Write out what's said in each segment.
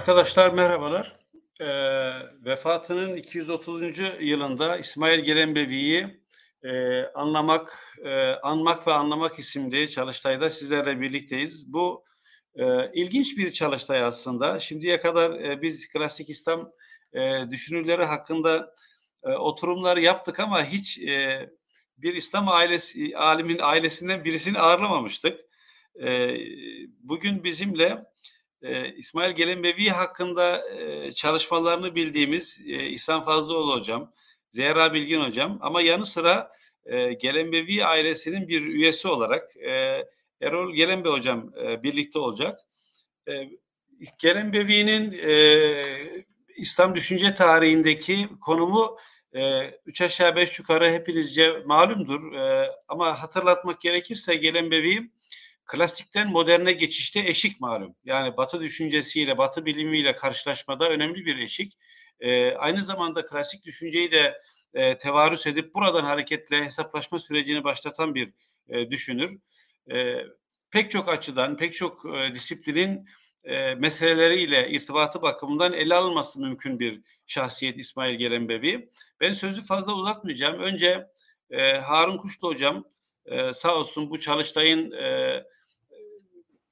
Arkadaşlar merhabalar. Ee, vefatının 230. yılında İsmail Gelenbevi'yi e, anlamak, e, anmak ve anlamak isimli çalıştayda sizlerle birlikteyiz. Bu e, ilginç bir çalıştay aslında. Şimdiye kadar e, biz klasik İslam e, düşünürleri hakkında e, oturumlar yaptık ama hiç e, bir İslam ailesi alimin ailesinden birisini ağırlamamıştık. E, bugün bizimle e, İsmail Gelenbevi hakkında e, çalışmalarını bildiğimiz e, İhsan Fazlıoğlu hocam, Zehra Bilgin hocam ama yanı sıra e, Gelenbevi ailesinin bir üyesi olarak e, Erol Gelenbe hocam e, birlikte olacak. E, Gelenbevi'nin e, İslam düşünce tarihindeki konumu e, üç aşağı beş yukarı hepinizce malumdur. E, ama hatırlatmak gerekirse Gelenbevi klasikten moderne geçişte eşik malum. Yani Batı düşüncesiyle, Batı bilimiyle karşılaşmada önemli bir eşik. E, aynı zamanda klasik düşünceyi de e, tevarüs edip buradan hareketle hesaplaşma sürecini başlatan bir e, düşünür. E, pek çok açıdan, pek çok e, disiplinin e, meseleleriyle irtibatı bakımından ele alınması mümkün bir şahsiyet İsmail Gelenbevi. Ben sözü fazla uzatmayacağım. Önce e, Harun Kuşlu hocam e, sağ olsun bu çalıştayın e,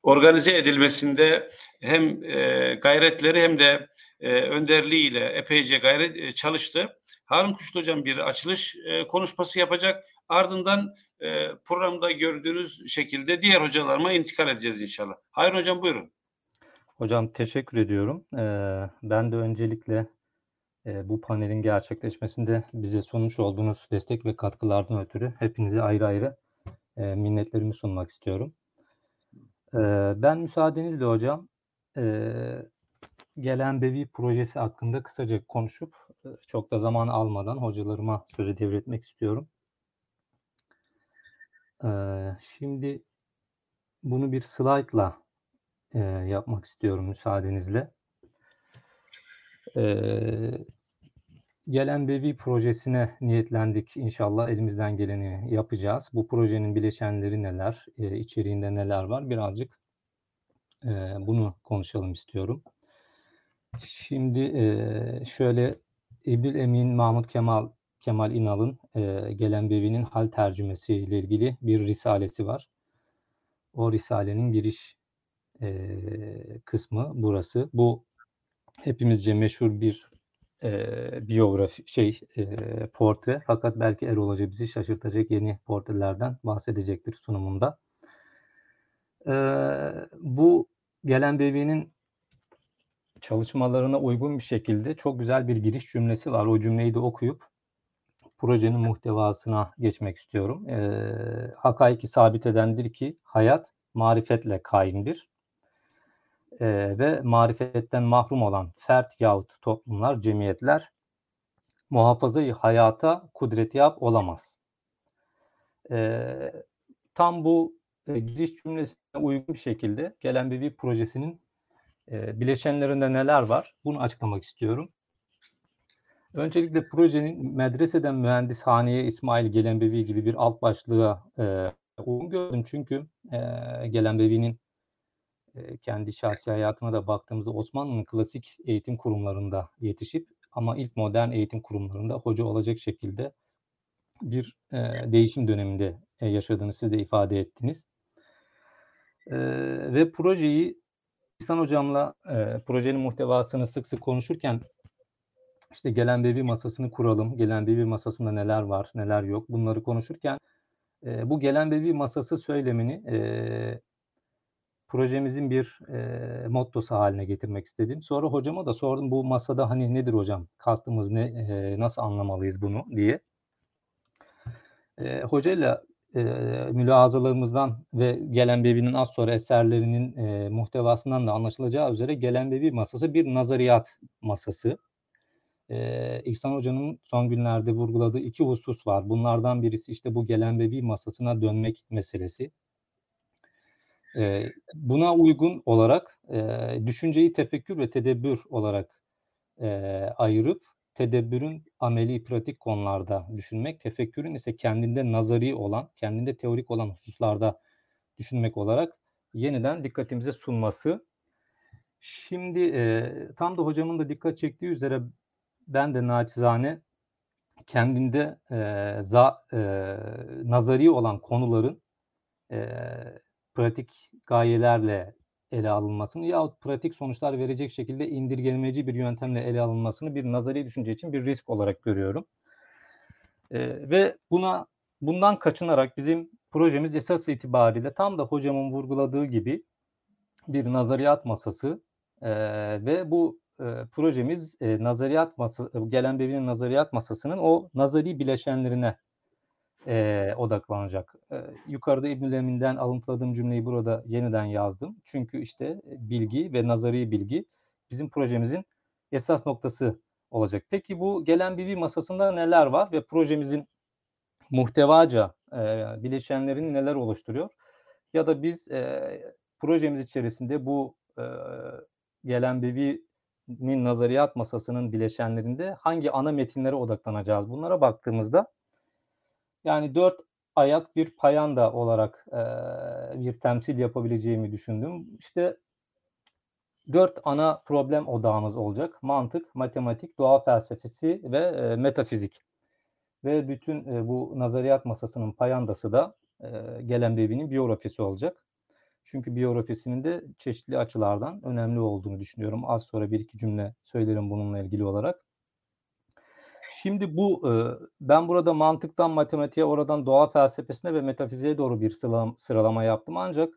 organize edilmesinde hem e, gayretleri hem de e, önderliğiyle epeyce gayret e, çalıştı. Harun Kuşlu Hocam bir açılış e, konuşması yapacak. Ardından e, programda gördüğünüz şekilde diğer hocalarıma intikal edeceğiz inşallah. Harun Hocam buyurun. Hocam teşekkür ediyorum. Ee, ben de öncelikle e, bu panelin gerçekleşmesinde bize sunmuş olduğunuz destek ve katkılardan ötürü hepinize ayrı ayrı e, minnetlerimi sunmak istiyorum. Ben müsaadenizle hocam, gelen Bevi projesi hakkında kısaca konuşup, çok da zaman almadan hocalarıma sözü devretmek istiyorum. Şimdi bunu bir slaytla, yapmak istiyorum müsaadenizle. Eee Gelen Bevi projesine niyetlendik. İnşallah elimizden geleni yapacağız. Bu projenin bileşenleri neler, e, içeriğinde neler var birazcık e, bunu konuşalım istiyorum. Şimdi e, şöyle İbnül Emin Mahmut Kemal Kemal İnal'ın e, Gelen Bevi'nin hal tercümesi ile ilgili bir risalesi var. O risalenin giriş e, kısmı burası. Bu hepimizce meşhur bir e, biyografi şey e, portre fakat belki Erol Hoca bizi şaşırtacak yeni portrelerden bahsedecektir sunumunda. E, bu gelen bebeğinin çalışmalarına uygun bir şekilde çok güzel bir giriş cümlesi var. O cümleyi de okuyup projenin muhtevasına geçmek istiyorum. E, hakaiki sabit edendir ki hayat marifetle kaimdir e, ve marifetten mahrum olan fert yahut toplumlar, cemiyetler muhafazayı hayata kudreti yap olamaz. E, tam bu e, giriş cümlesine uygun şekilde gelen bir projesinin e, bileşenlerinde neler var bunu açıklamak istiyorum. Öncelikle projenin medreseden mühendishaneye İsmail Gelenbevi gibi bir alt başlığa e, uygun gördüm. Çünkü e, Gelenbevi'nin kendi şahsi hayatına da baktığımızda Osmanlı'nın klasik eğitim kurumlarında yetişip ama ilk modern eğitim kurumlarında hoca olacak şekilde bir e, değişim döneminde e, yaşadığını siz de ifade ettiniz. E, ve projeyi İhsan Hocam'la e, projenin muhtevasını sık sık konuşurken işte gelen bebi masasını kuralım, gelen bebi masasında neler var, neler yok? bunları konuşurken e, bu gelen bebi masası söylemini e, projemizin bir e, mottosu haline getirmek istedim. Sonra hocama da sordum bu masada hani nedir hocam? Kastımız ne? E, nasıl anlamalıyız bunu diye. E, hocayla e, mülahazalarımızdan ve Gelen Bebi'nin az sonra eserlerinin e, muhtevasından da anlaşılacağı üzere Gelen Bebi masası bir nazariyat masası. Ee, İhsan Hoca'nın son günlerde vurguladığı iki husus var. Bunlardan birisi işte bu Gelen Bebi masasına dönmek meselesi. E, buna uygun olarak e, düşünceyi tefekkür ve tedebbür olarak e, ayırıp tedebbürün ameli pratik konularda düşünmek, tefekkürün ise kendinde nazari olan, kendinde teorik olan hususlarda düşünmek olarak yeniden dikkatimize sunması. Şimdi, eee, tam da hocamın da dikkat çektiği üzere ben de naçizane kendimde, eee, za eee, nazari olan konuların, eee, pratik gayelerle ele alınmasını yahut pratik sonuçlar verecek şekilde indirgemeci bir yöntemle ele alınmasını bir nazari düşünce için bir risk olarak görüyorum. Eee, ve buna bundan kaçınarak bizim projemiz esas itibariyle tam da hocamın vurguladığı gibi bir nazariyat masası, eee, ve bu, eee, projemiz, eee, nazariyat masa Gelenbevi'nin nazariyat masasının o nazari bileşenlerine, eee, odaklanacak. Eee, yukarıda İbnül Emin'den alıntıladığım cümleyi burada yeniden yazdım. Çünkü işte bilgi ve nazari bilgi bizim projemizin esas noktası olacak. Peki bu Gelenbevi masasında neler var ve projemizin muhtevaca, eee, bileşenlerini neler oluşturuyor? Ya da biz, eee, projemiz içerisinde bu, eee, Gelenbevi'nin nazariyat masasının bileşenlerinde hangi ana metinlere odaklanacağız? Bunlara baktığımızda yani 4 ayak bir payanda olarak, eee, bir temsil yapabileceğimi düşündüm. İşte 4 ana problem odağımız olacak. Mantık, matematik, doğa felsefesi ve, eee, metafizik. Ve bütün, eee, bu nazariyat masasının payandası da, eee, Gelenbevi'nin biyografisi olacak. Çünkü biyografisinin de çeşitli açılardan önemli olduğunu düşünüyorum. Az sonra 1-2 cümle söylerim bununla ilgili olarak. Şimdi bu, eee, ben burada mantıktan matematiğe, oradan doğa felsefesine ve metafiziğe doğru bir sıralam sıralama yaptım. Ancak,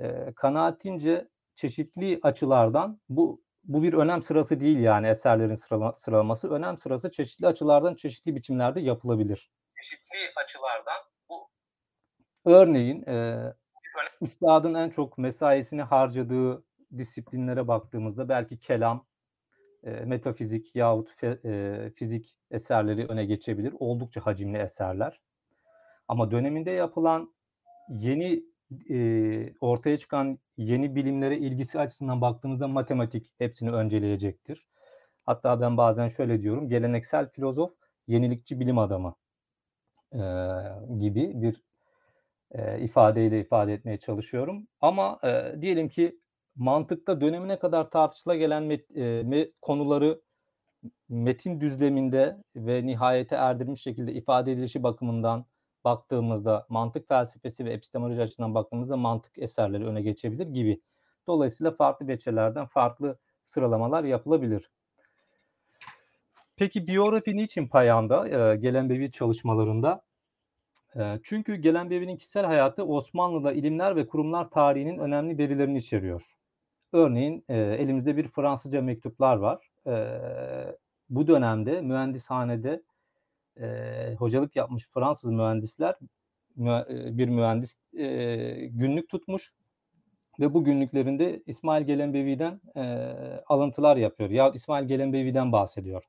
eee, kanaatimce çeşitli açılardan bu bu bir önem sırası değil yani eserlerin sırala sıralaması. Önem sırası çeşitli açılardan çeşitli biçimlerde yapılabilir. Çeşitli açılardan bu Örneğin, eee, üstadın en çok mesaisini harcadığı disiplinlere baktığımızda belki kelam, eee, metafizik yahut fe eee, fizik eserleri öne geçebilir. Oldukça hacimli eserler. Ama döneminde yapılan yeni, eee, ortaya çıkan yeni bilimlere ilgisi açısından baktığımızda matematik hepsini önceleyecektir. Hatta ben bazen şöyle diyorum, geleneksel filozof, yenilikçi bilim adamı, eee, gibi bir, eee, ifadeyle ifade etmeye çalışıyorum. Ama, eee, diyelim ki mantıkta dönemine kadar tartışıla gelen met, e, me, konuları metin düzleminde ve nihayete erdirmiş şekilde ifade edilişi bakımından baktığımızda mantık felsefesi ve epistemoloji açısından baktığımızda mantık eserleri öne geçebilir gibi. Dolayısıyla farklı veçelerden farklı sıralamalar yapılabilir. Peki biyografi niçin payanda e, Gelenbevi çalışmalarında? E, çünkü Gelenbevi'nin kişisel hayatı Osmanlı'da ilimler ve kurumlar tarihinin önemli verilerini içeriyor. Örneğin, eee, elimizde bir Fransızca mektuplar var. Eee, bu dönemde mühendishanede, eee, hocalık yapmış Fransız mühendisler eee, bir mühendis, eee, günlük tutmuş ve bu günlüklerinde İsmail Gelenbevi'den, eee, alıntılar yapıyor yahut İsmail Gelenbevi'den bahsediyor.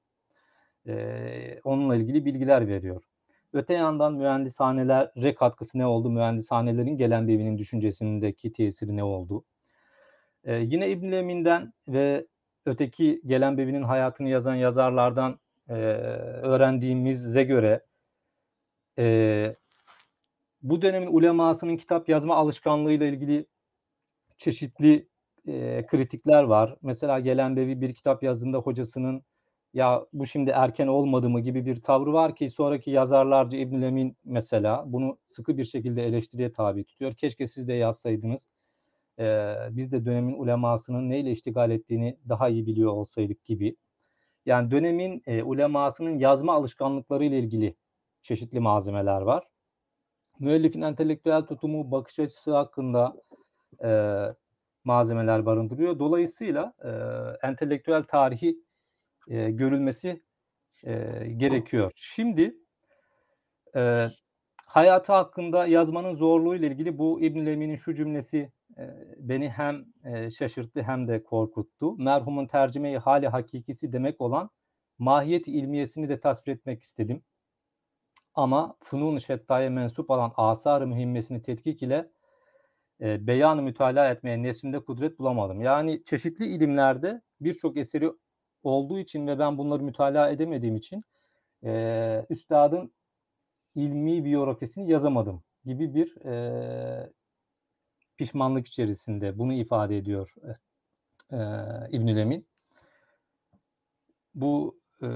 Eee, onunla ilgili bilgiler veriyor. Öte yandan mühendishanelere katkısı ne oldu? Mühendishanelerin Gelenbevi'nin düşüncesindeki tesiri ne oldu? Eee, yine İbnül Emin'den ve öteki Gelenbevi'nin hayatını yazan yazarlardan, eee, öğrendiğimize göre eee, bu dönemin ulemasının kitap yazma alışkanlığıyla ilgili çeşitli, eee, kritikler var. Mesela Gelenbevi bir kitap yazdığında hocasının "Ya, bu şimdi erken olmadı mı?" gibi bir tavrı var ki sonraki yazarlarca İbnül Emin mesela bunu sıkı bir şekilde eleştiriye tabi tutuyor. "Keşke siz de yazsaydınız. Eee, biz de dönemin ulemasının neyle iştigal ettiğini daha iyi biliyor olsaydık." gibi. Yani dönemin, eee, ulemasının yazma alışkanlıklarıyla ilgili çeşitli malzemeler var. Müellifin entelektüel tutumu, bakış açısı hakkında, eee, malzemeler barındırıyor. Dolayısıyla, eee, entelektüel tarihi, eee, görülmesi, eee, gerekiyor. Şimdi, eee, hayatı hakkında yazmanın zorluğuyla ilgili bu İbnül Emin'in şu cümlesi, beni hem, şaşırttı hem de korkuttu. Merhumun tercüme-i hâli hakîkisi demek olan mahiyet-i ilmiyesini de tasvir etmek istedim. Ama şettâye mensup olan âsâr-ı mühimmesini tetkik ile, eee, beyan-ı mütalaa etmeye nefsimde kudret bulamadım. Yani çeşitli ilimlerde birçok eseri olduğu için ve ben bunları mütalaa edemediğim için, eee, üstadın ilmi biyografisini yazamadım gibi bir, eee, pişmanlık içerisinde. Bunu ifade ediyor, eee, e, İbnül Emin. Bu e,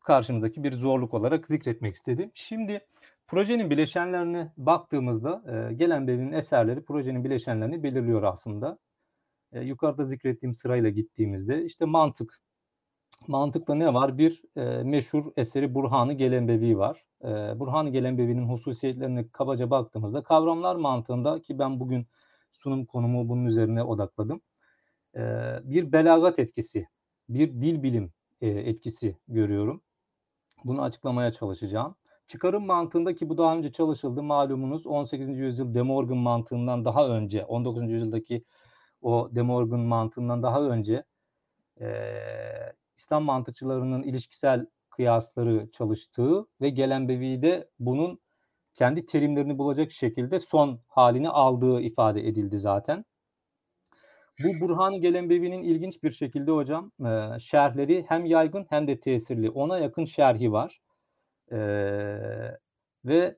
karşımızdaki bir zorluk olarak zikretmek istedim. Şimdi projenin bileşenlerine baktığımızda e, gelen belinin eserleri projenin bileşenlerini belirliyor aslında. E, yukarıda zikrettiğim sırayla gittiğimizde işte mantık. Mantıkta ne var? Bir e, meşhur eseri Burhan-ı Gelenbevi var. E, Burhan-ı Gelenbevi'nin hususiyetlerine kabaca baktığımızda kavramlar mantığında ki ben bugün sunum konumu bunun üzerine odakladım. E, bir belagat etkisi, bir dil bilim e, etkisi görüyorum. Bunu açıklamaya çalışacağım. Çıkarım mantığında ki bu daha önce çalışıldı malumunuz 18. yüzyıl De Morgan mantığından daha önce 19. yüzyıldaki o De Morgan mantığından daha önce e, İslam mantıkçılarının ilişkisel kıyasları çalıştığı ve Gelenbevi'de bunun kendi terimlerini bulacak şekilde son halini aldığı ifade edildi zaten. Bu Burhan-ı Gelenbevi'nin ilginç bir şekilde hocam e, şerhleri hem yaygın hem de tesirli. Ona yakın şerhi var. E, ve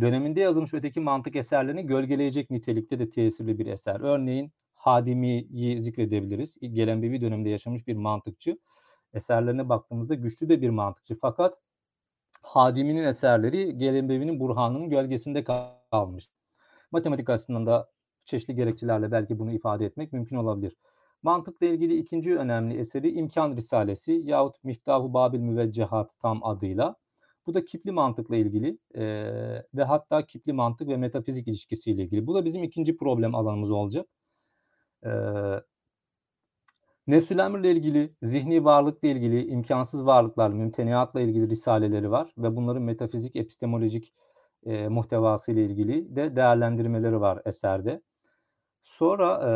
döneminde yazılmış öteki mantık eserlerini gölgeleyecek nitelikte de tesirli bir eser. Örneğin Hadimi'yi zikredebiliriz. Gelenbevi döneminde yaşamış bir mantıkçı. Eserlerine baktığımızda güçlü de bir mantıkçı. Fakat Hadimi'nin eserleri Gelenbevi'nin Burhan'ın gölgesinde kalmış. Matematik açısından da çeşitli gerekçelerle belki bunu ifade etmek mümkün olabilir. Mantıkla ilgili ikinci önemli eseri İmkan Risalesi yahut Miftahu Babil Müveccehat tam adıyla. Bu da kipli mantıkla ilgili e, ve hatta kipli mantık ve metafizik ilişkisiyle ilgili. Bu da bizim ikinci problem alanımız olacak. E, Nefsül emirle ilgili, zihni varlıkla ilgili, imkansız varlıklar, mümteniatla ilgili risaleleri var ve bunların metafizik, epistemolojik e, muhtevası ile ilgili de değerlendirmeleri var eserde. Sonra e,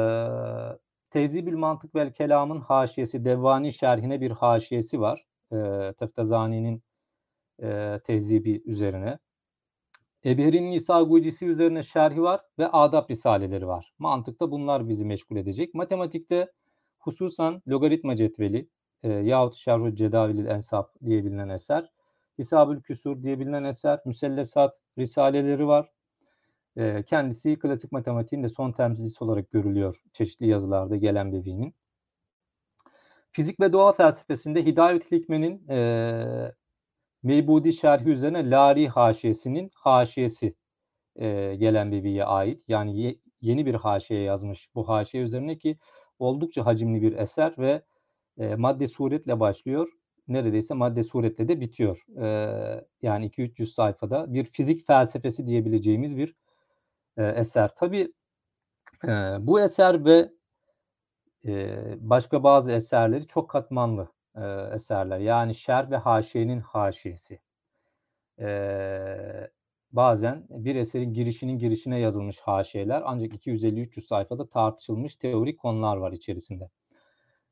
Tezibül Mantık vel Kelam'ın haşiyesi, Devvani şerhine bir haşiyesi var. E, Teftazani'nin e, tehzibi üzerine. Ebehir'in Nisa Gucisi üzerine şerhi var ve adab risaleleri var. Mantıkta bunlar bizi meşgul edecek. Matematikte hususan logaritma cetveli e, yahut Şerhü Cedavilil Ensap diye bilinen eser. Hisabül Küsur diye bilinen eser. Müsellesat risaleleri var. E, kendisi klasik matematiğin de son temsilcisi olarak görülüyor çeşitli yazılarda gelen Bevi'nin. Fizik ve doğa felsefesinde Hidayet Hikme'nin e, Meybudi şerhi üzerine Lari haşiyesinin haşiyesi e, gelen Bevi'ye ait. Yani ye, yeni bir haşiye yazmış bu haşiye üzerine ki oldukça hacimli bir eser ve e, madde suretle başlıyor. Neredeyse madde suretle de bitiyor. E, yani 2-300 sayfada bir fizik felsefesi diyebileceğimiz bir e, eser. Tabii e, bu eser ve e, başka bazı eserleri çok katmanlı e, eserler. Yani şer ve haşiyenin haşiyesi. E, bazen bir eserin girişinin girişine yazılmış haşiyeler ancak 250-300 sayfada tartışılmış teorik konular var içerisinde.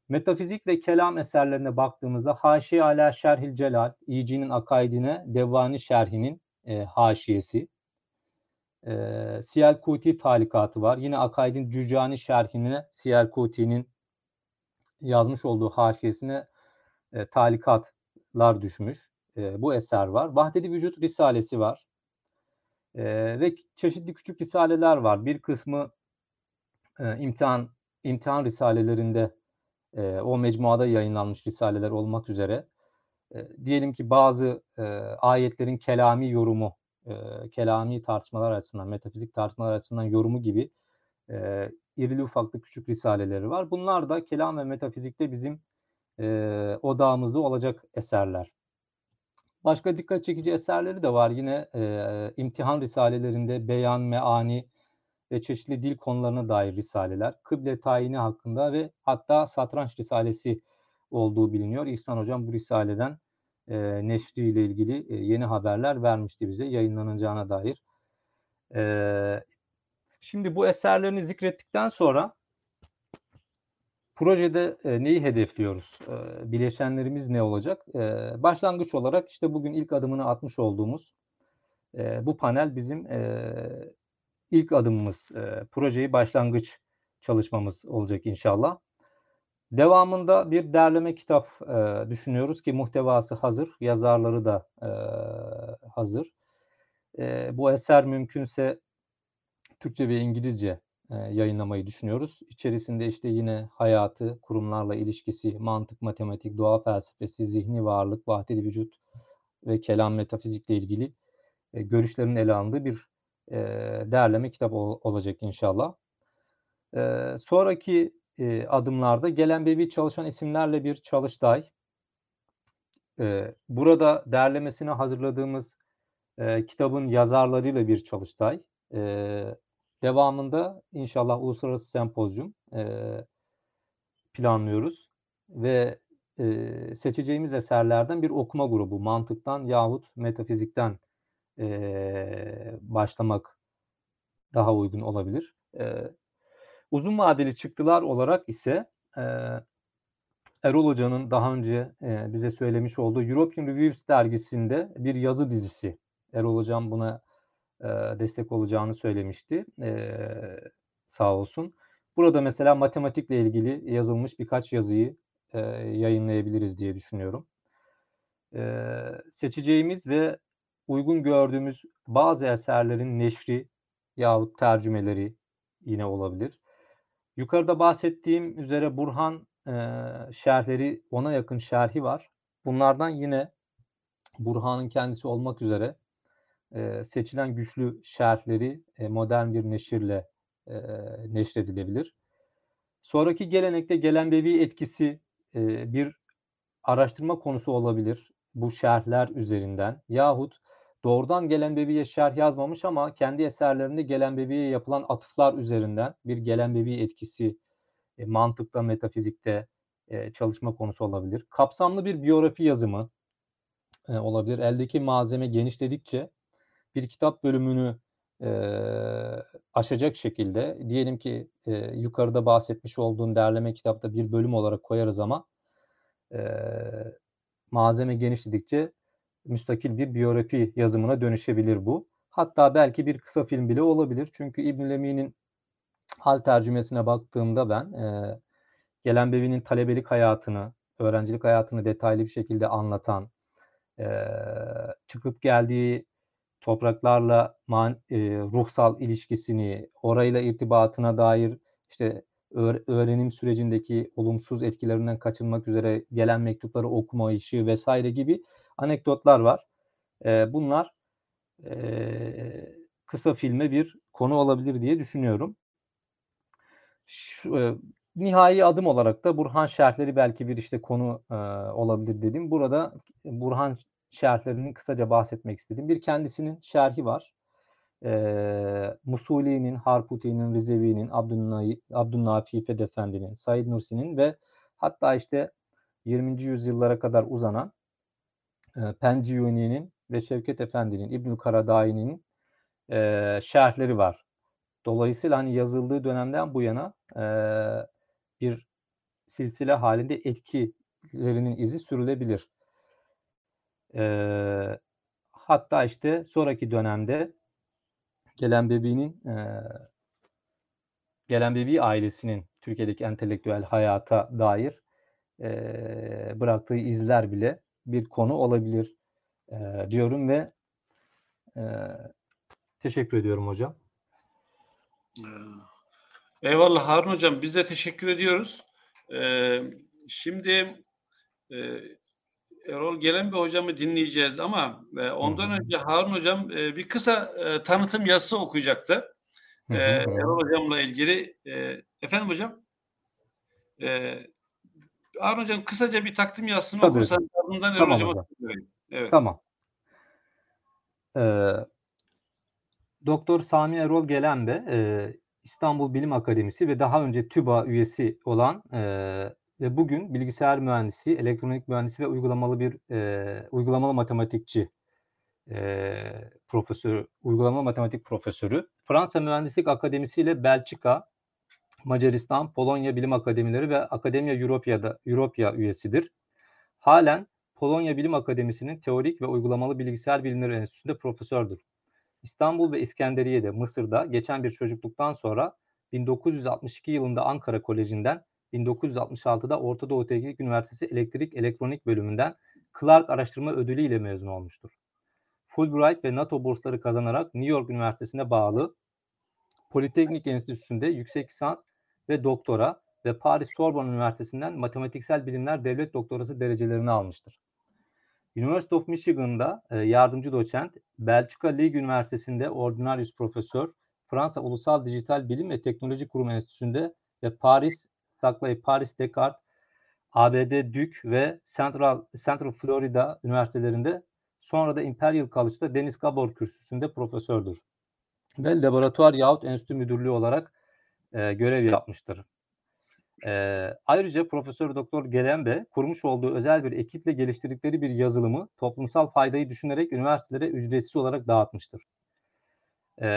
Metafizik ve kelam eserlerine baktığımızda Haşiye ala Şerhil Celal, İyici'nin akaidine Devvani Şerhi'nin e, haşiyesi. E, Siyel Kuti talikatı var. Yine akaidin Cücani Şerhine Siyel Kuti'nin yazmış olduğu haşiyesine e, talikatlar düşmüş. E, bu eser var. Vahdedi Vücut Risalesi var. E, ve çeşitli küçük risaleler var. Bir kısmı e, imtihan imtihan risalelerinde e, o mecmuada yayınlanmış risaleler olmak üzere e, diyelim ki bazı e, ayetlerin kelami yorumu, e, kelami tartışmalar açısından, metafizik tartışmalar açısından yorumu gibi e, irili ufaklı küçük risaleleri var. Bunlar da kelam ve metafizikte bizim e, odağımızda olacak eserler. Başka dikkat çekici eserleri de var. Yine e, imtihan risalelerinde beyan, meani ve çeşitli dil konularına dair risaleler. Kıble tayini hakkında ve hatta satranç risalesi olduğu biliniyor. İhsan Hocam bu risaleden e, neşri ile ilgili e, yeni haberler vermişti bize yayınlanacağına dair. E, şimdi bu eserlerini zikrettikten sonra projede e, neyi hedefliyoruz? E, bileşenlerimiz ne olacak? E, başlangıç olarak işte bugün ilk adımını atmış olduğumuz e, bu panel bizim e, ilk adımımız, e, projeyi başlangıç çalışmamız olacak inşallah. Devamında bir derleme kitap e, düşünüyoruz ki muhtevası hazır, yazarları da e, hazır. E, bu eser mümkünse Türkçe ve İngilizce yayınlamayı düşünüyoruz. İçerisinde işte yine hayatı, kurumlarla ilişkisi, mantık, matematik, doğa felsefesi, zihni varlık, vahdedi vücut ve kelam metafizikle ilgili görüşlerin ele alındığı bir e, değerleme kitap ol, olacak inşallah. Sonraki adımlarda gelen bebi çalışan isimlerle bir çalıştay. Burada derlemesini hazırladığımız e, kitabın yazarlarıyla bir çalıştay. Devamında inşallah uluslararası sempozyum e, planlıyoruz ve e, seçeceğimiz eserlerden bir okuma grubu mantıktan yahut metafizikten e, başlamak daha uygun olabilir. E, uzun vadeli çıktılar olarak ise e, Erol Hoca'nın daha önce e, bize söylemiş olduğu European Reviews dergisinde bir yazı dizisi. Erol Hocam buna destek olacağını söylemişti. Sağ olsun. Burada mesela matematikle ilgili yazılmış birkaç yazıyı yayınlayabiliriz diye düşünüyorum. Seçeceğimiz ve uygun gördüğümüz bazı eserlerin neşri yahut tercümeleri yine olabilir. Yukarıda bahsettiğim üzere Burhan e, şerhleri, ona yakın şerhi var. Bunlardan yine Burhan'ın kendisi olmak üzere e, seçilen güçlü şerhleri e, modern bir neşirle e, neşredilebilir. Sonraki gelenekte gelen bevi etkisi e, bir araştırma konusu olabilir bu şerhler üzerinden yahut doğrudan gelen bebiye şerh yazmamış ama kendi eserlerinde gelen bebiye yapılan atıflar üzerinden bir gelen bebi etkisi e, mantıkta, metafizikte e, çalışma konusu olabilir. Kapsamlı bir biyografi yazımı e, olabilir. Eldeki malzeme genişledikçe bir kitap bölümünü e, aşacak şekilde diyelim ki e, yukarıda bahsetmiş olduğun derleme kitapta bir bölüm olarak koyarız ama e, malzeme genişledikçe müstakil bir biyografi yazımına dönüşebilir bu. Hatta belki bir kısa film bile olabilir. Çünkü İbn Lemi'nin hal tercümesine baktığımda ben e, gelen bevinin talebelik hayatını, öğrencilik hayatını detaylı bir şekilde anlatan, e, çıkıp geldiği topraklarla man, e, ruhsal ilişkisini, orayla irtibatına dair işte öğrenim sürecindeki olumsuz etkilerinden kaçınmak üzere gelen mektupları okuma işi vesaire gibi anekdotlar var. E, bunlar e, kısa filme bir konu olabilir diye düşünüyorum. Şu, e, nihai adım olarak da Burhan şerhleri belki bir işte konu e, olabilir dedim. Burada Burhan şerhlerinin kısaca bahsetmek istedim. Bir kendisinin şerhi var. E, Musuli'nin, Harputi'nin, Rizevi'nin, Abdülnafi İffet Efendi'nin, Said Nursi'nin ve hatta işte 20. yüzyıllara kadar uzanan e, Penciyuni'nin ve Şevket Efendi'nin, İbnül Karadai'nin e, şerhleri var. Dolayısıyla hani yazıldığı dönemden bu yana e, bir silsile halinde etkilerinin izi sürülebilir. E, hatta işte sonraki dönemde Gelen Bebi'nin e, Gelen Bebi ailesinin Türkiye'deki entelektüel hayata dair e, bıraktığı izler bile bir konu olabilir e, diyorum ve e, teşekkür ediyorum hocam. Eyvallah Harun Hocam. Biz de teşekkür ediyoruz. Ee, şimdi e, Erol Gelen bir hocamı dinleyeceğiz ama e, ondan Hı-hı. önce Harun Hocam e, bir kısa e, tanıtım yazısı okuyacaktı. E, Erol Hocam'la ilgili. E, efendim hocam? E, Harun Hocam kısaca bir takdim yazısını Tabii. okursan ardından Erol tamam, Hocam'a Evet. Tamam. Ee, Doktor Sami Erol Gelenbe e, İstanbul Bilim Akademisi ve daha önce TÜBA üyesi olan e, ve bugün bilgisayar mühendisi, elektronik mühendisi ve uygulamalı bir e, uygulamalı matematikçi e, profesörü, uygulamalı matematik profesörü. Fransa Mühendislik Akademisi ile Belçika, Macaristan, Polonya Bilim Akademileri ve Akademia Europa'da Europa üyesidir. Halen Polonya Bilim Akademisi'nin Teorik ve Uygulamalı Bilgisayar Bilimleri Enstitüsü'nde profesördür. İstanbul ve İskenderiye'de Mısır'da geçen bir çocukluktan sonra 1962 yılında Ankara Koleji'nden 1966'da Orta Doğu Teknik Üniversitesi Elektrik Elektronik bölümünden Clark Araştırma Ödülü ile mezun olmuştur. Fulbright ve NATO bursları kazanarak New York Üniversitesi'ne bağlı Politeknik Enstitüsü'nde yüksek lisans ve doktora ve Paris Sorbonne Üniversitesi'nden matematiksel bilimler devlet doktorası derecelerini almıştır. University of Michigan'da e, yardımcı doçent, Belçika Lig Üniversitesi'nde ordinarius profesör, Fransa Ulusal Dijital Bilim ve Teknoloji Kurumu Enstitüsü'nde ve Paris Saklay Paris Descartes ABD Duke ve Central, Central Florida Üniversitelerinde sonra da Imperial College'da Deniz Gabor Kürsüsü'nde profesördür. Ve laboratuvar yahut enstitü müdürlüğü olarak e, görev yapmıştır. E, ayrıca Profesör Doktor Gelembe kurmuş olduğu özel bir ekiple geliştirdikleri bir yazılımı toplumsal faydayı düşünerek üniversitelere ücretsiz olarak dağıtmıştır. E,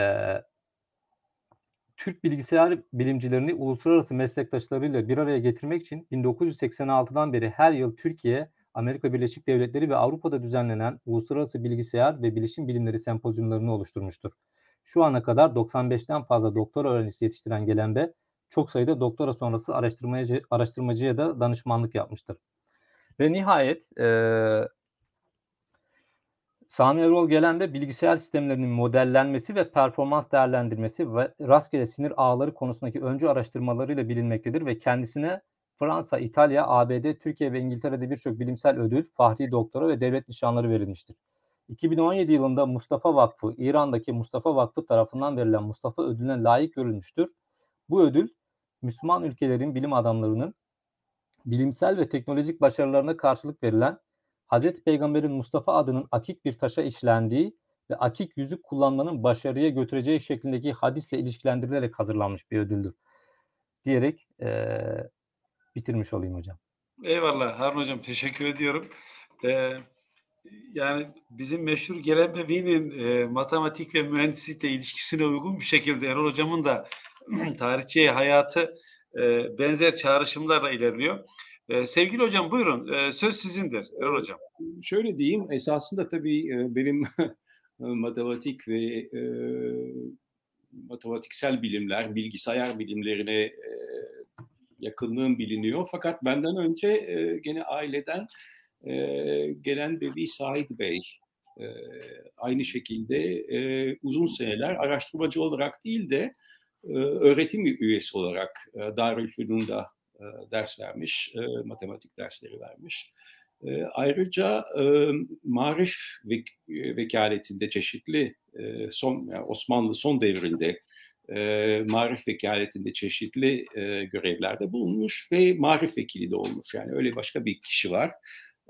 Türk bilgisayar bilimcilerini uluslararası meslektaşlarıyla bir araya getirmek için 1986'dan beri her yıl Türkiye, Amerika Birleşik Devletleri ve Avrupa'da düzenlenen uluslararası bilgisayar ve bilişim bilimleri sempozyumlarını oluşturmuştur. Şu ana kadar 95'ten fazla doktora öğrencisi yetiştiren Gelenbe, çok sayıda doktora sonrası araştırmacı, araştırmacıya da danışmanlık yapmıştır. Ve nihayet Sami Erol Gelenbe bilgisayar sistemlerinin modellenmesi ve performans değerlendirmesi ve rastgele sinir ağları konusundaki öncü araştırmalarıyla bilinmektedir ve kendisine Fransa, İtalya, ABD, Türkiye ve İngiltere'de birçok bilimsel ödül, fahri doktora ve devlet nişanları verilmiştir. 2017 yılında Mustafa Vakfı, İran'daki Mustafa Vakfı tarafından verilen Mustafa ödülüne layık görülmüştür. Bu ödül, Müslüman ülkelerin bilim adamlarının bilimsel ve teknolojik başarılarına karşılık verilen Hz. Peygamber'in Mustafa adının akik bir taşa işlendiği ve akik yüzük kullanmanın başarıya götüreceği şeklindeki hadisle ilişkilendirilerek hazırlanmış bir ödüldür. Diyerek e, bitirmiş olayım hocam. Eyvallah Harun Hocam teşekkür ediyorum. Ee, yani bizim meşhur Gelebevi'nin e, matematik ve mühendislikle ilişkisine uygun bir şekilde Erol Hocam'ın da tarihçi hayatı e, benzer çağrışımlarla ilerliyor. Ee, sevgili hocam buyurun ee, söz sizindir Erol hocam. Şöyle diyeyim esasında tabii e, benim matematik ve e, matematiksel bilimler, bilgisayar bilimlerine e, yakınlığım biliniyor. Fakat benden önce e, gene aileden e, gelen Bebi Said Bey e, aynı şekilde e, uzun seneler araştırmacı olarak değil de e, öğretim üyesi olarak e, Darülfünun'da ders vermiş, e, matematik dersleri vermiş. E, ayrıca Marif vekaletinde çeşitli son yani Osmanlı son devrinde Marif vekaletinde çeşitli görevlerde bulunmuş ve Marif vekili de olmuş. Yani öyle başka bir kişi var.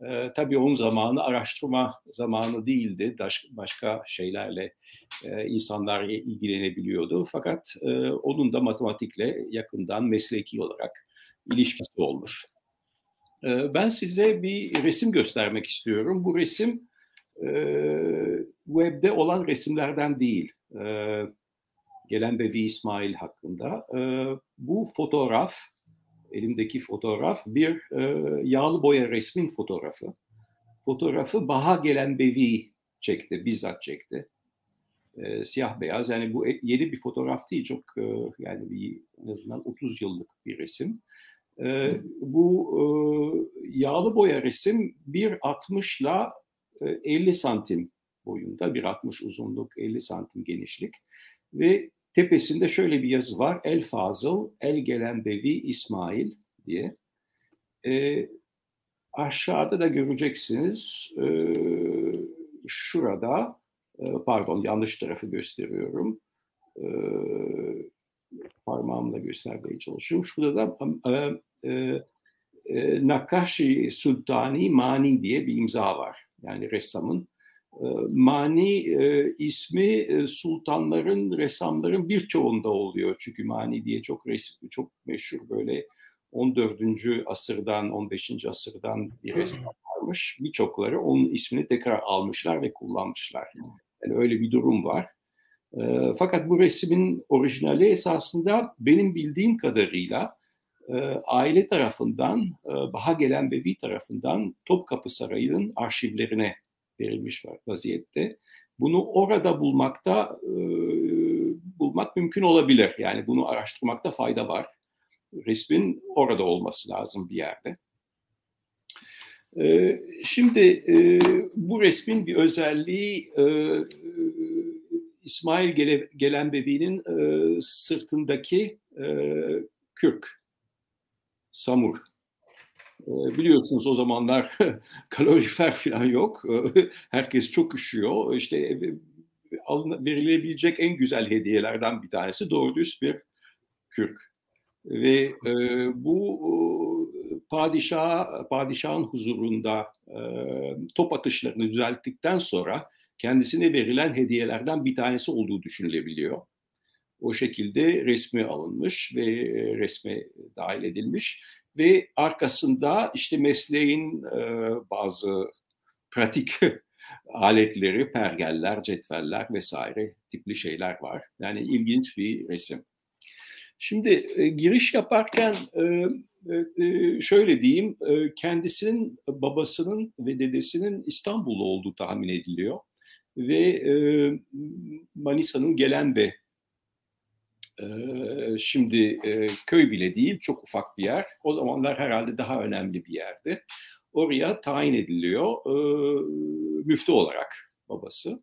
E, tabii onun zamanı araştırma zamanı değildi. başka şeylerle e, insanlar ilgilenebiliyordu. Fakat e, onun da matematikle yakından mesleki olarak ilişkisi olmuş. Ee, ben size bir resim göstermek istiyorum. Bu resim e, webde olan resimlerden değil. E, gelen Bevi İsmail hakkında. E, bu fotoğraf, elimdeki fotoğraf bir yağlı boya resmin fotoğrafı. Fotoğrafı Baha Gelen Bevi çekti, bizzat çekti. siyah beyaz yani bu yeni bir fotoğraf değil çok yani bir en azından 30 yıllık bir resim. E, bu e, yağlı boya resim 1.60 ile 50 santim boyunda, 1.60 uzunluk, 50 santim genişlik ve tepesinde şöyle bir yazı var. El Fazıl, El Gelen Bevi İsmail diye. E, aşağıda da göreceksiniz e, şurada, e, pardon yanlış tarafı gösteriyorum. E, parmağımla göstermeye çalışıyorum. Şurada da e, e, e, Nakashi Sultani Mani diye bir imza var. Yani ressamın. E, Mani e, ismi e, sultanların, ressamların birçoğunda oluyor. Çünkü Mani diye çok resim, çok meşhur böyle 14. asırdan, 15. asırdan bir ressam varmış. Birçokları onun ismini tekrar almışlar ve kullanmışlar. Yani öyle bir durum var. E, fakat bu resmin orijinali esasında benim bildiğim kadarıyla aile tarafından, e, Baha Gelen Bevi tarafından Topkapı Sarayı'nın arşivlerine verilmiş vaziyette. Bunu orada bulmakta e, bulmak mümkün olabilir. Yani bunu araştırmakta fayda var. Resmin orada olması lazım bir yerde. Şimdi bu resmin bir özelliği İsmail Gele, Gelenbebi'nin e, sırtındaki e, kürk, samur. E, biliyorsunuz o zamanlar kalorifer falan yok. Herkes çok üşüyor. İşte e, verilebilecek en güzel hediyelerden bir tanesi doğru düz bir kürk. Ve e, bu padişah padişahın huzurunda e, top atışlarını düzelttikten sonra kendisine verilen hediyelerden bir tanesi olduğu düşünülebiliyor. O şekilde resmi alınmış ve resme dahil edilmiş ve arkasında işte mesleğin e, bazı pratik aletleri, pergeller, cetveller vesaire tipli şeyler var. Yani ilginç bir resim. Şimdi e, giriş yaparken e, e, e şöyle diyeyim, e, kendisinin babasının ve dedesinin İstanbul'da olduğu tahmin ediliyor ve e, Manisa'nın Gelenbe e, şimdi köy bile değil çok ufak bir yer. O zamanlar herhalde daha önemli bir yerdi. Oraya tayin ediliyor müftü olarak babası.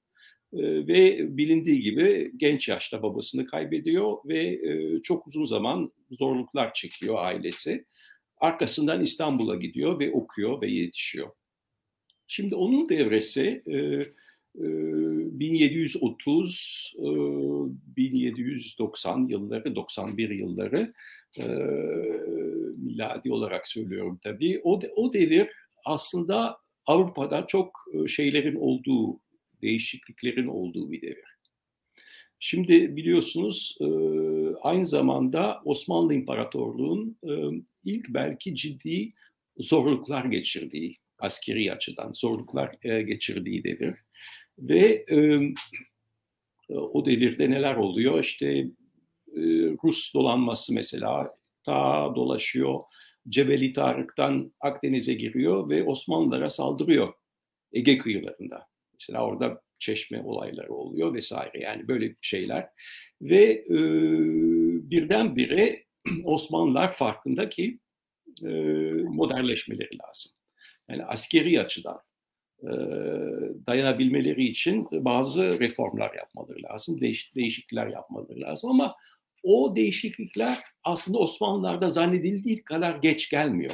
Ve bilindiği gibi genç yaşta babasını kaybediyor ve çok uzun zaman zorluklar çekiyor ailesi. Arkasından İstanbul'a gidiyor ve okuyor ve yetişiyor. Şimdi onun devresi e, 1730 1790 yılları 91 yılları miladi olarak söylüyorum tabii o o devir aslında Avrupa'da çok şeylerin olduğu değişikliklerin olduğu bir devir. Şimdi biliyorsunuz aynı zamanda Osmanlı İmparatorluğu'nun ilk belki ciddi zorluklar geçirdiği askeri açıdan zorluklar geçirdiği devir. Ve e, o devirde neler oluyor? İşte e, Rus dolanması mesela ta dolaşıyor. Cebeli Tarık'tan Akdeniz'e giriyor ve Osmanlılara saldırıyor Ege kıyılarında. Mesela orada çeşme olayları oluyor vesaire yani böyle şeyler. Ve e, birdenbire Osmanlılar farkında ki e, modernleşmeleri lazım. Yani askeri açıdan dayanabilmeleri için bazı reformlar yapmaları lazım, değiş, değişiklikler yapmaları lazım ama o değişiklikler aslında Osmanlılar'da zannedildiği kadar geç gelmiyor.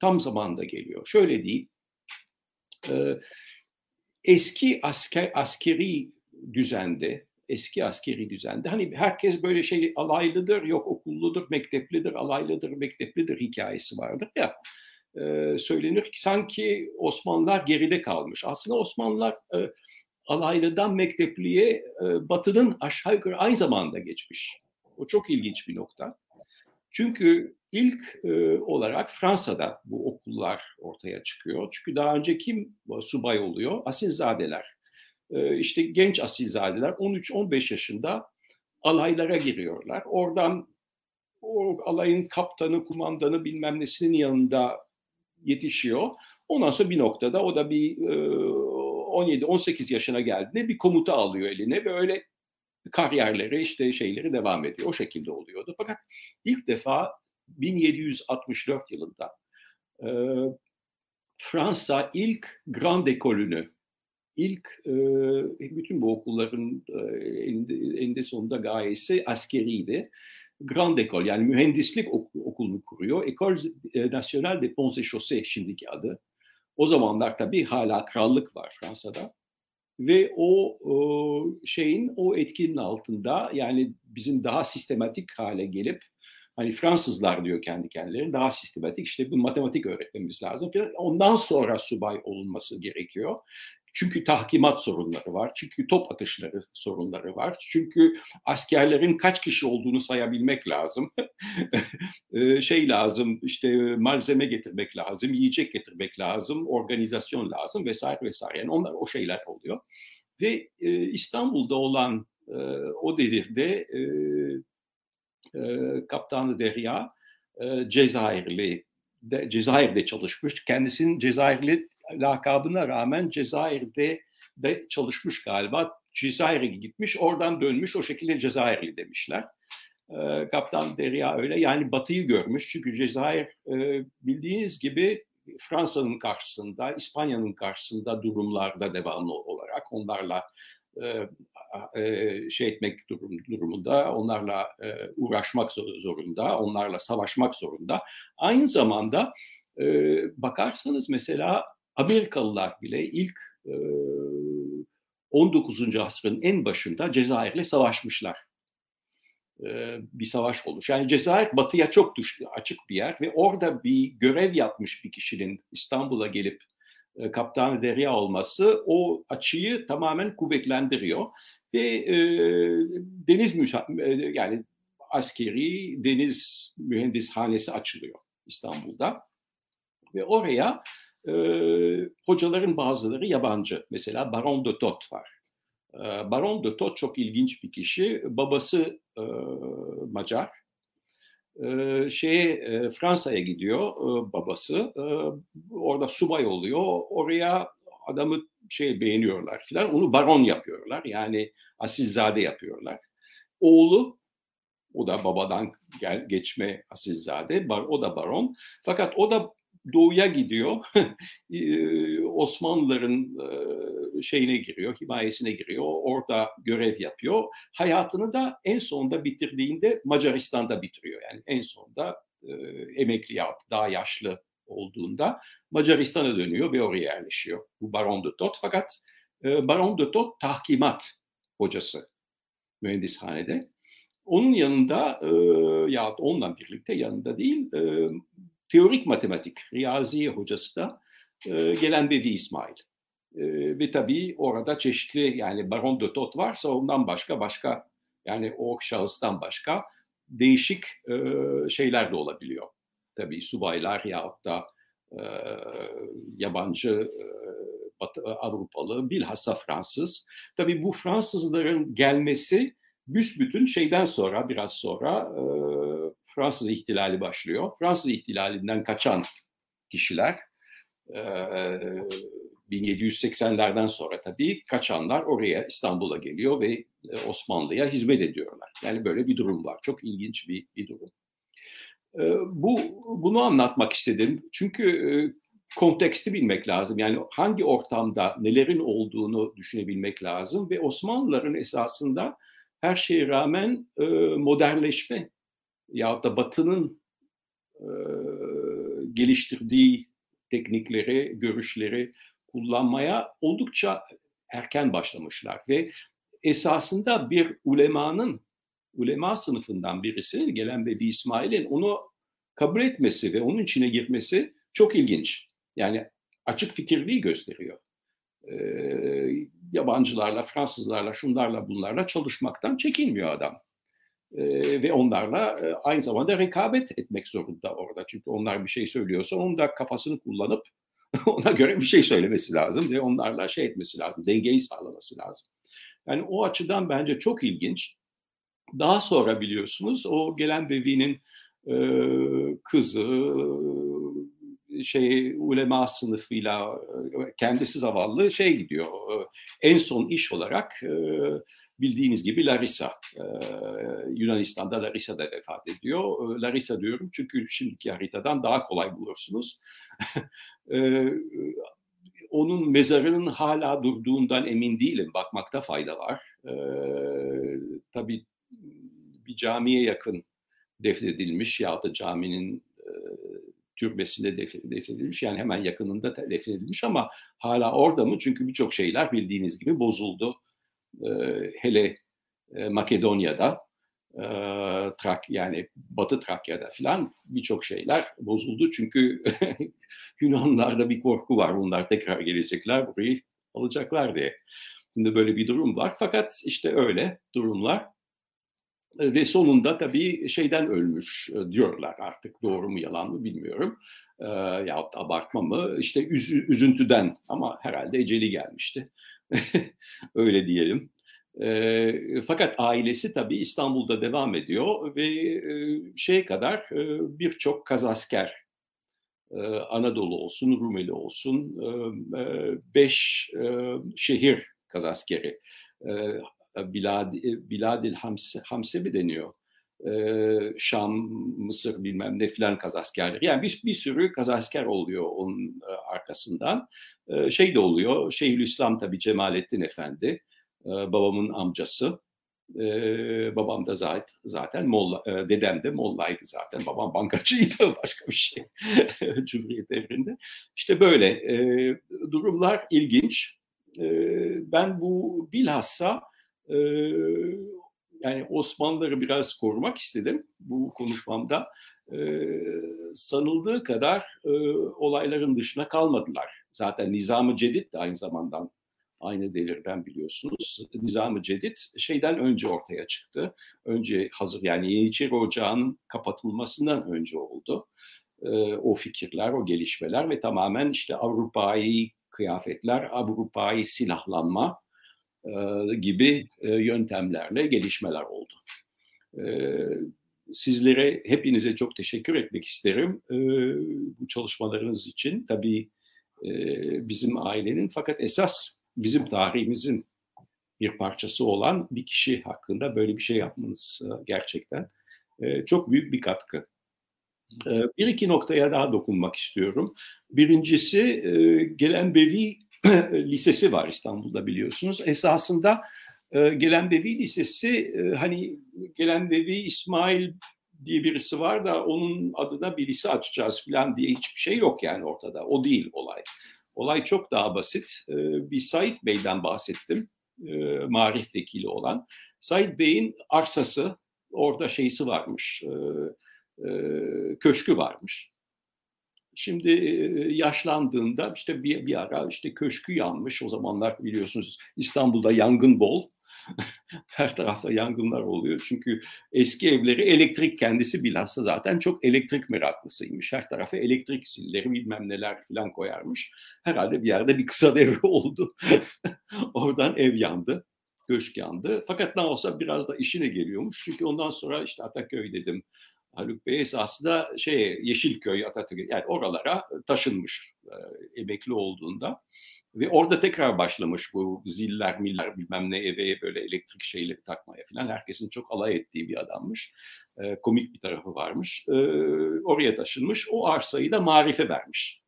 Tam zamanda geliyor. Şöyle diyeyim, eski asker, askeri düzende, eski askeri düzende hani herkes böyle şey alaylıdır, yok okulludur, mekteplidir, alaylıdır, mekteplidir hikayesi vardır ya e, söylenir ki sanki Osmanlılar geride kalmış. Aslında Osmanlılar e, alaylıdan mektepliye e, batının aşağı yukarı aynı zamanda geçmiş. O çok ilginç bir nokta. Çünkü ilk e, olarak Fransa'da bu okullar ortaya çıkıyor. Çünkü daha önce kim subay oluyor? Asilzadeler. E, işte genç asilzadeler 13-15 yaşında alaylara giriyorlar. Oradan o alayın kaptanı, kumandanı bilmem nesinin yanında yetişiyor. Ondan sonra bir noktada o da bir 17-18 yaşına geldiğinde bir komuta alıyor eline ve öyle kariyerleri işte şeyleri devam ediyor. O şekilde oluyordu. Fakat ilk defa 1764 yılında Fransa ilk Grand Ekolünü ilk bütün bu okulların eninde sonunda gayesi askeriydi. Grand École yani mühendislik okulunu kuruyor. École Nationale des Ponts et Chaussées şimdiki adı. O zamanlar tabii hala krallık var Fransa'da. Ve o, o şeyin, o etkinin altında yani bizim daha sistematik hale gelip hani Fransızlar diyor kendi kendilerine daha sistematik işte bu matematik öğretmemiz lazım. Ondan sonra subay olunması gerekiyor. Çünkü tahkimat sorunları var. Çünkü top atışları sorunları var. Çünkü askerlerin kaç kişi olduğunu sayabilmek lazım. Ee, şey lazım, işte malzeme getirmek lazım, yiyecek getirmek lazım, organizasyon lazım vesaire vesaire. Yani onlar o şeyler oluyor. Ve e, İstanbul'da olan e, o devirde e, e, Kaptanı Derya e, Cezayirli de, Cezayir'de çalışmış. Kendisinin Cezayirli lakabına rağmen Cezayir'de de çalışmış galiba. Cezayir'e gitmiş, oradan dönmüş, o şekilde Cezayirli demişler. E, Kaptan Derya öyle. Yani Batı'yı görmüş. Çünkü Cezayir e, bildiğiniz gibi Fransa'nın karşısında, İspanya'nın karşısında durumlarda devamlı olarak onlarla e, e, şey etmek durum, durumunda, onlarla uğraşmak zorunda, onlarla savaşmak zorunda. Aynı zamanda bakarsanız mesela Amerikalılar bile ilk e, 19. asrın en başında Cezayir'le savaşmışlar. E, bir savaş olmuş. Yani Cezayir batıya çok düş, açık bir yer ve orada bir görev yapmış bir kişinin İstanbul'a gelip e, kaptanı derya olması o açıyı tamamen kuvvetlendiriyor ve e, deniz e, yani askeri deniz mühendishanesi açılıyor İstanbul'da ve oraya e, hocaların bazıları yabancı. Mesela Baron de Tot var. E, Baron de Tot çok ilginç bir kişi. Babası e, Macar. E, şeye e, Fransa'ya gidiyor e, babası. E, orada subay oluyor. Oraya adamı şey beğeniyorlar filan. Onu baron yapıyorlar. Yani asilzade yapıyorlar. Oğlu o da babadan gel, geçme asilzade. Bar, o da baron. Fakat o da doğuya gidiyor. Osmanlıların şeyine giriyor, himayesine giriyor. Orada görev yapıyor. Hayatını da en sonunda bitirdiğinde Macaristan'da bitiriyor. Yani en sonunda emekli ya daha yaşlı olduğunda Macaristan'a dönüyor ve oraya yerleşiyor. Bu Baron de Tot. Fakat Baron de Tot tahkimat hocası mühendishanede. Onun yanında e, ya onunla birlikte yanında değil e, teorik matematik, riyazi hocası da e, gelen Bevi İsmail. E, ve tabii orada çeşitli yani Baron de Tot varsa ondan başka başka yani o şahıstan başka değişik e, şeyler de olabiliyor. Tabii subaylar yahut da e, yabancı e, Avrupalı bilhassa Fransız. Tabii bu Fransızların gelmesi büsbütün şeyden sonra biraz sonra e, Fransız ihtilali başlıyor. Fransız ihtilalinden kaçan kişiler e, 1780'lerden sonra tabii kaçanlar oraya İstanbul'a geliyor ve Osmanlı'ya hizmet ediyorlar. Yani böyle bir durum var. Çok ilginç bir, bir durum. Bu bunu anlatmak istedim. Çünkü konteksti bilmek lazım. Yani hangi ortamda nelerin olduğunu düşünebilmek lazım ve Osmanlıların esasında her şeye rağmen modernleşme ya da Batı'nın e, geliştirdiği teknikleri, görüşleri kullanmaya oldukça erken başlamışlar ve esasında bir ulemanın, ulema sınıfından birisinin gelen Bebi İsmail'in onu kabul etmesi ve onun içine girmesi çok ilginç. Yani açık fikirliği gösteriyor. Ee, yabancılarla, Fransızlarla, şunlarla bunlarla çalışmaktan çekinmiyor adam ve onlarla aynı zamanda rekabet etmek zorunda orada. Çünkü onlar bir şey söylüyorsa onun da kafasını kullanıp ona göre bir şey söylemesi lazım ve onlarla şey etmesi lazım, dengeyi sağlaması lazım. Yani o açıdan bence çok ilginç. Daha sonra biliyorsunuz o gelen Bevi'nin e, kızı şey ulema sınıfıyla kendisi zavallı şey gidiyor. En son iş olarak e, bildiğiniz gibi Larissa. E, Yunanistan'da Larissa da vefat ediyor. Larissa diyorum çünkü şimdiki haritadan daha kolay bulursunuz. e, onun mezarının hala durduğundan emin değilim. Bakmakta fayda var. E, tabii bir camiye yakın defnedilmiş ya da caminin e, türbesinde defnedilmiş. Yani hemen yakınında defnedilmiş ama hala orada mı? Çünkü birçok şeyler bildiğiniz gibi bozuldu hele Makedonya'da, Trak yani Batı Trakya'da falan birçok şeyler bozuldu. Çünkü Yunanlarda bir korku var. Bunlar tekrar gelecekler, burayı alacaklar diye. Şimdi böyle bir durum var. Fakat işte öyle durumlar. Ve sonunda tabii şeyden ölmüş diyorlar artık doğru mu yalan mı bilmiyorum. E, yahut abartma mı? İşte üz, üzüntüden ama herhalde eceli gelmişti. Öyle diyelim. E, fakat ailesi tabii İstanbul'da devam ediyor ve e, şeye kadar e, birçok kazasker e, Anadolu olsun, Rumeli olsun e, beş e, şehir kazaskeri e, Bilad, Biladil Hamse, Hamse mi deniyor? Ee, Şam, Mısır bilmem ne filan kazaskerleri. Yani bir, bir sürü kazasker oluyor onun e, arkasından. Ee, şey de oluyor, Şeyhülislam tabii Cemalettin Efendi. babamın amcası. Ee, babam da zaten, zaten Molla, e, dedem de Molla'ydı zaten. Babam bankacıydı başka bir şey Cumhuriyet devrinde. İşte böyle e, durumlar ilginç. E, ben bu bilhassa yani Osmanlıları biraz korumak istedim bu konuşmamda. E, sanıldığı kadar e, olayların dışına kalmadılar. Zaten Nizam-ı Cedid de aynı zamandan aynı devirden biliyorsunuz. Nizam-ı Cedid şeyden önce ortaya çıktı. Önce hazır yani Yeniçeri Ocağı'nın kapatılmasından önce oldu. E, o fikirler, o gelişmeler ve tamamen işte Avrupa'yı kıyafetler, Avrupa'yı silahlanma gibi yöntemlerle gelişmeler oldu. Sizlere, hepinize çok teşekkür etmek isterim bu çalışmalarınız için. Tabii bizim ailenin fakat esas bizim tarihimizin bir parçası olan bir kişi hakkında böyle bir şey yapmanız gerçekten çok büyük bir katkı. Bir iki noktaya daha dokunmak istiyorum. Birincisi Gelen Bevi Lisesi var İstanbul'da biliyorsunuz. Esasında Gelen Bevi Lisesi hani Gelen Bevi İsmail diye birisi var da onun adına bir lise açacağız falan diye hiçbir şey yok yani ortada. O değil olay. Olay çok daha basit. Bir Said Bey'den bahsettim. Marif vekili olan. Said Bey'in arsası orada şeysi varmış. Köşkü varmış. Şimdi yaşlandığında işte bir, bir ara işte köşkü yanmış. O zamanlar biliyorsunuz İstanbul'da yangın bol. Her tarafta yangınlar oluyor. Çünkü eski evleri elektrik kendisi bilhassa zaten çok elektrik meraklısıymış. Her tarafa elektrik zilleri bilmem neler falan koyarmış. Herhalde bir yerde bir kısa devre oldu. Oradan ev yandı. Köşk yandı. Fakat ne olsa biraz da işine geliyormuş. Çünkü ondan sonra işte Ataköy dedim. Haluk Bey esasında şey Yeşilköy, Ataköy yani oralara taşınmış e, emekli olduğunda. Ve orada tekrar başlamış bu ziller, miller bilmem ne eve böyle elektrik şeyleri takmaya falan. Herkesin çok alay ettiği bir adammış. E, komik bir tarafı varmış. E, oraya taşınmış. O arsayı da Marif'e vermiş.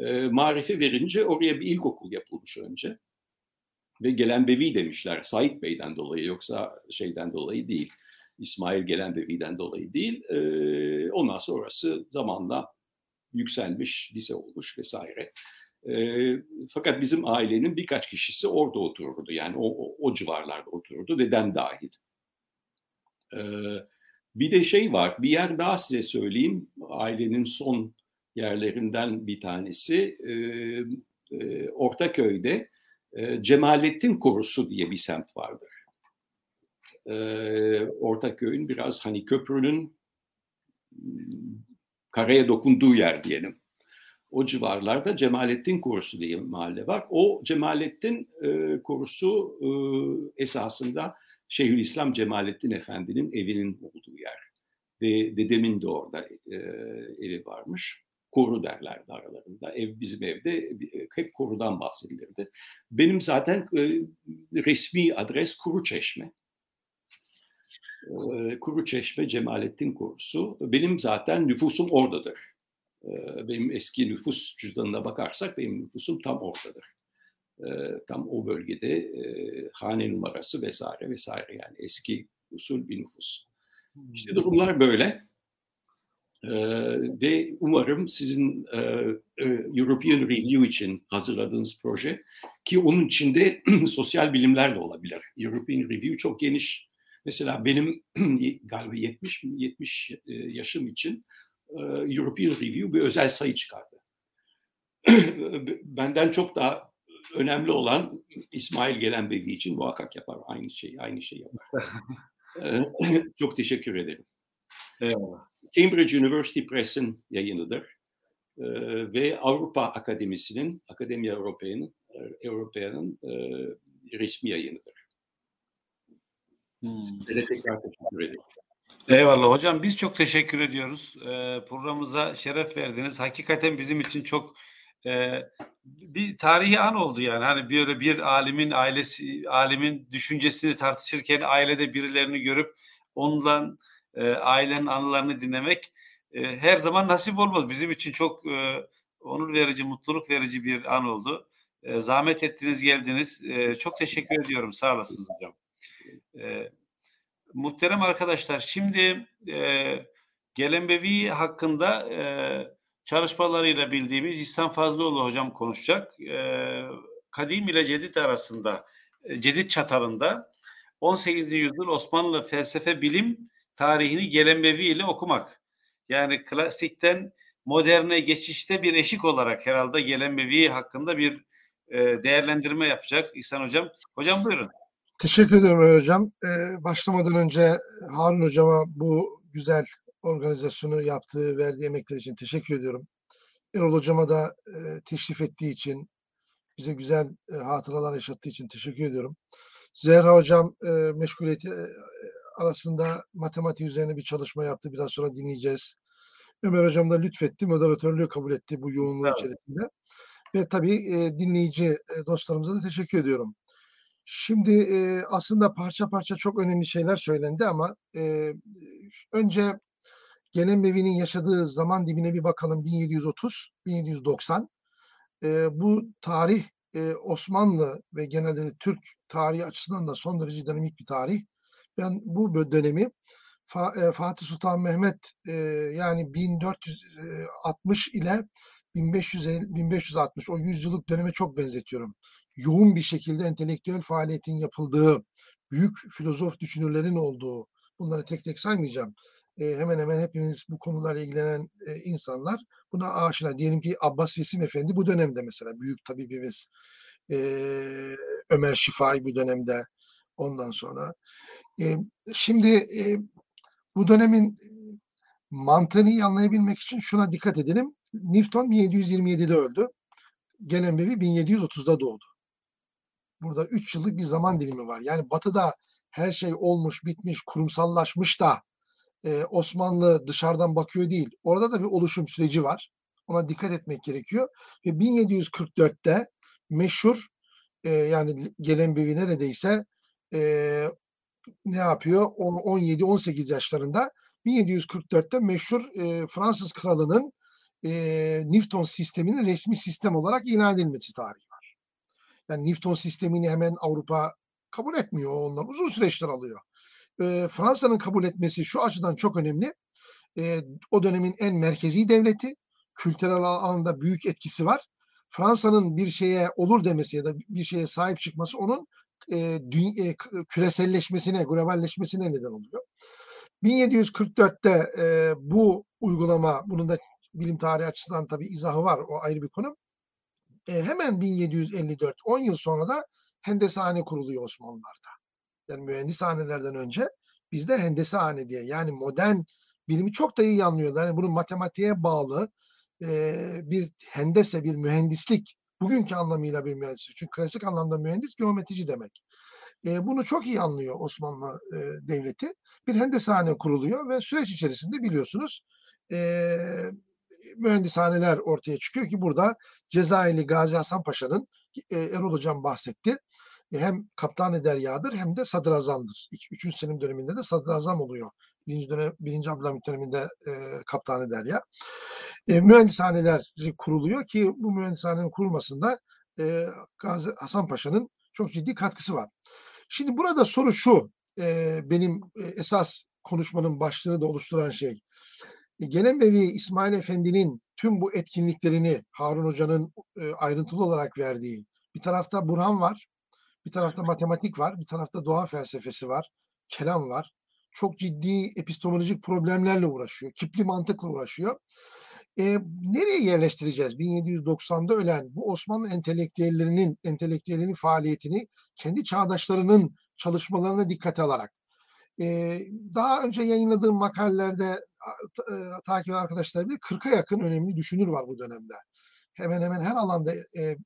E, Marif'e verince oraya bir ilkokul yapılmış önce. Ve gelen bevi demişler. Sait Bey'den dolayı yoksa şeyden dolayı değil. İsmail gelen bevi'den dolayı değil. E, ondan sonrası zamanla yükselmiş, lise olmuş vesaire. E, fakat bizim ailenin birkaç kişisi orada otururdu. Yani o, o, o civarlarda otururdu. Dedem dahil. E, bir de şey var. Bir yer daha size söyleyeyim. Ailenin son yerlerinden bir tanesi. E, e, Ortaköy'de e, Cemalettin Korusu diye bir semt vardır. E, Ortaköy'ün biraz hani köprünün karaya dokunduğu yer diyelim o civarlarda Cemalettin Korusu diye bir mahalle var. O Cemalettin e, Korusu e, esasında Şeyhülislam Cemalettin Efendi'nin evinin olduğu yer. Ve dedemin de orada e, evi varmış. Koru derlerdi aralarında. Ev bizim evde hep korudan bahsedilirdi. Benim zaten e, resmi adres Kuru Çeşme. E, Kuru Çeşme Cemalettin Korusu. Benim zaten nüfusum oradadır benim eski nüfus cüzdanına bakarsak benim nüfusum tam ortadır. Tam o bölgede hane numarası vesaire vesaire yani eski usul bir nüfus. İşte durumlar böyle. Ve umarım sizin European Review için hazırladığınız proje ki onun içinde sosyal bilimler de olabilir. European Review çok geniş. Mesela benim galiba 70 70 yaşım için e, European Review bir özel sayı çıkardı. Benden çok daha önemli olan İsmail Gelenbevi için muhakkak yapar aynı şeyi, aynı şeyi yapar. E, çok teşekkür ederim. Eyvallah. Cambridge University Press'in yayınıdır. E, ve Avrupa Akademisi'nin, Akademi Avrupa'nın Avrupa'nın resmi yayınıdır. Hmm. Size tekrar teşekkür ederim. Eyvallah hocam biz çok teşekkür ediyoruz. Ee, programımıza şeref verdiniz. Hakikaten bizim için çok e, bir tarihi an oldu yani. Hani bir bir alimin ailesi alimin düşüncesini tartışırken ailede birilerini görüp ondan e, ailenin anılarını dinlemek e, her zaman nasip olmaz. Bizim için çok e, onur verici, mutluluk verici bir an oldu. E, zahmet ettiniz, geldiniz. E, çok teşekkür ediyorum. Sağ olasınız hocam. E, muhterem arkadaşlar, şimdi e, Gelenbevi hakkında e, çalışmalarıyla bildiğimiz İhsan Fazlıoğlu hocam konuşacak. E, kadim ile cedid arasında, e, cedid çatalında 18. yüzyıl Osmanlı felsefe bilim tarihini Gelenbevi ile okumak. Yani klasikten moderne geçişte bir eşik olarak herhalde Gelenbevi hakkında bir e, değerlendirme yapacak İhsan hocam. Hocam buyurun. Teşekkür ederim Ömer Hocam. Ee, başlamadan önce Harun Hocama bu güzel organizasyonu yaptığı, verdiği emekler için teşekkür ediyorum. Erol Hocama da e, teşrif ettiği için, bize güzel e, hatıralar yaşattığı için teşekkür ediyorum. Zehra Hocam e, meşguliyeti e, arasında matematik üzerine bir çalışma yaptı. Biraz sonra dinleyeceğiz. Ömer Hocam da lütfetti, moderatörlüğü kabul etti bu yoğunluğu Evet. içerisinde. Ve tabii e, dinleyici e, dostlarımıza da teşekkür ediyorum. Şimdi e, aslında parça parça çok önemli şeyler söylendi ama e, önce Gelenbevi'nin yaşadığı zaman dibine bir bakalım. 1730 1790 E, bu tarih e, Osmanlı ve genelde de Türk tarihi açısından da son derece dinamik bir tarih. Ben bu dönemi Fa- e, Fatih Sultan Mehmet e, yani 1460 ile 1550 1560 o yüzyıllık döneme çok benzetiyorum yoğun bir şekilde entelektüel faaliyetin yapıldığı, büyük filozof düşünürlerin olduğu, bunları tek tek saymayacağım. E, hemen hemen hepimiz bu konularla ilgilenen e, insanlar buna aşina. Diyelim ki Abbas Vesim Efendi bu dönemde mesela büyük tabibimiz. E, Ömer Şifai bu dönemde. Ondan sonra. E, şimdi e, bu dönemin mantığını iyi anlayabilmek için şuna dikkat edelim. Newton 1727'de öldü. Gelenbevi 1730'da doğdu. Burada 3 yıllık bir zaman dilimi var. Yani batıda her şey olmuş, bitmiş, kurumsallaşmış da e, Osmanlı dışarıdan bakıyor değil. Orada da bir oluşum süreci var. Ona dikkat etmek gerekiyor. Ve 1744'te meşhur e, yani Gelenbevi neredeyse e, ne yapıyor? 17-18 yaşlarında 1744'te meşhur e, Fransız kralının e, Newton sisteminin resmi sistem olarak ilan edilmesi tarihi. Yani Newton sistemini hemen Avrupa kabul etmiyor. Onlar uzun süreçler alıyor. E, Fransa'nın kabul etmesi şu açıdan çok önemli. E, o dönemin en merkezi devleti. Kültürel alanda büyük etkisi var. Fransa'nın bir şeye olur demesi ya da bir şeye sahip çıkması onun e, dü- e, küreselleşmesine, globalleşmesine neden oluyor. 1744'te e, bu uygulama, bunun da bilim tarihi açısından tabii izahı var, o ayrı bir konu. E, hemen 1754, 10 yıl sonra da hendesehane kuruluyor Osmanlılar'da. Yani mühendishanelerden önce bizde hendesehane diye yani modern bilimi çok da iyi anlıyorlar. Yani bunun matematiğe bağlı e, bir hendese, bir mühendislik, bugünkü anlamıyla bir mühendislik. Çünkü klasik anlamda mühendis geometrici demek. E, bunu çok iyi anlıyor Osmanlı e, Devleti. Bir hendesehane kuruluyor ve süreç içerisinde biliyorsunuz e, mühendishaneler ortaya çıkıyor ki burada Cezayirli Gazi Hasan Paşa'nın e, Erol Hocam bahsetti. E, hem Kaptan-ı Derya'dır hem de Sadrazam'dır. İki, üçüncü Selim döneminde de Sadrazam oluyor. Birinci, dönem, birinci Abdülhamit döneminde e, Kaptan-ı Derya. E, mühendishaneler kuruluyor ki bu mühendishanenin kurulmasında e, Gazi Hasan Paşa'nın çok ciddi katkısı var. Şimdi burada soru şu, e, benim e, esas konuşmanın başlığını da oluşturan şey. E, Gelenbevi İsmail Efendi'nin tüm bu etkinliklerini Harun Hoca'nın e, ayrıntılı olarak verdiği, bir tarafta Burhan var, bir tarafta matematik var, bir tarafta doğa felsefesi var, kelam var. Çok ciddi epistemolojik problemlerle uğraşıyor, kipli mantıkla uğraşıyor. E, nereye yerleştireceğiz? 1790'da ölen bu Osmanlı entelektüellerinin entelektüelinin faaliyetini kendi çağdaşlarının çalışmalarına dikkate alarak e, daha önce yayınladığım makalelerde e, takip arkadaşlar bilir 40'a yakın önemli düşünür var bu dönemde. Hemen hemen her alanda e,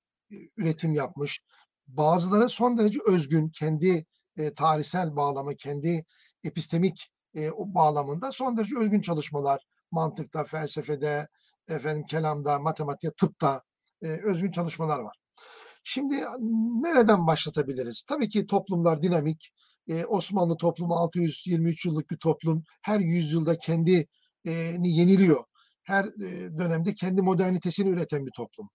üretim yapmış. Bazıları son derece özgün, kendi e, tarihsel bağlamı, kendi epistemik e, o bağlamında son derece özgün çalışmalar mantıkta, felsefede, efendim kelamda, matematikte, tıpta e, özgün çalışmalar var. Şimdi nereden başlatabiliriz? Tabii ki toplumlar dinamik. E, Osmanlı toplumu 623 yıllık bir toplum. Her yüzyılda kendini yeniliyor. Her e, dönemde kendi modernitesini üreten bir toplum.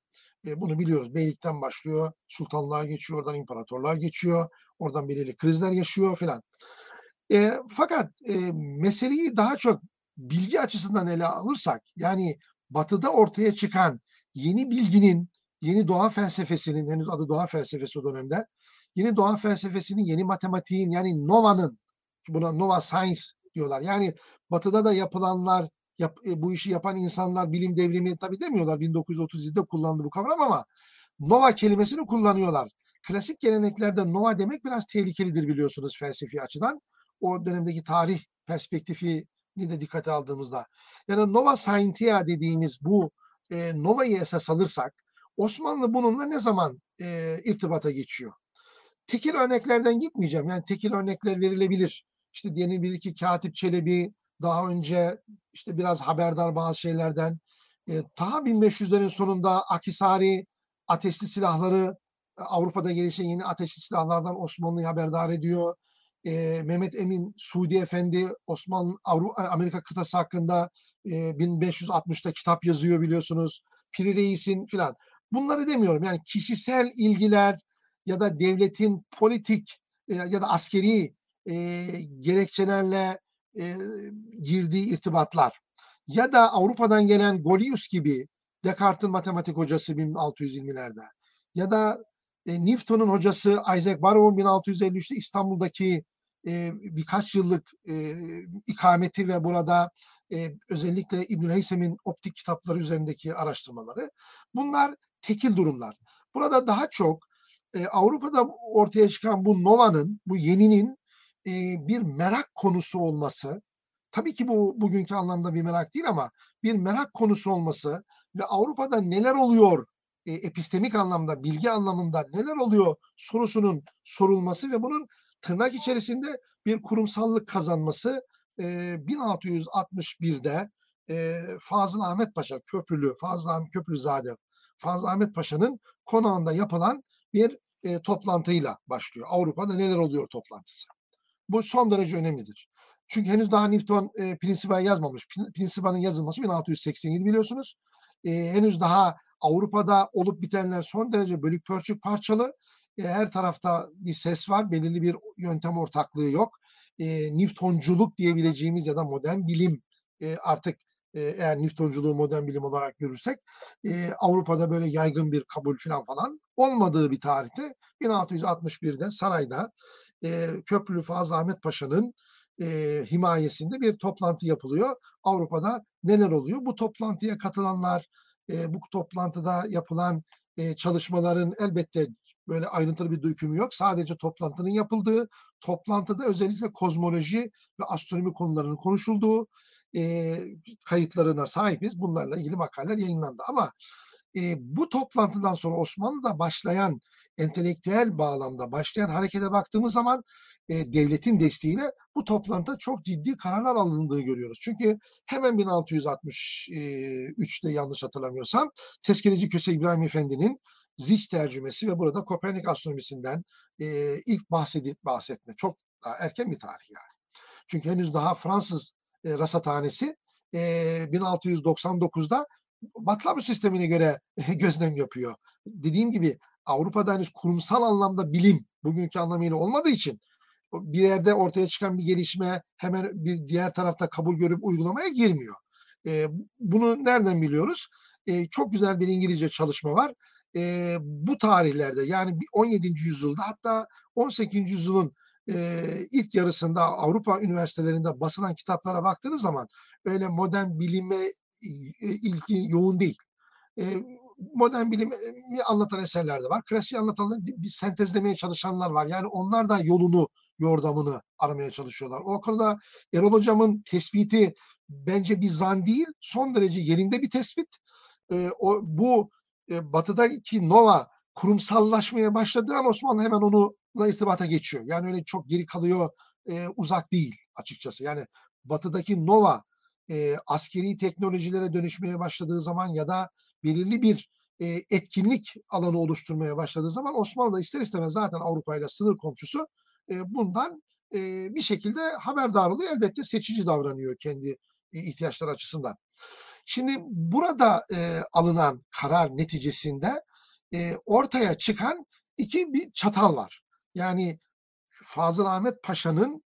E, bunu biliyoruz. Beylikten başlıyor, sultanlığa geçiyor, oradan imparatorluğa geçiyor, oradan belirli krizler yaşıyor filan. E, fakat e, meseleyi daha çok bilgi açısından ele alırsak, yani batıda ortaya çıkan yeni bilginin, yeni doğa felsefesinin, henüz adı doğa felsefesi o dönemde, yeni doğa felsefesinin, yeni matematiğin yani Nova'nın, buna Nova Science diyorlar. Yani batıda da yapılanlar, yap, e, bu işi yapan insanlar bilim devrimi tabii demiyorlar 1937'de kullandı bu kavram ama Nova kelimesini kullanıyorlar. Klasik geleneklerde Nova demek biraz tehlikelidir biliyorsunuz felsefi açıdan. O dönemdeki tarih perspektifini de dikkate aldığımızda. Yani Nova Scientia dediğimiz bu e, Nova'yı esas alırsak Osmanlı bununla ne zaman e, irtibata geçiyor? Tekil örneklerden gitmeyeceğim. Yani tekil örnekler verilebilir. İşte diyelim bir iki Katip Çelebi daha önce işte biraz haberdar bazı şeylerden. E, ta 1500'lerin sonunda Akisari ateşli silahları Avrupa'da gelişen yeni ateşli silahlardan Osmanlı'yı haberdar ediyor. E, Mehmet Emin Suudi Efendi Osmanlı Avrupa, Amerika kıtası hakkında e, 1560'ta kitap yazıyor biliyorsunuz. Piri Reis'in filan. Bunları demiyorum. Yani kişisel ilgiler ya da devletin politik e, ya da askeri e, gerekçelerle e, girdiği irtibatlar ya da Avrupa'dan gelen Golius gibi Descartes'in matematik hocası 1620'lerde ya da e, Newton'un hocası Isaac Barrow'un 1653'te İstanbul'daki e, birkaç yıllık e, ikameti ve burada e, özellikle İbnül Heysem'in optik kitapları üzerindeki araştırmaları bunlar tekil durumlar. Burada daha çok e, Avrupa'da ortaya çıkan bu Nova'nın, bu yeninin e, bir merak konusu olması, tabii ki bu bugünkü anlamda bir merak değil ama bir merak konusu olması ve Avrupa'da neler oluyor e, epistemik anlamda, bilgi anlamında neler oluyor sorusunun sorulması ve bunun tırnak içerisinde bir kurumsallık kazanması e, 1661'de e, Fazıl Ahmet Paşa Köprülü, Fazıl Ahmet Köprülüzade, Fazıl Ahmet Paşa'nın konağında yapılan bir e, toplantıyla başlıyor. Avrupa'da neler oluyor toplantısı. Bu son derece önemlidir. Çünkü henüz daha Newton e, Principia'yı yazmamış. Principia'nın yazılması 1687 biliyorsunuz. E, henüz daha Avrupa'da olup bitenler son derece bölük pörçük parçalı. E, her tarafta bir ses var. Belirli bir yöntem ortaklığı yok. E, Newtonculuk diyebileceğimiz ya da modern bilim e, artık eğer Newtonculuğu modern bilim olarak görürsek e, Avrupa'da böyle yaygın bir kabul falan falan olmadığı bir tarihte 1661'de sarayda e, Köprülü Fazıl Ahmet Paşa'nın e, himayesinde bir toplantı yapılıyor. Avrupa'da neler oluyor? Bu toplantıya katılanlar, e, bu toplantıda yapılan e, çalışmaların elbette böyle ayrıntılı bir dökümü yok. Sadece toplantının yapıldığı, toplantıda özellikle kozmoloji ve astronomi konularının konuşulduğu e, kayıtlarına sahibiz. Bunlarla ilgili makaleler yayınlandı. Ama e, bu toplantıdan sonra Osmanlı'da başlayan entelektüel bağlamda başlayan harekete baktığımız zaman e, devletin desteğiyle bu toplantıda çok ciddi kararlar alındığını görüyoruz. Çünkü hemen 1663'te yanlış hatırlamıyorsam Tezkereci Köse İbrahim Efendi'nin Ziç tercümesi ve burada Kopernik astronomisinden e, ilk bahsedip bahsetme çok daha erken bir tarih yani. Çünkü henüz daha Fransız e, rasathanesi e, 1699'da Batlama sistemine göre gözlem yapıyor. Dediğim gibi Avrupa'da henüz kurumsal anlamda bilim bugünkü anlamıyla olmadığı için bir yerde ortaya çıkan bir gelişme hemen bir diğer tarafta kabul görüp uygulamaya girmiyor. E, bunu nereden biliyoruz? E, çok güzel bir İngilizce çalışma var. E, bu tarihlerde yani 17. yüzyılda hatta 18. yüzyılın e, ilk yarısında Avrupa üniversitelerinde basılan kitaplara baktığınız zaman öyle modern bilime ilgi yoğun değil. E, modern bilimi anlatan eserler de var. Klasiği anlatan bir, sentezlemeye çalışanlar var. Yani onlar da yolunu, yordamını aramaya çalışıyorlar. O konuda Erol Hocam'ın tespiti bence bir zan değil, son derece yerinde bir tespit. E, o Bu e, batıdaki Nova kurumsallaşmaya başladığı an Osmanlı hemen onunla irtibata geçiyor. Yani öyle çok geri kalıyor, e, uzak değil açıkçası. Yani batıdaki Nova e, askeri teknolojilere dönüşmeye başladığı zaman ya da belirli bir e, etkinlik alanı oluşturmaya başladığı zaman Osmanlı da ister istemez zaten Avrupa ile sınır komşusu e, bundan e, bir şekilde haberdar oluyor. Elbette seçici davranıyor kendi e, ihtiyaçları açısından. Şimdi burada e, alınan karar neticesinde e, ortaya çıkan iki bir çatal var. Yani Fazıl Ahmet Paşa'nın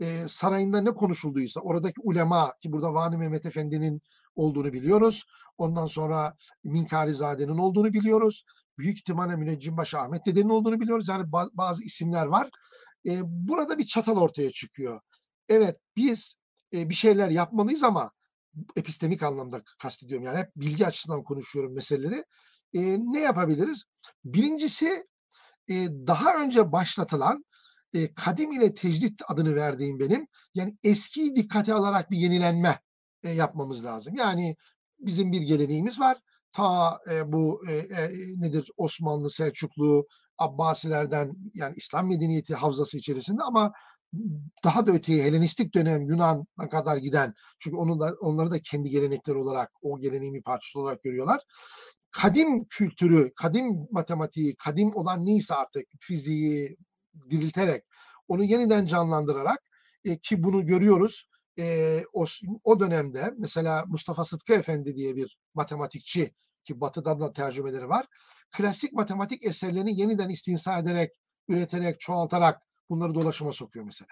e, sarayında ne konuşulduysa oradaki ulema ki burada Vani Mehmet Efendi'nin olduğunu biliyoruz. Ondan sonra Minkarizade'nin olduğunu biliyoruz. Büyük ihtimalle Müneccimbaşı Ahmet Dede'nin olduğunu biliyoruz. Yani ba- bazı isimler var. E, burada bir çatal ortaya çıkıyor. Evet biz e, bir şeyler yapmalıyız ama epistemik anlamda kastediyorum. Yani hep bilgi açısından konuşuyorum meseleleri. E, ne yapabiliriz? Birincisi e, daha önce başlatılan e, kadim ile tecdit adını verdiğim benim yani eskiyi dikkate alarak bir yenilenme e, yapmamız lazım. Yani bizim bir geleneğimiz var. Ta e, bu e, e, nedir Osmanlı, Selçuklu, Abbasilerden yani İslam medeniyeti havzası içerisinde ama daha da öteye Helenistik dönem Yunan'a kadar giden çünkü onu da onları da kendi gelenekleri olarak o geleneğin bir parçası olarak görüyorlar. Kadim kültürü, kadim matematiği, kadim olan neyse artık fiziği dirilterek onu yeniden canlandırarak e, ki bunu görüyoruz. E, o, o dönemde mesela Mustafa Sıtkı Efendi diye bir matematikçi ki batıda da tercümeleri var. Klasik matematik eserlerini yeniden istinsa ederek, üreterek, çoğaltarak bunları dolaşıma sokuyor mesela.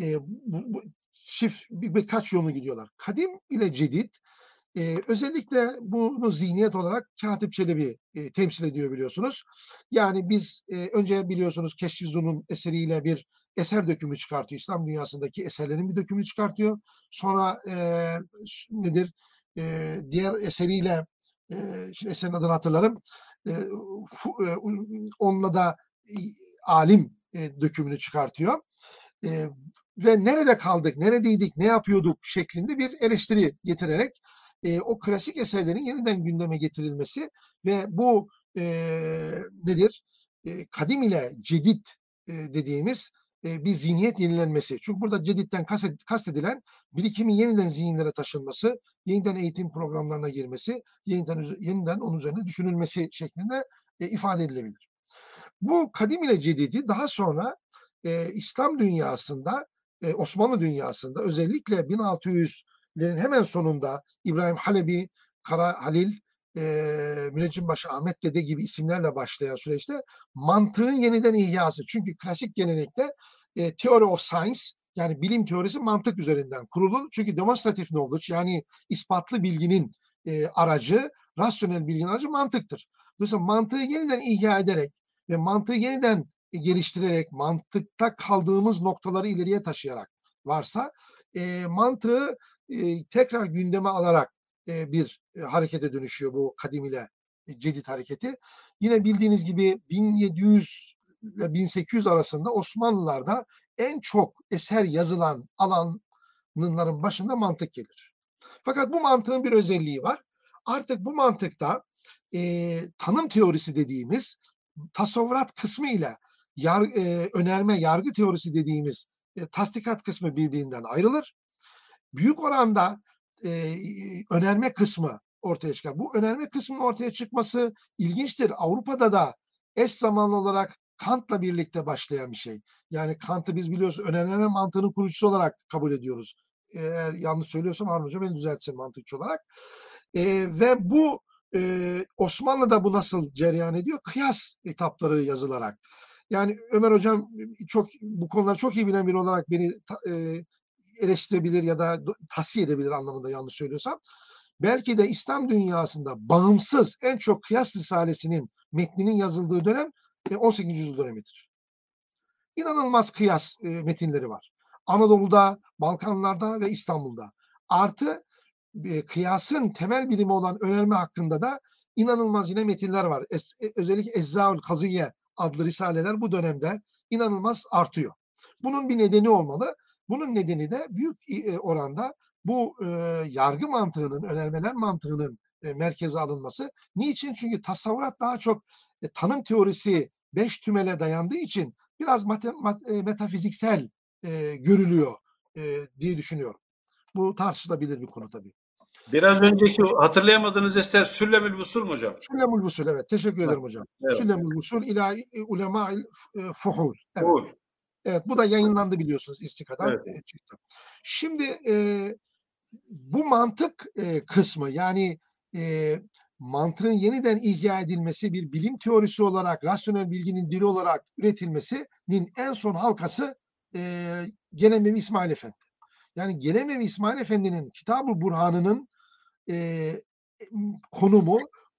E, bu, bu, çift bir, birkaç yolunu gidiyorlar. Kadim ile cedid e, özellikle bunu zihniyet olarak Katip Çelebi e, temsil ediyor biliyorsunuz. Yani biz e, önce biliyorsunuz Keşfizu'nun eseriyle bir eser dökümü çıkartıyor. İslam dünyasındaki eserlerin bir dökümünü çıkartıyor. Sonra e, nedir? E, diğer eseriyle e, şimdi eserin adını hatırlarım. E, fu, e, onunla da e, alim e, dökümünü çıkartıyor. E, ve nerede kaldık, neredeydik, ne yapıyorduk şeklinde bir eleştiri getirerek e, o klasik eserlerin yeniden gündeme getirilmesi ve bu e, nedir? E, kadim ile cedid e, dediğimiz e, bir zihniyet yenilenmesi. Çünkü burada ceditten kastedilen birikimin yeniden zihinlere taşınması, yeniden eğitim programlarına girmesi, yeniden, yeniden onun üzerine düşünülmesi şeklinde e, ifade edilebilir. Bu kadim ile cedidi daha sonra e, İslam dünyasında, e, Osmanlı dünyasında özellikle 1600'lerin hemen sonunda İbrahim Halebi, Kara Halil, e, Müneccimbaşı Ahmet Dede gibi isimlerle başlayan süreçte mantığın yeniden ihyası. Çünkü klasik gelenekte e, Theory of Science yani bilim teorisi mantık üzerinden kurulur. Çünkü demonstrative knowledge yani ispatlı bilginin e, aracı, rasyonel bilginin aracı mantıktır. Dolayısıyla mantığı yeniden ihya ederek ve mantığı yeniden geliştirerek, mantıkta kaldığımız noktaları ileriye taşıyarak varsa e, mantığı tekrar gündeme alarak bir e, harekete dönüşüyor bu kadim ile e, cedid hareketi. Yine bildiğiniz gibi 1700 ile 1800 arasında Osmanlılar'da en çok eser yazılan alanların başında mantık gelir. Fakat bu mantığın bir özelliği var. Artık bu mantıkta e, tanım teorisi dediğimiz tasavvurat kısmı ile yar, e, önerme, yargı teorisi dediğimiz e, tasdikat kısmı birbirinden ayrılır. Büyük oranda e, önerme kısmı ortaya çıkar. Bu önerme kısmının ortaya çıkması ilginçtir. Avrupa'da da eş zamanlı olarak Kant'la birlikte başlayan bir şey. Yani Kant'ı biz biliyoruz önerme mantığının kurucusu olarak kabul ediyoruz. Eğer yanlış söylüyorsam Harun Hoca beni düzeltsin mantıkçı olarak. E, ve bu e, Osmanlı'da bu nasıl cereyan ediyor? Kıyas etapları yazılarak. Yani Ömer Hocam çok bu konuları çok iyi bilen biri olarak beni e, eleştirebilir ya da tavsiye edebilir anlamında yanlış söylüyorsam. Belki de İslam dünyasında bağımsız en çok kıyas risalesinin metninin yazıldığı dönem 18. yüzyıl dönemidir. İnanılmaz kıyas e, metinleri var. Anadolu'da, Balkanlarda ve İstanbul'da. Artı e, kıyasın temel birimi olan önerme hakkında da inanılmaz yine metinler var. Es, e, özellikle Ezzaül Kaziye adlı risaleler bu dönemde inanılmaz artıyor. Bunun bir nedeni olmalı. Bunun nedeni de büyük oranda bu e, yargı mantığının, önermeler mantığının e, merkeze alınması. Niçin? Çünkü tasavvurat daha çok e, tanım teorisi beş tümele dayandığı için biraz mate, mat, e, metafiziksel e, görülüyor e, diye düşünüyorum. Bu tartışılabilir bir konu tabii. Biraz önceki hatırlayamadığınız eser Süllemül Vusul mu hocam? Süllemül Vusul evet. Teşekkür ederim hocam. Evet. Süllemül Vusul ila ulema'il fuhul. Evet. Fuhul. Evet bu da yayınlandı biliyorsunuz İstika'dan evet. çıktı. Şimdi e, bu mantık e, kısmı yani e, mantığın yeniden ihya edilmesi, bir bilim teorisi olarak, rasyonel bilginin dili olarak üretilmesinin en son halkası e, Gelemevi İsmail Efendi. Yani Gelemevi İsmail Efendi'nin Kitab-ı Burhan'ının e, konumu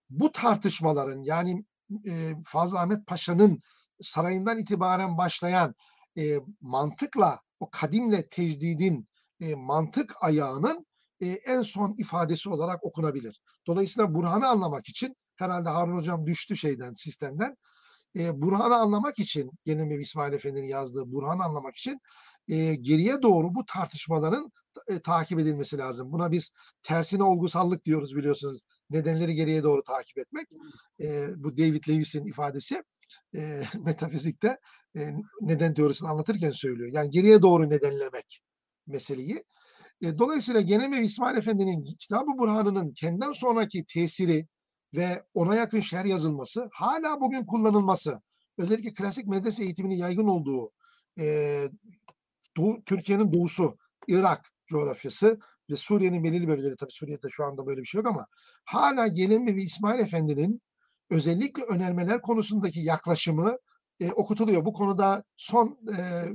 bu tartışmaların yani e, Fazıl Ahmet Paşa'nın sarayından itibaren başlayan e, mantıkla o kadimle tecdidin e, mantık ayağının e, en son ifadesi olarak okunabilir. Dolayısıyla Burhan'ı anlamak için herhalde Harun Hocam düştü şeyden, sistemden. E, Burhan'ı anlamak için, gene İsmail Efendi'nin yazdığı Burhan'ı anlamak için e, geriye doğru bu tartışmaların e, takip edilmesi lazım. Buna biz tersine olgusallık diyoruz biliyorsunuz. Nedenleri geriye doğru takip etmek. E, bu David Lewis'in ifadesi e, metafizikte e, neden teorisini anlatırken söylüyor. Yani geriye doğru nedenlemek meseleyi. E, dolayısıyla Genemevi İsmail Efendi'nin Kitab-ı Burhan'ının kendinden sonraki tesiri ve ona yakın şer yazılması, hala bugün kullanılması, özellikle klasik medrese eğitiminin yaygın olduğu e, Doğu, Türkiye'nin doğusu, Irak coğrafyası ve Suriye'nin belirli bölgeleri, tabii Suriye'de şu anda böyle bir şey yok ama hala Genemevi İsmail Efendi'nin özellikle önermeler konusundaki yaklaşımı e, okutuluyor. Bu konuda son e,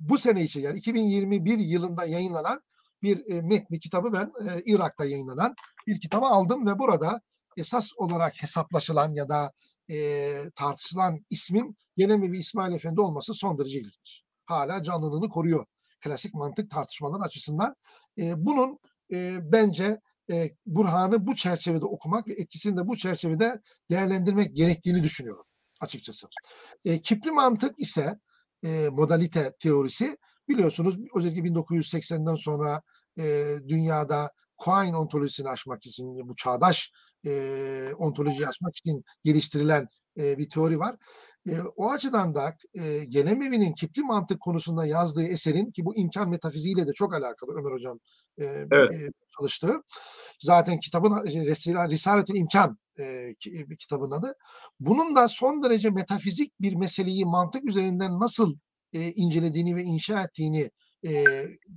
bu sene için yani 2021 yılında yayınlanan bir e, metni kitabı ben e, Irak'ta yayınlanan bir kitabı aldım ve burada esas olarak hesaplaşılan ya da e, tartışılan ismin Gelemevi İsmail Efendi olması son derece ilginç. Hala canlılığını koruyor klasik mantık tartışmaları açısından. E, bunun e, bence e, Burhan'ı bu çerçevede okumak ve etkisini de bu çerçevede değerlendirmek gerektiğini düşünüyorum açıkçası. E, Kipli mantık ise e, modalite teorisi biliyorsunuz özellikle 1980'den sonra e, dünyada Quine ontolojisini aşmak için bu çağdaş e, ontolojiyi aşmak için geliştirilen e, bir teori var. E, o açıdan da e, Gelemevi'nin Kipli mantık konusunda yazdığı eserin ki bu imkan metafiziğiyle de çok alakalı Ömer Hocam e, evet. e, çalıştığı. Zaten kitabın Risaletül İmkan e, kitabın adı. Bunun da son derece metafizik bir meseleyi mantık üzerinden nasıl e, incelediğini ve inşa ettiğini e,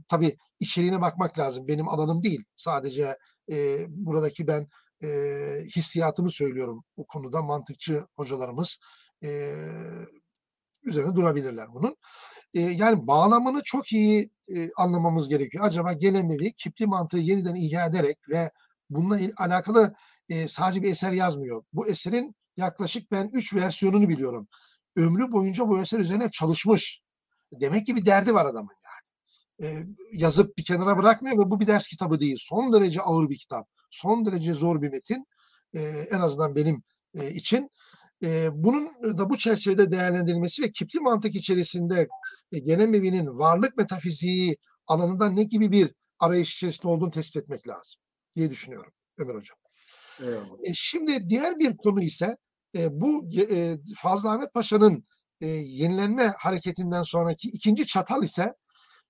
tabii içeriğine bakmak lazım. Benim alanım değil. Sadece e, buradaki ben e, hissiyatımı söylüyorum bu konuda mantıkçı hocalarımız e, üzerine durabilirler bunun. E, yani bağlamını çok iyi e, anlamamız gerekiyor. Acaba Gelemevi Kipli mantığı yeniden ihya ederek ve bununla alakalı e, sadece bir eser yazmıyor. Bu eserin yaklaşık ben üç versiyonunu biliyorum. Ömrü boyunca bu eser üzerine çalışmış. Demek ki bir derdi var adamın yani. E, yazıp bir kenara bırakmıyor ve bu bir ders kitabı değil. Son derece ağır bir kitap. Son derece zor bir metin. E, en azından benim e, için. E, bunun da bu çerçevede değerlendirilmesi ve Kipli mantık içerisinde e, Genemevi'nin varlık metafiziği alanında ne gibi bir arayış içerisinde olduğunu tespit etmek lazım diye düşünüyorum Ömer Hocam. Evet. E, şimdi diğer bir konu ise e, bu e, Fazıl Ahmet Paşa'nın e, yenilenme hareketinden sonraki ikinci çatal ise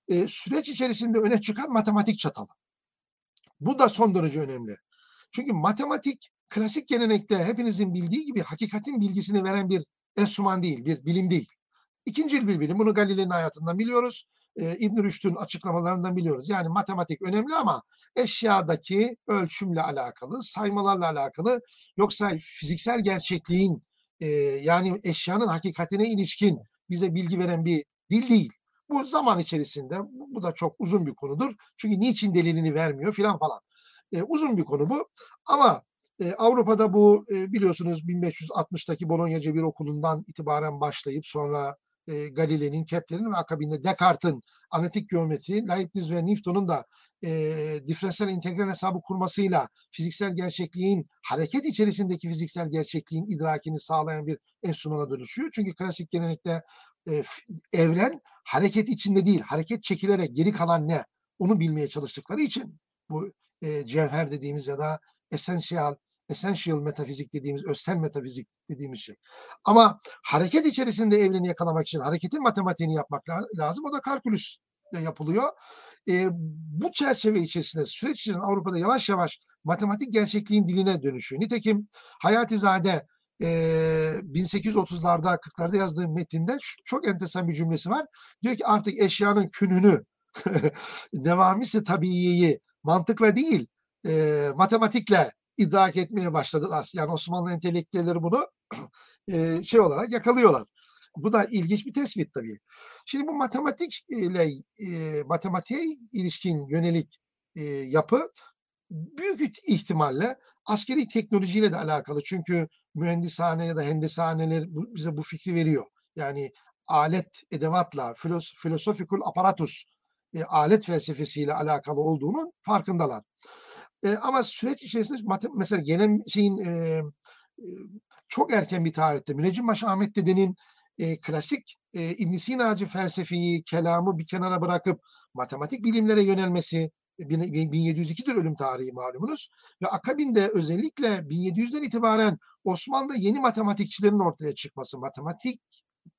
e, süreç içerisinde öne çıkan matematik çatalı. Bu da son derece önemli. Çünkü matematik klasik gelenekte hepinizin bildiği gibi hakikatin bilgisini veren bir enstrüman değil, bir bilim değil. İkinci bir bilim. Bunu Galile'nin hayatından biliyoruz. E, İbn Rüşd'ün açıklamalarından biliyoruz. Yani matematik önemli ama eşyadaki ölçümle alakalı, saymalarla alakalı yoksa fiziksel gerçekliğin e, yani eşyanın hakikatine ilişkin bize bilgi veren bir dil değil. Bu zaman içerisinde bu da çok uzun bir konudur. Çünkü niçin delilini vermiyor filan falan. E, uzun bir konu bu. Ama e, Avrupa'da bu e, biliyorsunuz 1560'taki Bologna Cebir Okulu'ndan itibaren başlayıp sonra e, Galile'nin, Kepler'in ve akabinde Descartes'in analitik geometri, Leibniz ve Newton'un da e, diferansiyel integral hesabı kurmasıyla fiziksel gerçekliğin, hareket içerisindeki fiziksel gerçekliğin idrakini sağlayan bir enstrümana dönüşüyor. Çünkü klasik gelenekte e, evren hareket içinde değil, hareket çekilerek geri kalan ne? Onu bilmeye çalıştıkları için bu e, cevher dediğimiz ya da essential essential metafizik dediğimiz, özsel metafizik dediğimiz şey. Ama hareket içerisinde evreni yakalamak için hareketin matematiğini yapmak lazım. O da kalkülüs yapılıyor. E, bu çerçeve içerisinde süreç içerisinde Avrupa'da yavaş yavaş matematik gerçekliğin diline dönüşüyor. Nitekim Hayatizade e, 1830'larda 40'larda yazdığı metinde çok enteresan bir cümlesi var. Diyor ki artık eşyanın kününü devamisi tabiiyeyi mantıkla değil e, matematikle idrak etmeye başladılar. Yani Osmanlı entelektüelleri bunu e, şey olarak yakalıyorlar. Bu da ilginç bir tespit tabii. Şimdi bu matematik ile e, matematiğe ilişkin yönelik e, yapı büyük ihtimalle askeri teknolojiyle de alakalı. Çünkü mühendishane ya da hendesaneler bize bu fikri veriyor. Yani alet edevatla, filos, philosophical apparatus, e, alet felsefesiyle alakalı olduğunun farkındalar. E, ama süreç içerisinde mesela gelen şeyin e, çok erken bir tarihte Müneccimbaşı Ahmet Dede'nin e, klasik e, İbn Sina'cı felsefeyi, kelamı bir kenara bırakıp matematik bilimlere yönelmesi, e, bin- bin- 1702'dir ölüm tarihi malumunuz. Ve akabinde özellikle 1700'den itibaren Osmanlı'da yeni matematikçilerin ortaya çıkması, matematik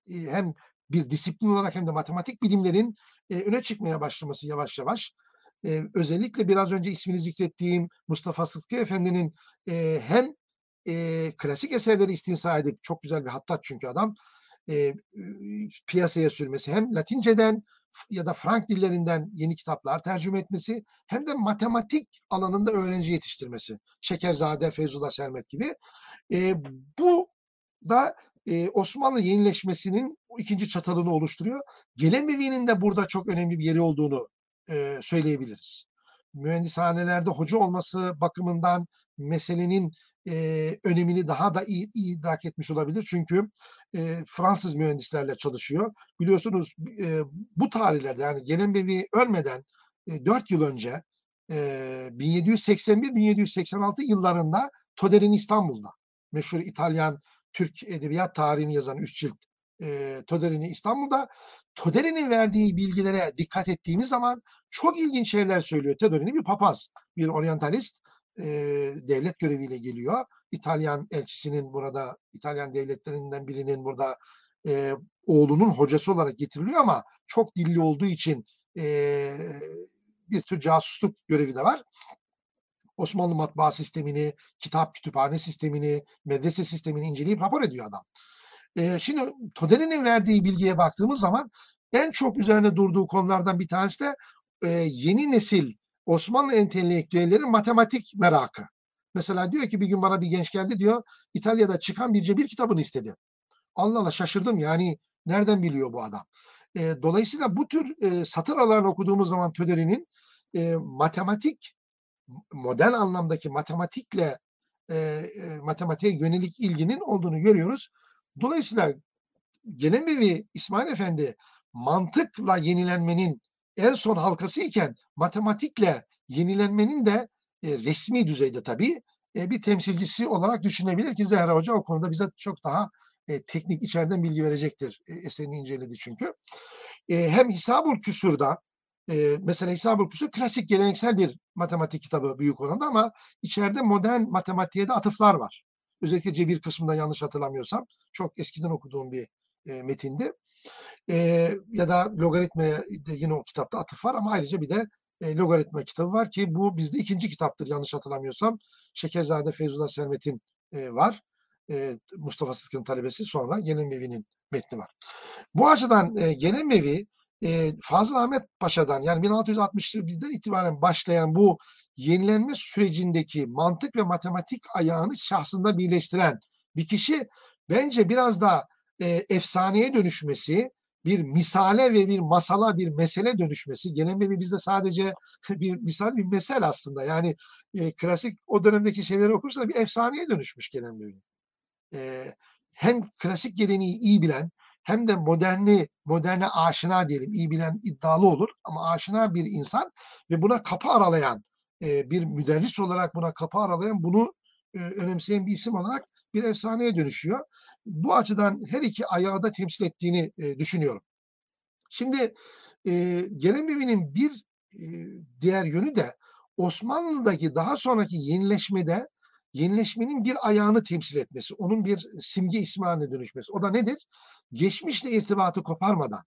e, hem bir disiplin olarak hem de matematik bilimlerin e, öne çıkmaya başlaması yavaş yavaş. E, özellikle biraz önce ismini zikrettiğim Mustafa Sıtkı Efendi'nin e, hem e, klasik eserleri istinsa edip çok güzel bir hattat çünkü adam e, piyasaya sürmesi hem Latinceden ya da Frank dillerinden yeni kitaplar tercüme etmesi hem de matematik alanında öğrenci yetiştirmesi. Şekerzade, Feyzullah Sermet gibi. E, bu da e, Osmanlı yenileşmesinin ikinci çatalını oluşturuyor. Gelemevi'nin de burada çok önemli bir yeri olduğunu e, söyleyebiliriz. Mühendishanelerde hoca olması bakımından meselenin e, önemini daha da iyi, iyi idrak etmiş olabilir. Çünkü e, Fransız mühendislerle çalışıyor. Biliyorsunuz e, bu tarihlerde yani Gelenbevi ölmeden e, 4 yıl önce e, 1781-1786 yıllarında Toder'in İstanbul'da meşhur İtalyan Türk edebiyat tarihini yazan üç cilt e, Toderini İstanbul'da Toderi'nin verdiği bilgilere dikkat ettiğimiz zaman çok ilginç şeyler söylüyor. Toderini bir papaz, bir oryantalist e, devlet göreviyle geliyor. İtalyan elçisinin burada, İtalyan devletlerinden birinin burada e, oğlunun hocası olarak getiriliyor ama çok dilli olduğu için e, bir tür casusluk görevi de var. Osmanlı matbaa sistemini, kitap kütüphane sistemini, medrese sistemini inceleyip rapor ediyor adam. Şimdi Toderi'nin verdiği bilgiye baktığımız zaman en çok üzerine durduğu konulardan bir tanesi de yeni nesil Osmanlı entelektüellerin matematik merakı. Mesela diyor ki bir gün bana bir genç geldi diyor İtalya'da çıkan bir cebir kitabını istedi. Allah Allah şaşırdım yani nereden biliyor bu adam? E, dolayısıyla bu tür e, satır aralarını okuduğumuz zaman Toderi'nin e, matematik modern anlamdaki matematikle e, e, matematiğe yönelik ilginin olduğunu görüyoruz. Dolayısıyla Gelemevi İsmail Efendi mantıkla yenilenmenin en son halkası iken matematikle yenilenmenin de e, resmi düzeyde tabii e, bir temsilcisi olarak düşünebilir ki Zehra Hoca o konuda bize çok daha e, teknik içeriden bilgi verecektir. E, eserini inceledi çünkü. E, hem Hisabul Küsur'da e, mesela Hisabul Küsur klasik geleneksel bir matematik kitabı büyük oranda ama içeride modern matematiğe de atıflar var. Özellikle cebir kısmında yanlış hatırlamıyorsam çok eskiden okuduğum bir e, metindi. E, ya da logaritmaya de yine o kitapta atıf var ama ayrıca bir de e, logaritma kitabı var ki bu bizde ikinci kitaptır yanlış hatırlamıyorsam. Şekerzade Feyzullah Sermet'in e, var. E, Mustafa Sıtkı'nın talebesi sonra Gelemevi'nin metni var. Bu açıdan e, Gelemevi e, Fazıl Ahmet Paşa'dan yani 1661'den itibaren başlayan bu yenilenme sürecindeki mantık ve matematik ayağını şahsında birleştiren bir kişi bence biraz da e, efsaneye dönüşmesi, bir misale ve bir masala bir mesele dönüşmesi. Gelemevi bizde sadece bir misal bir mesel aslında. Yani e, klasik o dönemdeki şeyleri okursa bir efsaneye dönüşmüş Gelemevi. E, hem klasik geleneği iyi bilen hem de moderni, moderne aşina diyelim, iyi bilen iddialı olur ama aşina bir insan ve buna kapı aralayan, bir müderris olarak buna kapı aralayan, bunu önemseyen bir isim olarak bir efsaneye dönüşüyor. Bu açıdan her iki ayağı da temsil ettiğini düşünüyorum. Şimdi e, bir diğer yönü de Osmanlı'daki daha sonraki yenileşmede yenileşmenin bir ayağını temsil etmesi, onun bir simge ismi haline dönüşmesi. O da nedir? Geçmişle irtibatı koparmadan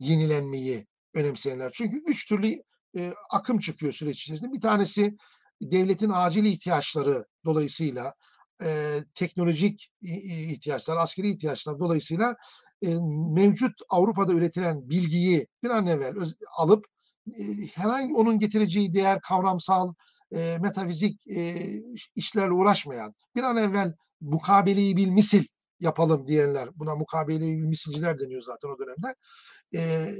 yenilenmeyi önemseyenler. Çünkü üç türlü e, akım çıkıyor süreç içerisinde. Bir tanesi devletin acil ihtiyaçları dolayısıyla e, teknolojik ihtiyaçlar, askeri ihtiyaçlar dolayısıyla e, mevcut Avrupa'da üretilen bilgiyi bir an evvel alıp e, herhangi onun getireceği değer kavramsal e, metafizik e, işlerle uğraşmayan, bir an evvel mukabeleyi bil misil yapalım diyenler, buna mukabeleyi bil misilciler deniyor zaten o dönemde. E,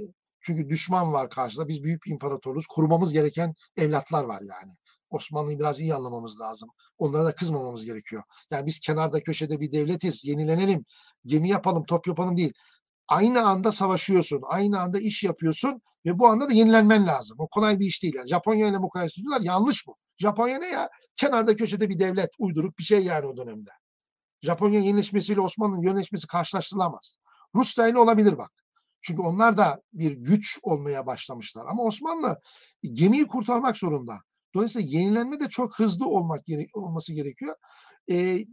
çünkü düşman var karşıda. Biz büyük bir imparatorluğuz. Korumamız gereken evlatlar var yani. Osmanlı'yı biraz iyi anlamamız lazım. Onlara da kızmamamız gerekiyor. Yani biz kenarda köşede bir devletiz. Yenilenelim, gemi yapalım, top yapalım değil. Aynı anda savaşıyorsun. Aynı anda iş yapıyorsun ve bu anda da yenilenmen lazım. O kolay bir iş değil. Yani Japonya ile mukayese ediyorlar. Yanlış bu. Japonya ne ya? Kenarda köşede bir devlet. Uyduruk bir şey yani o dönemde. Japonya yenileşmesiyle Osmanlı'nın yenileşmesi karşılaştırılamaz. Rusya ile olabilir bak. Çünkü onlar da bir güç olmaya başlamışlar. Ama Osmanlı gemiyi kurtarmak zorunda. Dolayısıyla yenilenme de çok hızlı olmak gere- olması gerekiyor. Ee,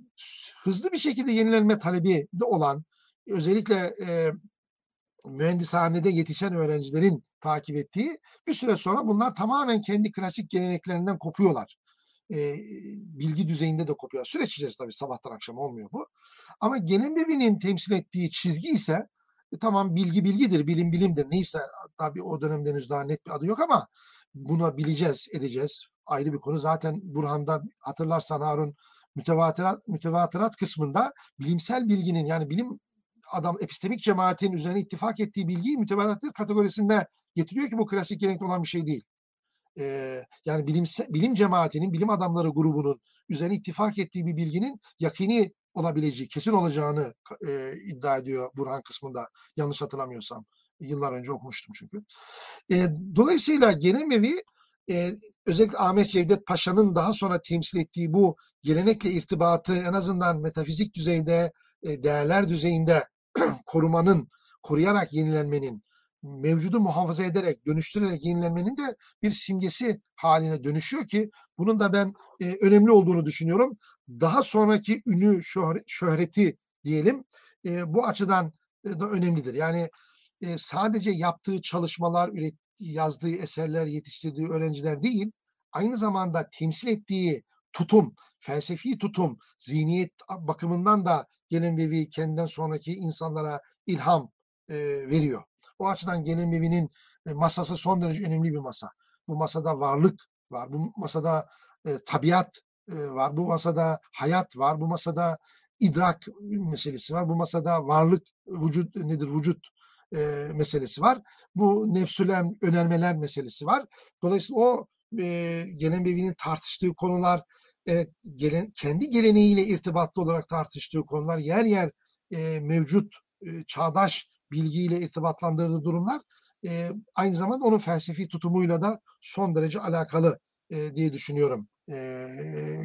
hızlı bir şekilde yenilenme talebi de olan özellikle e, mühendishanede yetişen öğrencilerin takip ettiği bir süre sonra bunlar tamamen kendi klasik geleneklerinden kopuyorlar. E, bilgi düzeyinde de kopuyor. Süreç içerisinde tabii sabahtan akşam olmuyor bu. Ama Genelbevi'nin temsil ettiği çizgi ise e, tamam bilgi bilgidir, bilim bilimdir. Neyse tabii o dönemde henüz daha net bir adı yok ama buna bileceğiz, edeceğiz. Ayrı bir konu. Zaten Burhan'da hatırlarsan Harun mütevatirat, mütevatirat kısmında bilimsel bilginin yani bilim adam epistemik cemaatin üzerine ittifak ettiği bilgiyi mütevatirat kategorisinde getiriyor ki bu klasik gelenekte olan bir şey değil. Ee, yani bilimse, bilim cemaatinin, bilim adamları grubunun üzerine ittifak ettiği bir bilginin yakini olabileceği, kesin olacağını e, iddia ediyor Burhan kısmında. Yanlış hatırlamıyorsam. Yıllar önce okumuştum çünkü. E, dolayısıyla Genemevi e, özellikle Ahmet Cevdet Paşa'nın daha sonra temsil ettiği bu gelenekle irtibatı en azından metafizik düzeyde, e, değerler düzeyinde korumanın, koruyarak yenilenmenin, mevcudu muhafaza ederek, dönüştürerek yenilenmenin de bir simgesi haline dönüşüyor ki bunun da ben e, önemli olduğunu düşünüyorum. Daha sonraki ünü, şöhre- şöhreti diyelim e, bu açıdan da önemlidir. Yani e, sadece yaptığı çalışmalar, ürettiği, yazdığı eserler, yetiştirdiği öğrenciler değil, aynı zamanda temsil ettiği tutum, felsefi tutum, zihniyet bakımından da Gelenbevi kendinden sonraki insanlara ilham e, veriyor. O açıdan Gelenbevi'nin masası son derece önemli bir masa. Bu masada varlık var, bu masada e, tabiat var, bu masada hayat var, bu masada idrak meselesi var, bu masada varlık, vücut nedir, vücut e, meselesi var. Bu nefsülem önermeler meselesi var. Dolayısıyla o e, Gelenbevi'nin tartıştığı konular, evet, gelen, kendi geleneğiyle irtibatlı olarak tartıştığı konular, yer yer e, mevcut e, çağdaş bilgiyle irtibatlandırdığı durumlar e, aynı zamanda onun felsefi tutumuyla da son derece alakalı e, diye düşünüyorum e,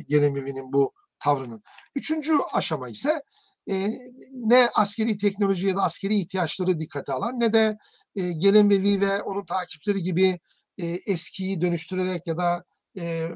Gelenbevi'nin bu tavrının. Üçüncü aşama ise e, ne askeri teknoloji ya da askeri ihtiyaçları dikkate alan ne de e, Gelenbevi ve onun takipçileri gibi e, eskiyi dönüştürerek ya da e,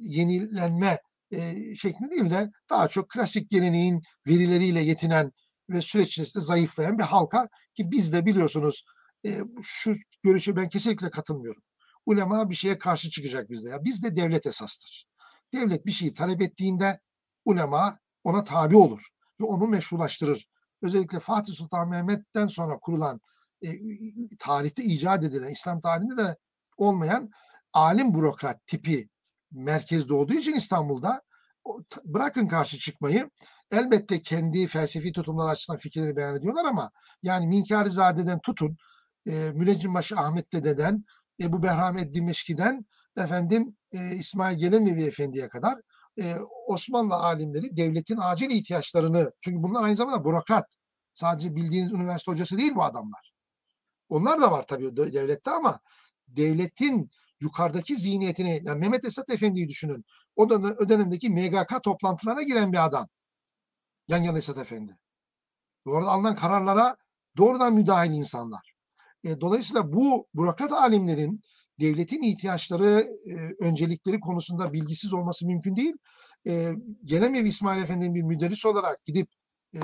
yenilenme e, şeklinde değil de daha çok klasik geleneğin verileriyle yetinen ve süreç içerisinde zayıflayan bir halka ki biz de biliyorsunuz e, şu görüşe ben kesinlikle katılmıyorum. Ulema bir şeye karşı çıkacak bizde. Ya bizde devlet esastır. Devlet bir şeyi talep ettiğinde ulema ona tabi olur ve onu meşrulaştırır. Özellikle Fatih Sultan Mehmet'ten sonra kurulan e, tarihte icat edilen İslam tarihinde de olmayan alim bürokrat tipi merkezde olduğu için İstanbul'da bırakın karşı çıkmayı elbette kendi felsefi tutumlar açısından fikirleri beyan ediyorlar ama yani Minkarizade'den tutun e, Müneccimbaşı Ahmet Dede'den Ebu Behram Dimeški'den efendim e, İsmail Gelemevi Efendi'ye kadar e, Osmanlı alimleri devletin acil ihtiyaçlarını çünkü bunlar aynı zamanda bürokrat. Sadece bildiğiniz üniversite hocası değil bu adamlar. Onlar da var tabii devlette ama devletin yukarıdaki zihniyetini yani Mehmet Esat Efendi'yi düşünün. O, dönem, o dönemdeki MGK toplantılarına giren bir adam. Yan yana Esat Efendi. Ve Orada alınan kararlara doğrudan müdahil insanlar. E, dolayısıyla bu bürokrat alimlerin devletin ihtiyaçları, e, öncelikleri konusunda bilgisiz olması mümkün değil. E, Gelemevi İsmail Efendi'nin bir müderris olarak gidip e,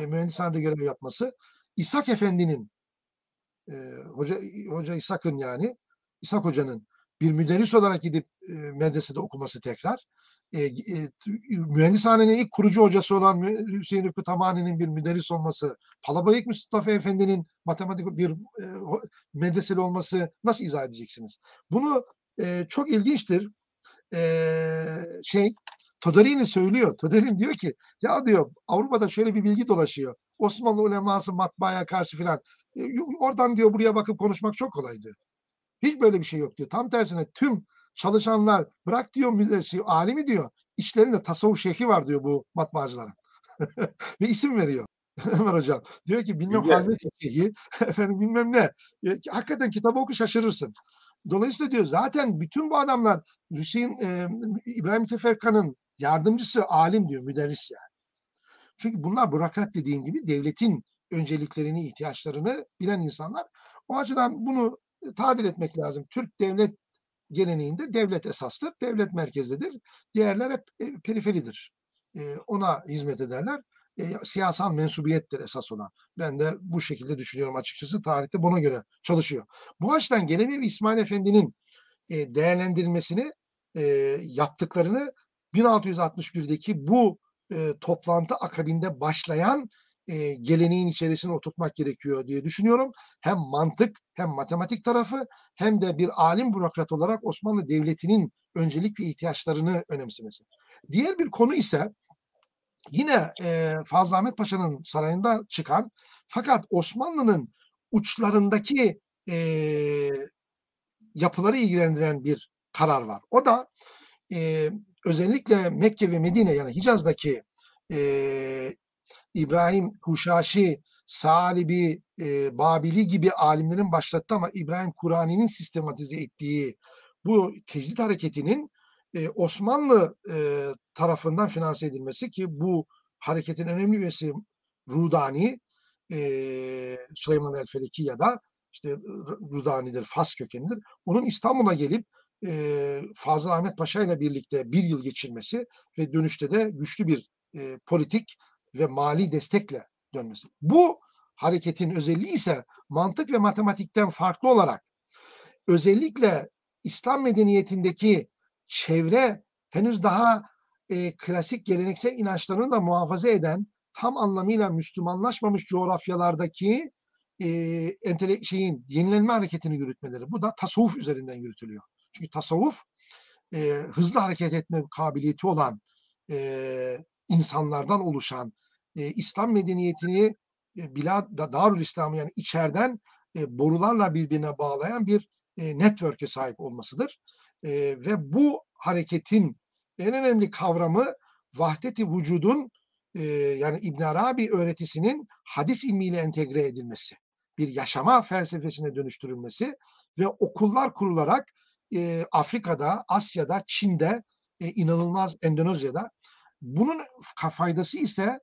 görev yapması, İshak Efendi'nin e, hoca hoca İshak'ın yani İshak Hoca'nın bir müderris olarak gidip e, medresede okuması tekrar e, e, mühendishanenin ilk kurucu hocası olan Hüseyin Rıfkı Tamani'nin bir müderris olması, Palabayık Mustafa Efendi'nin matematik bir e, medreseli olması nasıl izah edeceksiniz? Bunu e, çok ilginçtir. eee, şey Todorini söylüyor. Todorini diyor ki ya diyor Avrupa'da şöyle bir bilgi dolaşıyor. Osmanlı uleması matbaaya karşı filan. E, Oradan diyor buraya bakıp konuşmak çok kolaydı. Hiç böyle bir şey yok diyor. Tam tersine tüm çalışanlar bırak diyor müdüresi, alimi diyor. İşlerinde tasavvuf şeyhi var diyor bu matbaacıların. Ve isim veriyor. Ömer Hocam. Diyor ki bilmem halvet şeyhi, efendim bilmem ne. Hakikaten kitabı oku şaşırırsın. Dolayısıyla diyor zaten bütün bu adamlar Hüseyin e, İbrahim Teferkan'ın yardımcısı alim diyor, müderris yani. Çünkü bunlar bürokrat dediğim gibi devletin önceliklerini, ihtiyaçlarını bilen insanlar. O açıdan bunu tadil etmek lazım. Türk devlet geleneğinde devlet esastır, devlet merkezdedir. Diğerler hep e, periferidir. E, ona hizmet ederler. E, siyasal mensubiyettir esas olan. Ben de bu şekilde düşünüyorum açıkçası. Tarihte buna göre çalışıyor. Bu açıdan Gelemevi İsmail Efendi'nin e, değerlendirilmesini e, yaptıklarını 1661'deki bu e, toplantı akabinde başlayan e, geleneğin içerisine oturtmak gerekiyor diye düşünüyorum. Hem mantık hem matematik tarafı hem de bir alim bürokrat olarak Osmanlı Devleti'nin öncelik ve ihtiyaçlarını önemsemesi. Diğer bir konu ise yine e, Fazıl Ahmet Paşa'nın sarayında çıkan fakat Osmanlı'nın uçlarındaki e, yapıları ilgilendiren bir karar var. O da e, özellikle Mekke ve Medine yani Hicaz'daki e, İbrahim Huşaşi, Salibi, e, Babili gibi alimlerin başlattığı ama İbrahim Kur'ani'nin sistematize ettiği bu tecdit hareketinin e, Osmanlı e, tarafından finanse edilmesi ki bu hareketin önemli üyesi Rudani, e, Süleyman el Feliki ya da işte Rudani'dir, Fas kökenidir. Onun İstanbul'a gelip e, Fazıl Ahmet Paşa ile birlikte bir yıl geçirmesi ve dönüşte de güçlü bir e, politik ve mali destekle dönmesi. Bu hareketin özelliği ise mantık ve matematikten farklı olarak özellikle İslam medeniyetindeki çevre henüz daha e, klasik geleneksel inançlarını da muhafaza eden tam anlamıyla Müslümanlaşmamış coğrafyalardaki e, entele, şeyin yenilenme hareketini yürütmeleri. Bu da tasavvuf üzerinden yürütülüyor. Çünkü tasavvuf e, hızlı hareket etme kabiliyeti olan e, insanlardan oluşan e, İslam medeniyetini e, Bilad Darül İslam'ı yani içeriden e, borularla birbirine bağlayan bir e, network'e sahip olmasıdır. E, ve bu hareketin en önemli kavramı vahdeti vücudun e, yani İbn Arabi öğretisinin hadis ilmiyle entegre edilmesi, bir yaşama felsefesine dönüştürülmesi ve okullar kurularak e, Afrika'da, Asya'da, Çin'de, e, inanılmaz Endonezya'da bunun faydası ise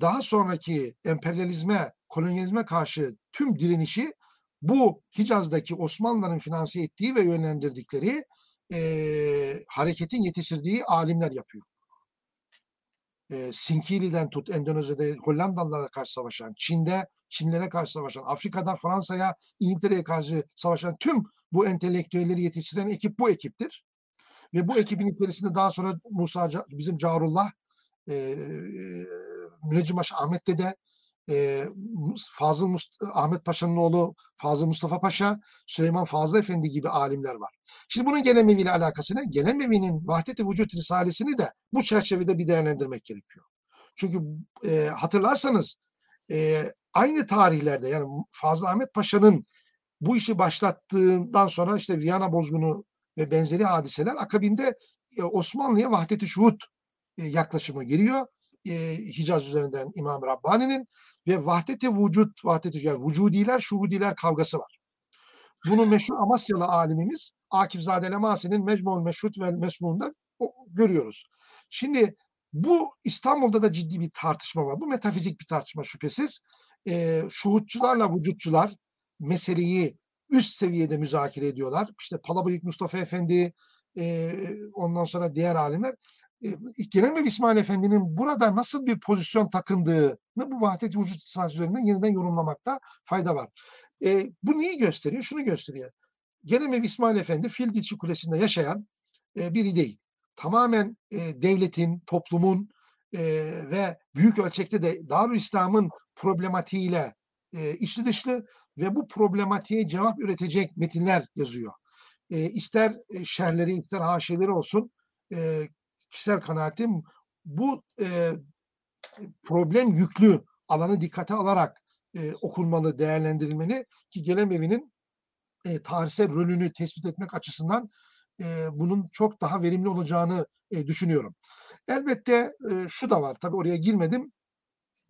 daha sonraki emperyalizme, kolonyalizme karşı tüm direnişi bu Hicaz'daki Osmanlıların finanse ettiği ve yönlendirdikleri e, hareketin yetiştirdiği alimler yapıyor. E, Sinkili'den tut, Endonezya'da Hollandalılara karşı savaşan, Çin'de Çinlere karşı savaşan, Afrika'da Fransa'ya, İngiltere'ye karşı savaşan tüm bu entelektüelleri yetiştiren ekip bu ekiptir. Ve bu ekibin içerisinde daha sonra Musa bizim Carullah, e, Müneccim Ahmet Dede, e, Fazıl Must Ahmet Paşa'nın oğlu Fazıl Mustafa Paşa, Süleyman Fazıl Efendi gibi alimler var. Şimdi bunun Gelemevi ile alakasını, Gelemevi'nin Vahdet-i Vücut Risalesini de bu çerçevede bir değerlendirmek gerekiyor. Çünkü e, hatırlarsanız e, aynı tarihlerde yani Fazıl Ahmet Paşa'nın bu işi başlattığından sonra işte Viyana bozgunu ve benzeri hadiseler akabinde e, Osmanlı'ya vahdet-i şuhut e, yaklaşımı giriyor. E, Hicaz üzerinden İmam Rabbani'nin ve vahdet-i vücut, vahdet-i yani vücudiler, şuhudiler kavgası var. Bunu meşhur Amasyalı alimimiz Akif Zade Lemasi'nin Mecmu'l Meşrut ve Mesmun'da görüyoruz. Şimdi bu İstanbul'da da ciddi bir tartışma var. Bu metafizik bir tartışma şüphesiz. E, şuhutçularla vücutçular meseleyi üst seviyede müzakere ediyorlar. İşte Palabıyık Mustafa Efendi, e, ondan sonra diğer alimler. E, Gelemevi İsmail Efendi'nin burada nasıl bir pozisyon takındığını bu vahdet vücut sanatı üzerinden yeniden yorumlamakta fayda var. E, bu neyi gösteriyor? Şunu gösteriyor. Gelemevi İsmail Efendi Fil Dilçi Kulesi'nde yaşayan e, biri değil. Tamamen e, devletin, toplumun e, ve büyük ölçekte de Darül İslam'ın problematiğiyle e, içli dışlı ve bu problematiğe cevap üretecek metinler yazıyor. E, ister şerleri, ister haşileri olsun e, kişisel kanaatim bu e, problem yüklü alanı dikkate alarak e, okunmalı, değerlendirilmeli ki gelen evinin e, tarihsel rolünü tespit etmek açısından e, bunun çok daha verimli olacağını e, düşünüyorum. Elbette e, şu da var. Tabii oraya girmedim.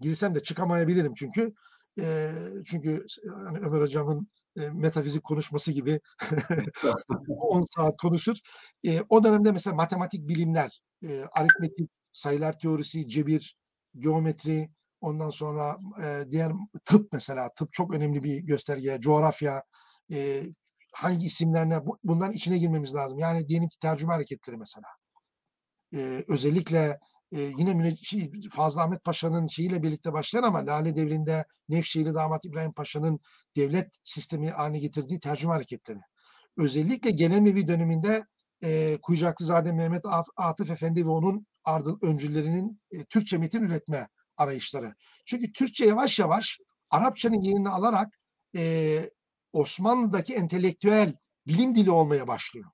Girsem de çıkamayabilirim çünkü. E, çünkü hani Ömer Hocam'ın e, metafizik konuşması gibi 10 saat konuşur. E, o dönemde mesela matematik bilimler, e, aritmetik, sayılar teorisi, cebir, geometri, ondan sonra e, diğer tıp mesela, tıp çok önemli bir gösterge, coğrafya, e, hangi isimlerine, bu, bunların içine girmemiz lazım. Yani diyelim ki tercüme hareketleri mesela. E, özellikle e, yine Müne, şey, Fazıl Ahmet Paşa'nın şeyiyle birlikte başlayan ama Lale devrinde Nevşehirli damat İbrahim Paşa'nın devlet sistemi haline getirdiği tercüme hareketleri. Özellikle Gelemevi döneminde e, Kuyucaklızade Mehmet Atıf Efendi ve onun ardıl öncülerinin e, Türkçe metin üretme arayışları. Çünkü Türkçe yavaş yavaş Arapçanın yerini alarak e, Osmanlı'daki entelektüel bilim dili olmaya başlıyor.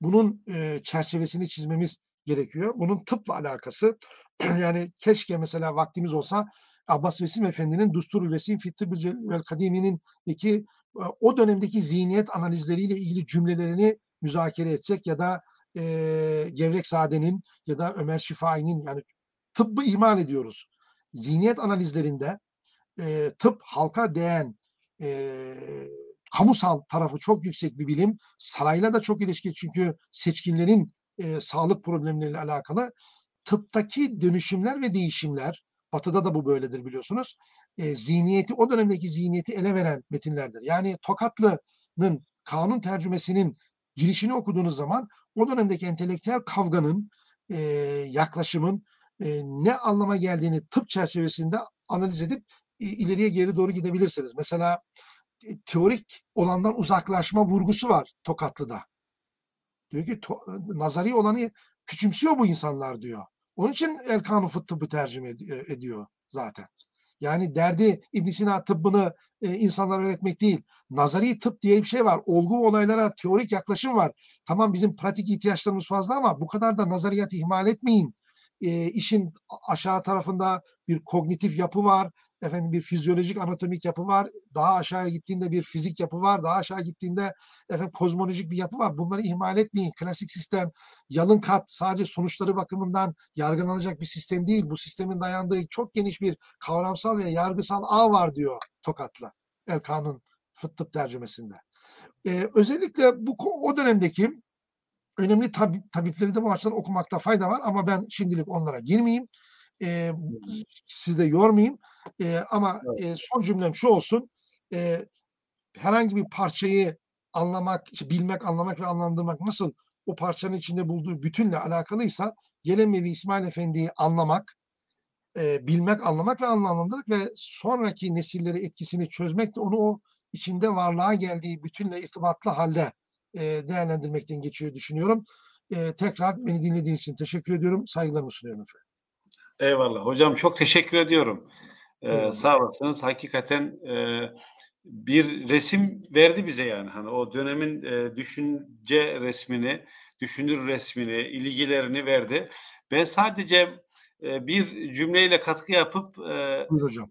Bunun e, çerçevesini çizmemiz gerekiyor. Bunun tıpla alakası yani keşke mesela vaktimiz olsa Abbas Vesim Efendi'nin Dustur-ül Vesim Fittibül vel Kadimi'nin iki o dönemdeki zihniyet analizleriyle ilgili cümlelerini müzakere etsek ya da e, Gevrek Sade'nin ya da Ömer Şifai'nin yani tıbbı iman ediyoruz. Zihniyet analizlerinde e, tıp halka değen e, kamusal tarafı çok yüksek bir bilim. Sarayla da çok ilişki çünkü seçkinlerin e, sağlık problemleriyle alakalı tıptaki dönüşümler ve değişimler Batı'da da bu böyledir biliyorsunuz. E, zihniyeti o dönemdeki zihniyeti ele veren metinlerdir. Yani Tokatlı'nın kanun tercümesinin girişini okuduğunuz zaman o dönemdeki entelektüel kavganın, e, yaklaşımın e, ne anlama geldiğini tıp çerçevesinde analiz edip e, ileriye geri doğru gidebilirsiniz. Mesela e, teorik olandan uzaklaşma vurgusu var Tokatlı'da. Diyor ki to, nazari olanı küçümsüyor bu insanlar diyor. Onun için Erkan-ı Tıbbı tercüme e, ediyor zaten. Yani derdi İbn Sina tıbbını e, insanlara öğretmek değil. Nazari tıp diye bir şey var. Olgu olaylara teorik yaklaşım var. Tamam bizim pratik ihtiyaçlarımız fazla ama bu kadar da nazariyat ihmal etmeyin. E, işin aşağı tarafında bir kognitif yapı var efendim bir fizyolojik anatomik yapı var. Daha aşağıya gittiğinde bir fizik yapı var. Daha aşağı gittiğinde efendim kozmolojik bir yapı var. Bunları ihmal etmeyin. Klasik sistem yalın kat sadece sonuçları bakımından yargılanacak bir sistem değil. Bu sistemin dayandığı çok geniş bir kavramsal ve yargısal ağ var diyor Tokatlı. El Kanun Fıt tercümesinde. Ee, özellikle bu o dönemdeki önemli tabip, tabipleri de bu açıdan okumakta fayda var ama ben şimdilik onlara girmeyeyim. E, sizi de yormayayım. E, ama e, son cümlem şu olsun. E, herhangi bir parçayı anlamak, işte bilmek, anlamak ve anlandırmak nasıl o parçanın içinde bulduğu bütünle alakalıysa Gelemevi İsmail Efendi'yi anlamak, e, bilmek, anlamak ve anlamlandırmak ve sonraki nesilleri etkisini çözmek de onu o içinde varlığa geldiği bütünle irtibatlı halde e, değerlendirmekten geçiyor düşünüyorum. E, tekrar beni dinlediğiniz için teşekkür ediyorum. Saygılarımı sunuyorum efendim. Eyvallah. Hocam çok teşekkür ediyorum. Ee, sağ olasınız. Hakikaten e, bir resim verdi bize yani. Hani o dönemin e, düşünce resmini, düşünür resmini, ilgilerini verdi. Ben sadece e, bir cümleyle katkı yapıp e, hocam.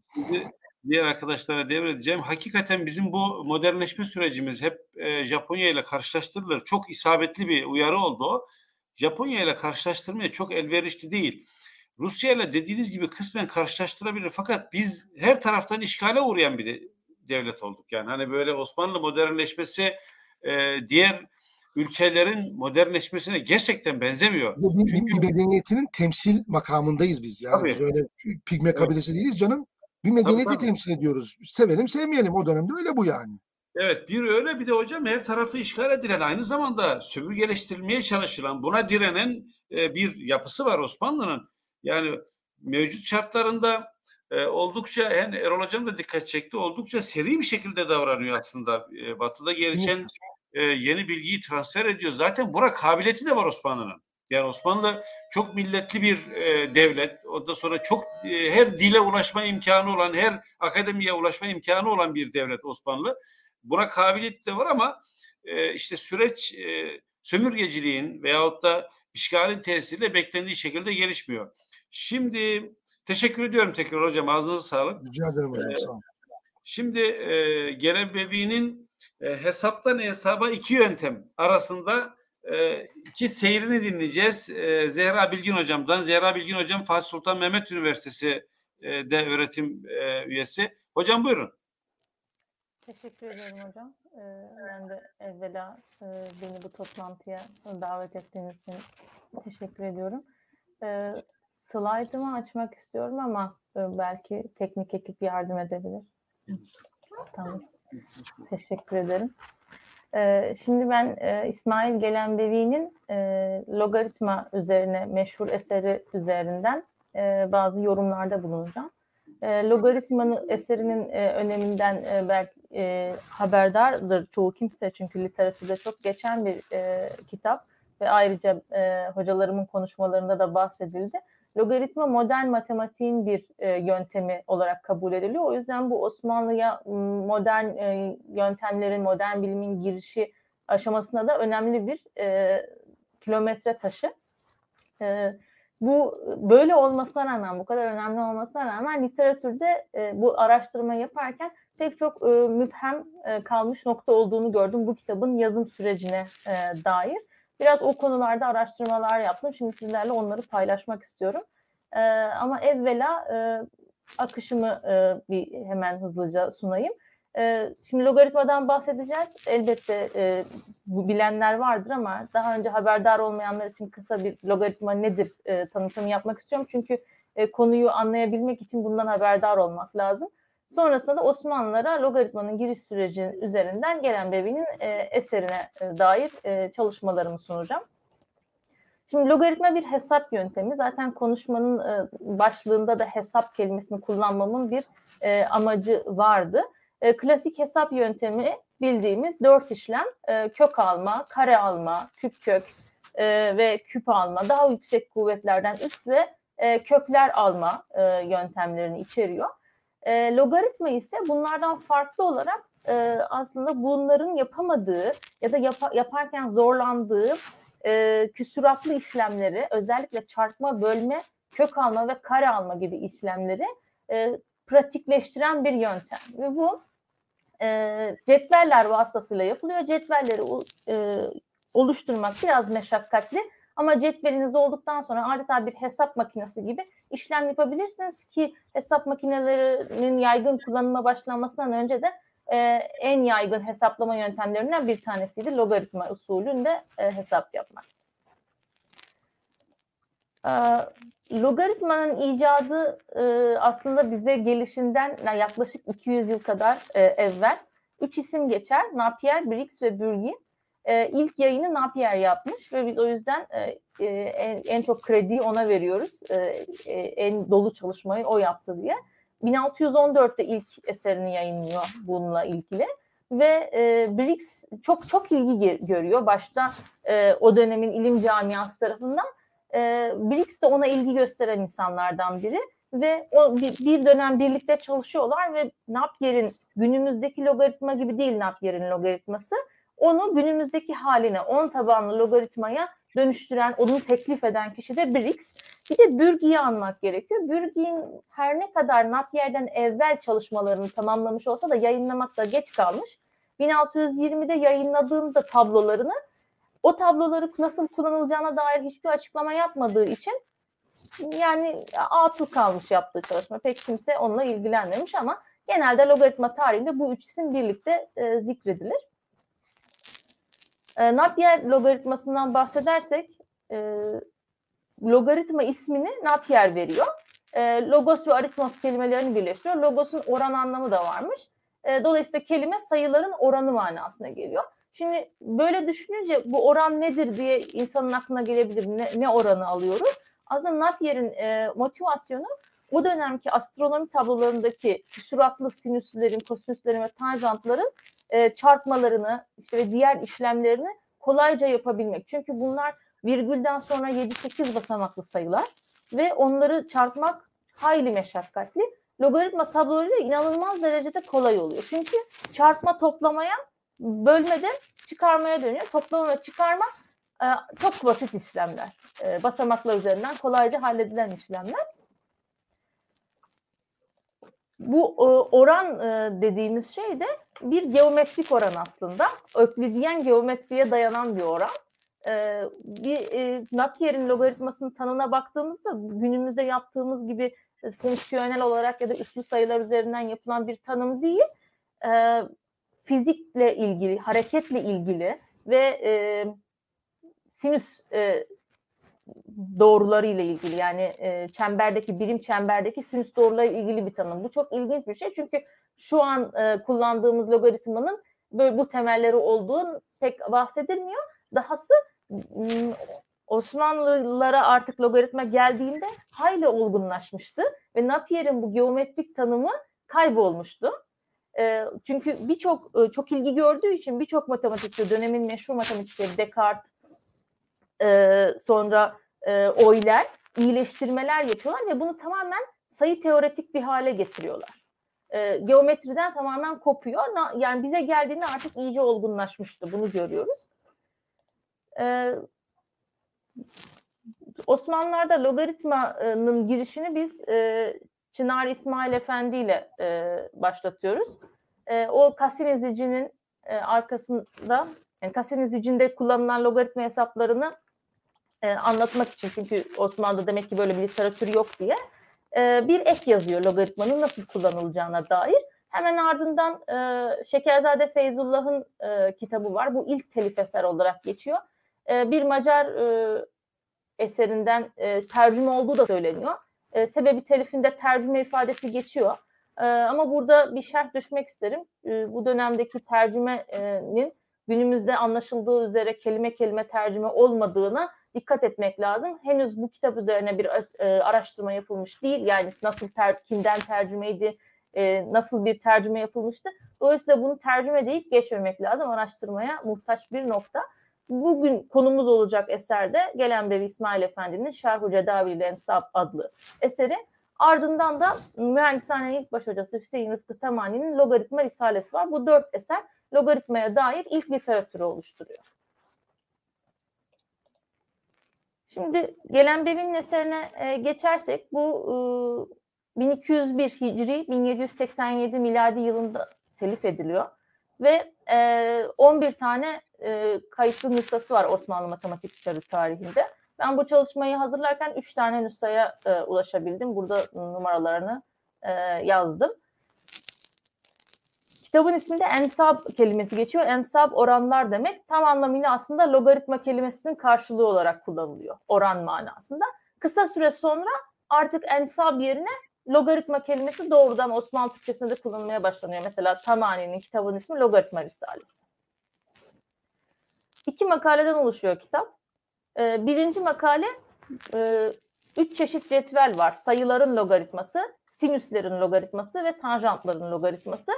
diğer arkadaşlara devredeceğim. Hakikaten bizim bu modernleşme sürecimiz hep e, Japonya ile karşılaştırılır. Çok isabetli bir uyarı oldu o. Japonya ile karşılaştırmaya çok elverişli değil. Rusya ile dediğiniz gibi kısmen karşılaştırabilir. Fakat biz her taraftan işgale uğrayan bir de, devlet olduk. Yani hani böyle Osmanlı modernleşmesi e, diğer ülkelerin modernleşmesine gerçekten benzemiyor. Bir, Çünkü bir medeniyetinin temsil makamındayız biz. Yani tabii. biz öyle pigme kabilesi evet. değiliz canım. Bir medeniyeti tabii, tabii. temsil ediyoruz. Sevelim sevmeyelim o dönemde öyle bu yani. Evet bir öyle bir de hocam her tarafı işgal edilen aynı zamanda sömürgeleştirilmeye çalışılan buna direnen e, bir yapısı var Osmanlı'nın. Yani mevcut şartlarında e, oldukça yani Erol Hocam da dikkat çekti. Oldukça seri bir şekilde davranıyor aslında. E, batı'da gelişen e, yeni bilgiyi transfer ediyor. Zaten buna kabiliyeti de var Osmanlı'nın. Yani Osmanlı çok milletli bir e, devlet. Ondan sonra çok e, her dile ulaşma imkanı olan, her akademiye ulaşma imkanı olan bir devlet Osmanlı. Buna kabiliyeti de var ama e, işte süreç e, sömürgeciliğin veyahut da işgalin tesiriyle beklendiği şekilde gelişmiyor. Şimdi teşekkür ediyorum tekrar hocam. Ağzınıza sağlık. Rica ederim hocam. Ee, Sağ olun. Şimdi e, Gelebevi'nin e, hesaptan hesaba iki yöntem arasında e, iki seyrini dinleyeceğiz. E, Zehra Bilgin hocamdan. Zehra Bilgin hocam Fatih Sultan Mehmet Üniversitesi e, de öğretim e, üyesi. Hocam buyurun. Teşekkür ederim hocam. Ee, ben de evvela e, beni bu toplantıya davet ettiğiniz için teşekkür ediyorum. Ee, slaytımı açmak istiyorum ama e, belki teknik ekip yardım edebilir. Tamam. Teşekkür ederim. Ee, şimdi ben e, İsmail Gelenbevi'nin e, logaritma üzerine meşhur eseri üzerinden e, bazı yorumlarda bulunacağım. E, logaritmanın eserinin e, öneminden e, belki e, haberdardır çoğu kimse çünkü literatürde çok geçen bir e, kitap ve ayrıca e, hocalarımın konuşmalarında da bahsedildi. Logaritma modern matematiğin bir e, yöntemi olarak kabul ediliyor. O yüzden bu Osmanlı'ya modern e, yöntemlerin, modern bilimin girişi aşamasında da önemli bir e, kilometre taşı. E, bu böyle olmasına rağmen, bu kadar önemli olmasına rağmen literatürde e, bu araştırma yaparken pek çok e, müphem e, kalmış nokta olduğunu gördüm bu kitabın yazım sürecine e, dair. Biraz o konularda araştırmalar yaptım. Şimdi sizlerle onları paylaşmak istiyorum. E, ama evvela e, akışımı e, bir hemen hızlıca sunayım. E, şimdi logaritmadan bahsedeceğiz. Elbette e, bu bilenler vardır ama daha önce haberdar olmayanlar için kısa bir logaritma nedir e, tanıtımı yapmak istiyorum. Çünkü e, konuyu anlayabilmek için bundan haberdar olmak lazım. Sonrasında da Osmanlılara logaritmanın giriş süreci üzerinden gelen Bevi'nin e, eserine e, dair e, çalışmalarımı sunacağım. Şimdi logaritma bir hesap yöntemi. Zaten konuşmanın e, başlığında da hesap kelimesini kullanmamın bir e, amacı vardı. E, klasik hesap yöntemi bildiğimiz dört işlem e, kök alma, kare alma, küp kök e, ve küp alma, daha yüksek kuvvetlerden üst ve e, kökler alma e, yöntemlerini içeriyor. E, logaritma ise bunlardan farklı olarak e, aslında bunların yapamadığı ya da yap, yaparken zorlandığı e, küsuratlı işlemleri özellikle çarpma, bölme, kök alma ve kare alma gibi işlemleri e, pratikleştiren bir yöntem. Ve bu e, cetveller vasıtasıyla yapılıyor. Cetvelleri e, oluşturmak biraz meşakkatli ama cetveliniz olduktan sonra adeta bir hesap makinesi gibi işlem yapabilirsiniz ki hesap makinelerinin yaygın kullanıma başlanmasından önce de e, en yaygın hesaplama yöntemlerinden bir tanesiydi logaritma usulünde e, hesap yapmak. E, logaritmanın icadı e, aslında bize gelişinden yaklaşık 200 yıl kadar e, evvel üç isim geçer. Napier, Briggs ve Bürgi. E, ilk yayını Napier yapmış ve biz o yüzden e, en, en çok krediyi ona veriyoruz. E, en dolu çalışmayı o yaptı diye. 1614'te ilk eserini yayınlıyor bununla ilgili ve e, Briggs çok çok ilgi görüyor başta e, o dönemin ilim camiası tarafından. E, Briggs de ona ilgi gösteren insanlardan biri ve o bir, bir dönem birlikte çalışıyorlar ve Napier'in günümüzdeki logaritma gibi değil Napier'in logaritması. Onu günümüzdeki haline 10 tabanlı logaritmaya dönüştüren, onu teklif eden kişi de Briggs. Bir de Bürgi'yi anmak gerekiyor. Bürgi'nin her ne kadar Napier'den evvel çalışmalarını tamamlamış olsa da yayınlamakta geç kalmış. 1620'de yayınladığında tablolarını o tabloları nasıl kullanılacağına dair hiçbir açıklama yapmadığı için yani atıl kalmış yaptığı çalışma. Pek kimse onunla ilgilenmemiş ama genelde logaritma tarihinde bu üç isim birlikte e, zikredilir. E, Napier logaritmasından bahsedersek e, logaritma ismini Napier veriyor. E, logos ve aritmos kelimelerini birleştiriyor. Logos'un oran anlamı da varmış. E, dolayısıyla kelime sayıların oranı manasına geliyor. Şimdi böyle düşününce bu oran nedir diye insanın aklına gelebilir. Ne, ne oranı alıyoruz? Aslında Napier'in e, motivasyonu o dönemki astronomi tablolarındaki küsuratlı sinüslerin, kosinüslerin ve tanjantların e, çarpmalarını işte ve diğer işlemlerini kolayca yapabilmek. Çünkü bunlar virgülden sonra 7-8 basamaklı sayılar ve onları çarpmak hayli meşakkatli. Logaritma tablolarıyla inanılmaz derecede kolay oluyor. Çünkü çarpma toplamaya, bölmede çıkarmaya dönüyor. Toplama ve çıkarma e, çok basit işlemler. E, basamaklar üzerinden kolayca halledilen işlemler. Bu e, oran e, dediğimiz şey de bir geometrik oran aslında. Öklidyen geometriye dayanan bir oran. E, bir Napier'in logaritmasının tanına baktığımızda günümüzde yaptığımız gibi fonksiyonel olarak ya da üslü sayılar üzerinden yapılan bir tanım değil. Fizikle ilgili, hareketle ilgili ve sinüs e, doğruları ile ilgili yani e, çemberdeki birim çemberdeki sinüs doğruları ilgili bir tanım. Bu çok ilginç bir şey çünkü şu an e, kullandığımız logaritmanın böyle bu temelleri olduğu pek bahsedilmiyor. Dahası m, Osmanlılara artık logaritma geldiğinde hayli olgunlaşmıştı ve Napier'in bu geometrik tanımı kaybolmuştu. E, çünkü birçok e, çok ilgi gördüğü için birçok matematikçi dönemin meşhur matematikçileri Descartes e, sonra e, Euler iyileştirmeler yapıyorlar ve bunu tamamen sayı teoretik bir hale getiriyorlar. E, geometriden tamamen kopuyor. Na, yani bize geldiğinde artık iyice olgunlaşmıştı. Bunu görüyoruz. E, Osmanlılar'da logaritmanın girişini biz e, Çınar İsmail Efendi ile e, başlatıyoruz. E, o Kasinizici'nin e, arkasında yani Kasinizici'nde kullanılan logaritma hesaplarını e, anlatmak için çünkü Osmanlı'da demek ki böyle bir literatür yok diye e, bir ek yazıyor logaritmanın nasıl kullanılacağına dair. Hemen ardından e, Şekerzade Feyzullah'ın e, kitabı var. Bu ilk telif eser olarak geçiyor. E, bir Macar e, eserinden e, tercüme olduğu da söyleniyor. E, sebebi telifinde tercüme ifadesi geçiyor. E, ama burada bir şerh düşmek isterim. E, bu dönemdeki tercümenin günümüzde anlaşıldığı üzere kelime kelime tercüme olmadığına dikkat etmek lazım. Henüz bu kitap üzerine bir e, araştırma yapılmış değil. Yani nasıl ter, kimden tercümeydi, e, nasıl bir tercüme yapılmıştı. Dolayısıyla bunu tercüme deyip geçmemek lazım. Araştırmaya muhtaç bir nokta. Bugün konumuz olacak eserde Gelenbevi İsmail Efendi'nin Şerh-ı Cedavil Ensab adlı eseri. Ardından da Mühendishane'nin ilk baş hocası Hüseyin Rıfkı Tamani'nin Logaritma Risalesi var. Bu dört eser logaritmaya dair ilk literatürü oluşturuyor. Şimdi Gelenbevi'nin eserine e, geçersek bu e, 1201 Hicri 1787 miladi yılında telif ediliyor ve e, 11 tane e, kayıtlı nüshası var Osmanlı matematik kitabı tarihinde. Ben bu çalışmayı hazırlarken 3 tane nüshaya e, ulaşabildim. Burada numaralarını e, yazdım. Kitabın isminde ensab kelimesi geçiyor. Ensab oranlar demek. Tam anlamıyla aslında logaritma kelimesinin karşılığı olarak kullanılıyor. Oran manasında. Kısa süre sonra artık ensab yerine logaritma kelimesi doğrudan Osmanlı Türkçesinde kullanılmaya başlanıyor. Mesela Tamani'nin kitabın ismi Logaritma Risalesi. İki makaleden oluşuyor kitap. Birinci makale üç çeşit cetvel var. Sayıların logaritması, sinüslerin logaritması ve tanjantların logaritması.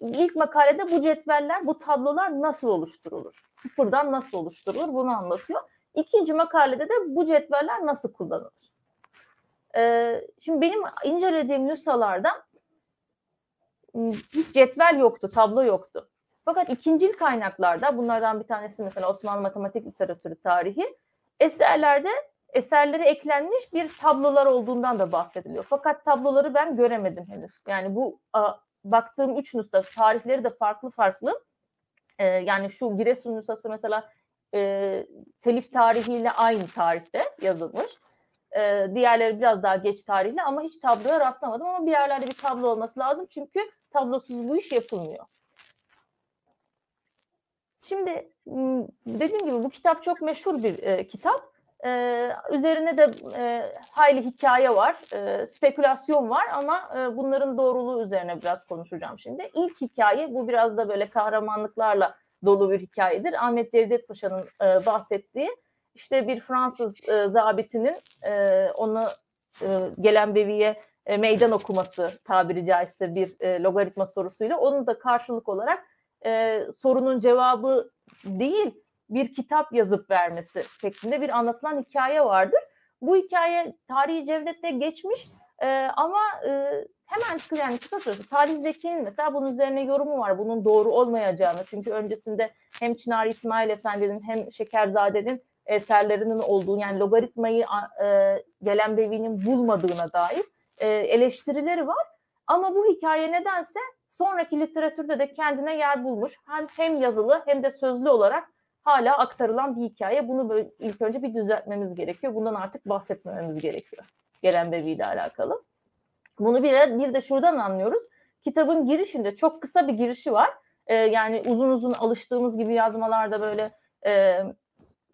İlk makalede bu cetveller, bu tablolar nasıl oluşturulur? Sıfırdan nasıl oluşturulur? Bunu anlatıyor. İkinci makalede de bu cetveller nasıl kullanılır? Şimdi benim incelediğim nüshalarda hiç cetvel yoktu, tablo yoktu. Fakat ikincil kaynaklarda bunlardan bir tanesi mesela Osmanlı Matematik Literatürü Tarihi eserlerde eserlere eklenmiş bir tablolar olduğundan da bahsediliyor. Fakat tabloları ben göremedim henüz. Yani bu baktığım üç nüsha tarihleri de farklı farklı. Ee, yani şu Giresun nüshası mesela e, telif tarihiyle aynı tarihte yazılmış. Ee, diğerleri biraz daha geç tarihli ama hiç tabloya rastlamadım ama bir yerlerde bir tablo olması lazım çünkü tablosuz bu iş yapılmıyor. Şimdi dediğim gibi bu kitap çok meşhur bir e, kitap. E, üzerine de e, hayli hikaye var, e, spekülasyon var ama e, bunların doğruluğu üzerine biraz konuşacağım şimdi. İlk hikaye bu biraz da böyle kahramanlıklarla dolu bir hikayedir. Ahmet Cevdet Paşa'nın e, bahsettiği işte bir Fransız e, zabitinin e, onu e, gelen beviye e, meydan okuması tabiri caizse bir e, logaritma sorusuyla onun da karşılık olarak e, sorunun cevabı değil bir kitap yazıp vermesi şeklinde bir anlatılan hikaye vardır. Bu hikaye tarihi Cevdet'te geçmiş e, ama e, hemen yani kısa sürede Salih Zeki'nin mesela bunun üzerine yorumu var. Bunun doğru olmayacağını. Çünkü öncesinde hem Çınarı İsmail Efendi'nin hem Şekerzade'nin eserlerinin olduğu yani logaritmayı e, gelen Bevi'nin bulmadığına dair e, eleştirileri var. Ama bu hikaye nedense sonraki literatürde de kendine yer bulmuş. Hem, hem yazılı hem de sözlü olarak hala aktarılan bir hikaye. Bunu böyle ilk önce bir düzeltmemiz gerekiyor. Bundan artık bahsetmememiz gerekiyor. Gelen Bevi ile alakalı. Bunu bir, bir de şuradan anlıyoruz. Kitabın girişinde çok kısa bir girişi var. Ee, yani uzun uzun alıştığımız gibi yazmalarda böyle e,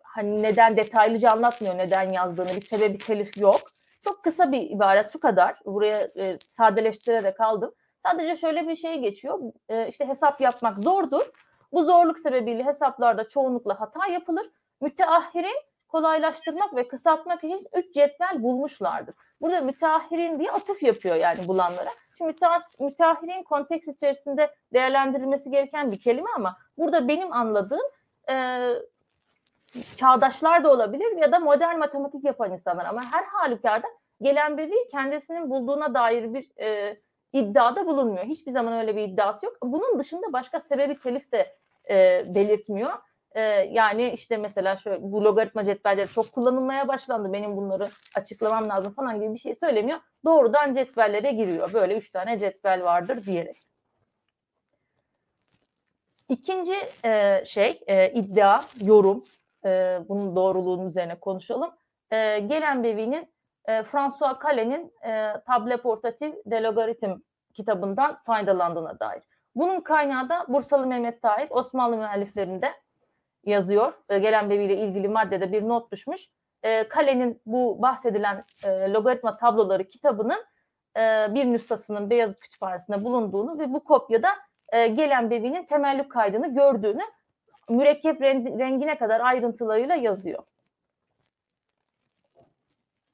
hani neden detaylıca anlatmıyor neden yazdığını bir sebebi telif yok. Çok kısa bir ibare su kadar buraya e, sadeleştirerek aldım. Sadece şöyle bir şey geçiyor. E, işte hesap yapmak zordur. Bu zorluk sebebiyle hesaplarda çoğunlukla hata yapılır. Müteahhirin kolaylaştırmak ve kısaltmak için üç cetvel bulmuşlardır. Burada müteahhirin diye atıf yapıyor yani bulanlara. Şimdi müteahhirin konteks içerisinde değerlendirilmesi gereken bir kelime ama burada benim anladığım e, çağdaşlar da olabilir ya da modern matematik yapan insanlar ama her halükarda gelen biri kendisinin bulduğuna dair bir e, iddiada bulunmuyor. Hiçbir zaman öyle bir iddiası yok. Bunun dışında başka sebebi telif de e, belirtmiyor. E, yani işte mesela şöyle bu logaritma cetvelleri çok kullanılmaya başlandı. Benim bunları açıklamam lazım falan gibi bir şey söylemiyor. Doğrudan cetvellere giriyor. Böyle üç tane cetvel vardır diyerek. İkinci e, şey e, iddia, yorum. E, bunun doğruluğunun üzerine konuşalım. E, gelen Bevi'nin e, François Calais' e, Table Portatif de Logaritm kitabından faydalandığına dair. Bunun kaynağı da Bursalı Mehmet Tahir Osmanlı müelliflerinde yazıyor. E, gelen Bevi ile ilgili maddede bir not düşmüş. E, Kale'nin bu bahsedilen e, logaritma tabloları kitabının e, bir nüshasının Beyazıt Kütüphanesi'nde bulunduğunu ve bu kopyada e, gelen Bevi'nin temellük kaydını gördüğünü mürekkep rengine kadar ayrıntılarıyla yazıyor.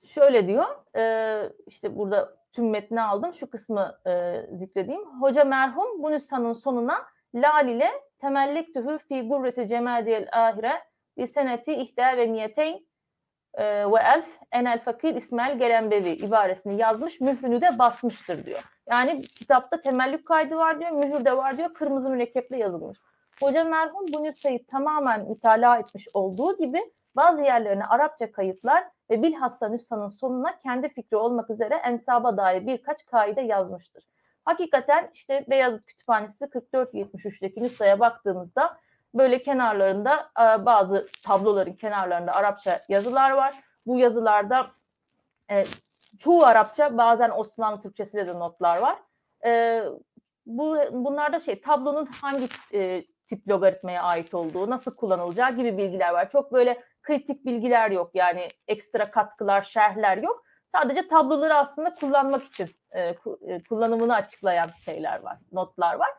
Şöyle diyor, e, işte burada tüm metni aldım, şu kısmı e, zikredeyim. Hoca merhum bu nüshanın sonuna lal ile temelliktühü fi gurreti cemadiyel ahire bi seneti ihda ve niyeteyn e, ve elf enel fakir İsmail Gelenbevi ibaresini yazmış, mührünü de basmıştır diyor. Yani kitapta temellük kaydı var diyor, mühür de var diyor, kırmızı mürekkeple yazılmış. Hoca merhum bu nüshayı tamamen mütalaa etmiş olduğu gibi bazı yerlerine Arapça kayıtlar ve bilhassa nüshanın sonuna kendi fikri olmak üzere ensaba dair birkaç kaide yazmıştır. Hakikaten işte Beyazıt Kütüphanesi 4473'teki nüshaya baktığımızda böyle kenarlarında e, bazı tabloların kenarlarında Arapça yazılar var. Bu yazılarda e, çoğu Arapça bazen Osmanlı Türkçesi'de de notlar var. E, bu bunlarda şey tablonun hangi tip logaritmaya ait olduğu, nasıl kullanılacağı gibi bilgiler var. Çok böyle kritik bilgiler yok yani ekstra katkılar, şerhler yok. Sadece tabloları aslında kullanmak için e, e, kullanımını açıklayan şeyler var, notlar var.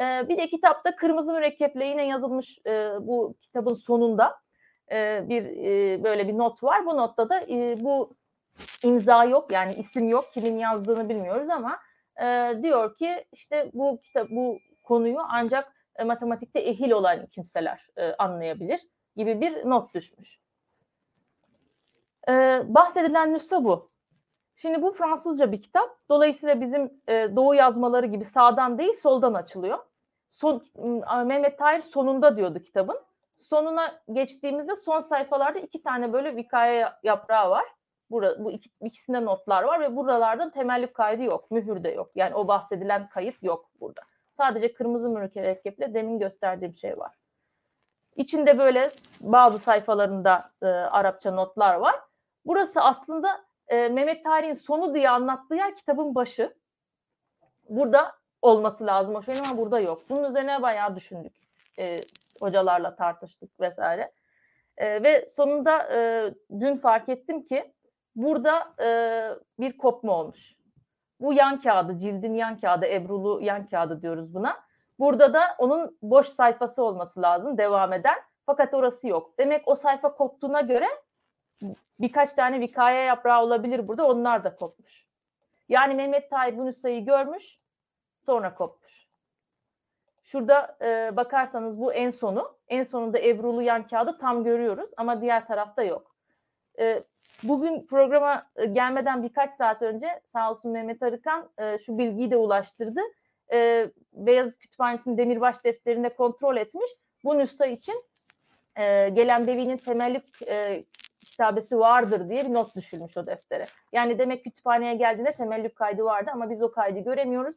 E, bir de kitapta kırmızı mürekkeple yine yazılmış e, bu kitabın sonunda e, bir e, böyle bir not var. Bu notta da e, bu imza yok yani isim yok, kimin yazdığını bilmiyoruz ama e, diyor ki işte bu kitap bu konuyu ancak e, matematikte ehil olan kimseler e, anlayabilir gibi bir not düşmüş. E, bahsedilen nüsha bu. Şimdi bu Fransızca bir kitap. Dolayısıyla bizim e, doğu yazmaları gibi sağdan değil soldan açılıyor. Son, Mehmet Tahir sonunda diyordu kitabın. Sonuna geçtiğimizde son sayfalarda iki tane böyle vikaye yaprağı var. Burada, bu iki, ikisinde notlar var ve buralarda temellük kaydı yok, mühür de yok. Yani o bahsedilen kayıt yok burada. Sadece kırmızı mürekkeple demin gösterdiğim şey var. İçinde böyle bazı sayfalarında e, Arapça notlar var. Burası aslında e, Mehmet Tarih'in sonu diye anlattığı yer kitabın başı. Burada olması lazım o şeyin ama burada yok. Bunun üzerine bayağı düşündük. E, hocalarla tartıştık vesaire. E, ve sonunda e, dün fark ettim ki burada e, bir kopma olmuş. Bu yan kağıdı, cildin yan kağıdı, Ebrulu yan kağıdı diyoruz buna. Burada da onun boş sayfası olması lazım devam eden. Fakat orası yok. Demek o sayfa koptuğuna göre birkaç tane vikaye yaprağı olabilir burada. Onlar da kopmuş. Yani Mehmet Tayyip bu nüshayı görmüş, sonra kopmuş. Şurada e, bakarsanız bu en sonu. En sonunda Ebrulu yan kağıdı tam görüyoruz ama diğer tarafta yok. E, bugün programa e, gelmeden birkaç saat önce sağ olsun Mehmet Arıkan e, şu bilgiyi de ulaştırdı. E, Beyazıt Kütüphanesi'nin demirbaş defterinde kontrol etmiş. Bu nüsha için e, gelen Bevi'nin temellik e, kitabesi vardır diye bir not düşülmüş o deftere. Yani demek kütüphaneye geldiğinde temellük kaydı vardı ama biz o kaydı göremiyoruz.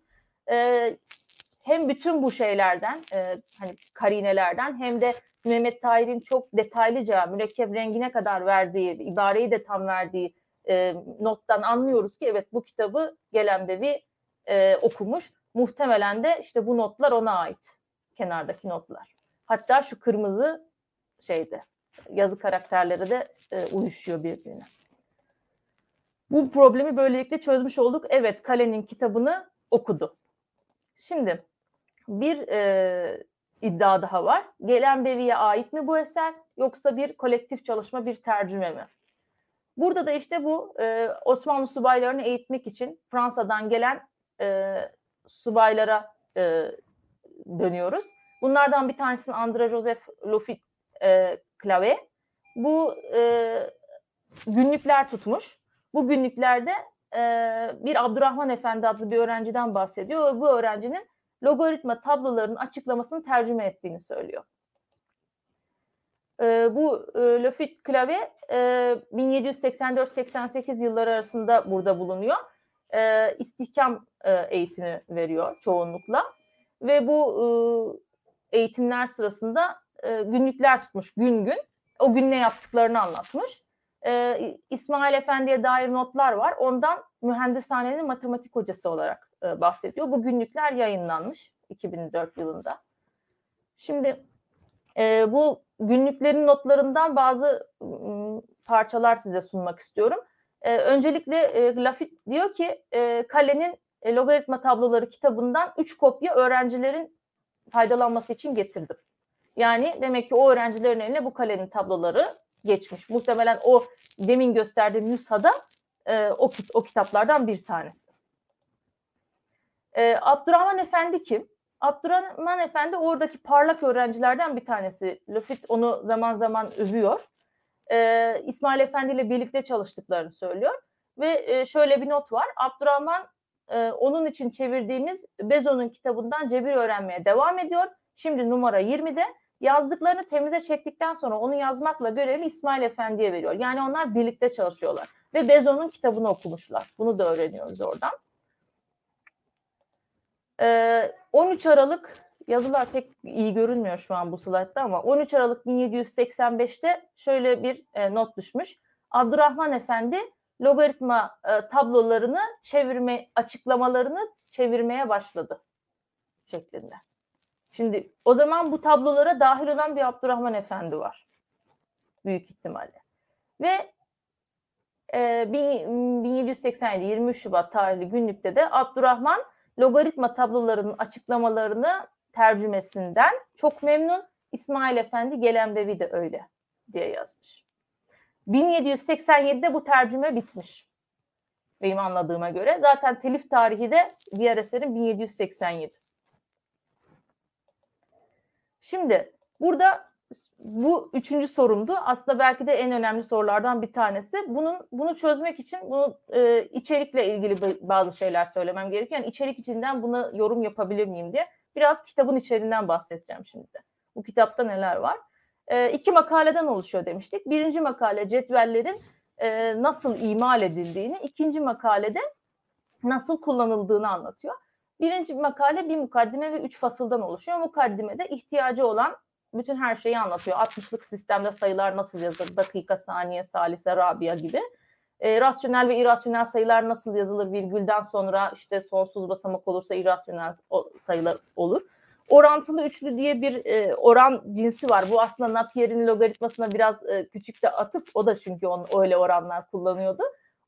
E, hem bütün bu şeylerden e, hani karinelerden hem de Mehmet Tahir'in çok detaylıca mürekkep rengine kadar verdiği, ibareyi de tam verdiği e, nottan anlıyoruz ki evet bu kitabı gelen bevi e, okumuş. Muhtemelen de işte bu notlar ona ait. Kenardaki notlar. Hatta şu kırmızı şeyde yazı karakterleri de e, uyuşuyor birbirine. Bu problemi böylelikle çözmüş olduk. Evet Kale'nin kitabını okudu. Şimdi bir e, iddia daha var. Gelen Bevi'ye ait mi bu eser yoksa bir kolektif çalışma, bir tercüme mi? Burada da işte bu e, Osmanlı subaylarını eğitmek için Fransa'dan gelen e, subaylara e, dönüyoruz. Bunlardan bir tanesi André Joseph Lofit e, Clave. Bu e, günlükler tutmuş. Bu günlüklerde e, bir Abdurrahman Efendi adlı bir öğrenciden bahsediyor. Bu öğrencinin logaritma tablolarının açıklamasını tercüme ettiğini söylüyor. E, bu e, Lofit Clave e, 1784-88 yılları arasında burada bulunuyor. E, istihkam e, eğitimi veriyor çoğunlukla. Ve bu e, eğitimler sırasında e, günlükler tutmuş gün gün. O gün ne yaptıklarını anlatmış. E, İsmail Efendi'ye dair notlar var. Ondan mühendishanenin matematik hocası olarak e, bahsediyor. Bu günlükler yayınlanmış 2004 yılında. Şimdi e, bu günlüklerin notlarından bazı m, parçalar size sunmak istiyorum. E, öncelikle e, Lafitte diyor ki e, Kale'nin e, logaritma tabloları kitabından 3 kopya öğrencilerin faydalanması için getirdim. Yani demek ki o öğrencilerin eline bu kalenin tabloları geçmiş. Muhtemelen o demin gösterdiğim nüshada e, o, o kitaplardan bir tanesi. E, Abdurrahman Efendi kim? Abdurrahman Efendi oradaki parlak öğrencilerden bir tanesi. Lüfit onu zaman zaman övüyor. E, İsmail Efendi ile birlikte çalıştıklarını söylüyor. Ve e, şöyle bir not var. Abdurrahman e, onun için çevirdiğimiz Bezo'nun kitabından cebir öğrenmeye devam ediyor. Şimdi numara 20'de yazdıklarını temize çektikten sonra onu yazmakla görevi İsmail Efendi'ye veriyor. Yani onlar birlikte çalışıyorlar. Ve Bezo'nun kitabını okumuşlar. Bunu da öğreniyoruz oradan. Ee, 13 Aralık yazılar pek iyi görünmüyor şu an bu slaytta ama 13 Aralık 1785'te şöyle bir e, not düşmüş. Abdurrahman Efendi logaritma e, tablolarını çevirme açıklamalarını çevirmeye başladı şeklinde. Şimdi o zaman bu tablolara dahil olan bir Abdurrahman Efendi var. Büyük ihtimalle. Ve e, 1787 23 Şubat tarihli günlükte de Abdurrahman logaritma tablolarının açıklamalarını tercümesinden çok memnun. İsmail Efendi Gelenbevi de öyle diye yazmış. 1787'de bu tercüme bitmiş. Benim anladığıma göre. Zaten telif tarihi de diğer eserin 1787. Şimdi burada bu üçüncü sorumdu. Aslında belki de en önemli sorulardan bir tanesi. Bunun bunu çözmek için bunu e, içerikle ilgili bazı şeyler söylemem gerekiyor. Yani içerik içinden buna yorum yapabilir miyim diye. Biraz kitabın içeriğinden bahsedeceğim şimdi. Bu kitapta neler var? E, iki makaleden oluşuyor demiştik. Birinci makale cetvellerin e, nasıl imal edildiğini, ikinci makalede nasıl kullanıldığını anlatıyor. Birinci makale bir mukaddime ve üç fasıldan oluşuyor. Mukaddimede ihtiyacı olan bütün her şeyi anlatıyor. 60'lık sistemde sayılar nasıl yazılır? Dakika, saniye, salise, rabia gibi. E, rasyonel ve irrasyonel sayılar nasıl yazılır? Virgülden sonra işte sonsuz basamak olursa irrasyonel sayılar olur. Orantılı üçlü diye bir e, oran cinsi var. Bu aslında Napier'in logaritmasına biraz e, küçük de atıp o da çünkü onun öyle oranlar kullanıyordu.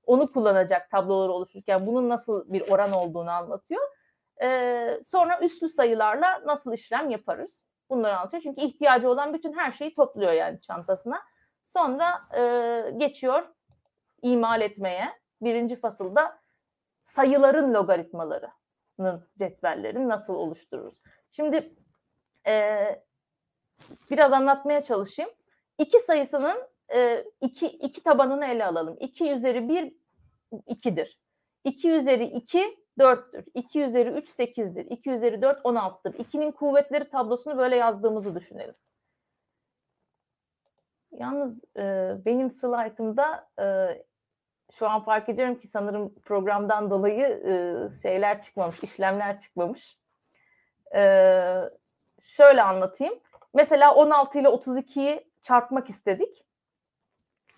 Onu kullanacak tabloları oluşurken bunun nasıl bir oran olduğunu anlatıyor. E, sonra üslü sayılarla nasıl işlem yaparız? Bunları anlatıyor. Çünkü ihtiyacı olan bütün her şeyi topluyor yani çantasına. Sonra e, geçiyor imal etmeye. Birinci fasılda sayıların logaritmalarının cetvellerini nasıl oluştururuz? Şimdi e, biraz anlatmaya çalışayım. İki sayısının e, iki, iki tabanını ele alalım. 2 üzeri 1 2'dir. 2 üzeri 2 4'tür. 2 üzeri 3 8'dir. 2 üzeri 4 16'dır. 2'nin kuvvetleri tablosunu böyle yazdığımızı düşünelim. Yalnız e, benim slaytımda e, şu an fark ediyorum ki sanırım programdan dolayı e, şeyler çıkmamış, işlemler çıkmamış. E, şöyle anlatayım. Mesela 16 ile 32'yi çarpmak istedik.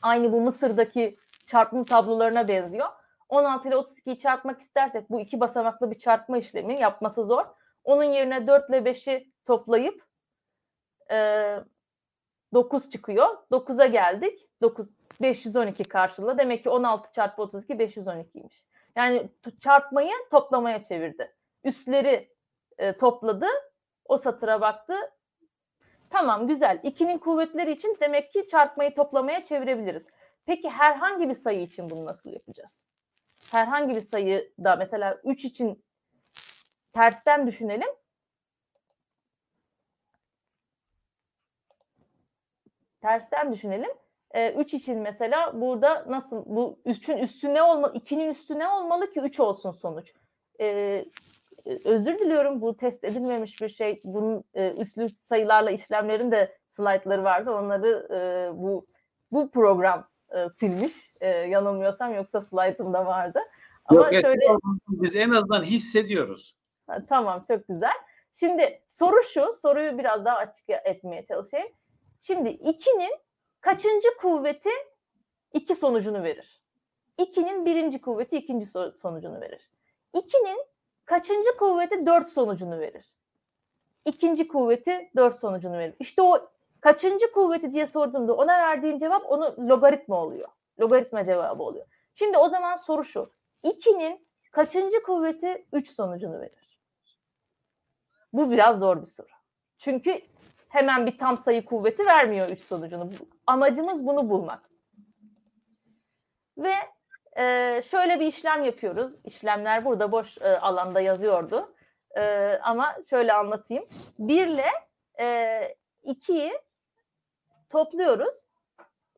Aynı bu Mısır'daki çarpım tablolarına benziyor. 16 ile 32'yi çarpmak istersek bu iki basamaklı bir çarpma işlemi yapması zor. Onun yerine 4 ile 5'i toplayıp e, 9 çıkıyor. 9'a geldik. 9 512 karşılığı. Demek ki 16 çarpı 32 512'ymiş. Yani çarpmayı toplamaya çevirdi. Üstleri e, topladı. O satıra baktı. Tamam güzel. 2'nin kuvvetleri için demek ki çarpmayı toplamaya çevirebiliriz. Peki herhangi bir sayı için bunu nasıl yapacağız? Herhangi bir sayı da mesela 3 için tersten düşünelim. Tersten düşünelim. 3 için mesela burada nasıl bu 3'ün üstü ne olmalı? 2'nin üstü ne olmalı ki 3 olsun sonuç? Ee, özür diliyorum bu test edilmemiş bir şey. Bunun e, üslü sayılarla işlemlerin de slaytları vardı. Onları e, bu bu program e, silmiş. E, yanılmıyorsam yoksa slaytımda vardı. Ama Yok, şöyle biz en azından hissediyoruz. Ha, tamam çok güzel. Şimdi soru şu, soruyu biraz daha açık etmeye çalışayım. Şimdi 2'nin kaçıncı kuvveti iki sonucunu verir? 2'nin birinci kuvveti ikinci sonucunu verir. 2'nin kaçıncı kuvveti dört sonucunu verir? İkinci kuvveti dört sonucunu verir. İşte o kaçıncı kuvveti diye sorduğumda ona verdiğin cevap onu logaritma oluyor. Logaritma cevabı oluyor. Şimdi o zaman soru şu. 2'nin kaçıncı kuvveti 3 sonucunu verir? Bu biraz zor bir soru. Çünkü hemen bir tam sayı kuvveti vermiyor 3 sonucunu. Amacımız bunu bulmak. Ve e, şöyle bir işlem yapıyoruz. İşlemler burada boş e, alanda yazıyordu. E, ama şöyle anlatayım. 1 ile e, 2'yi topluyoruz.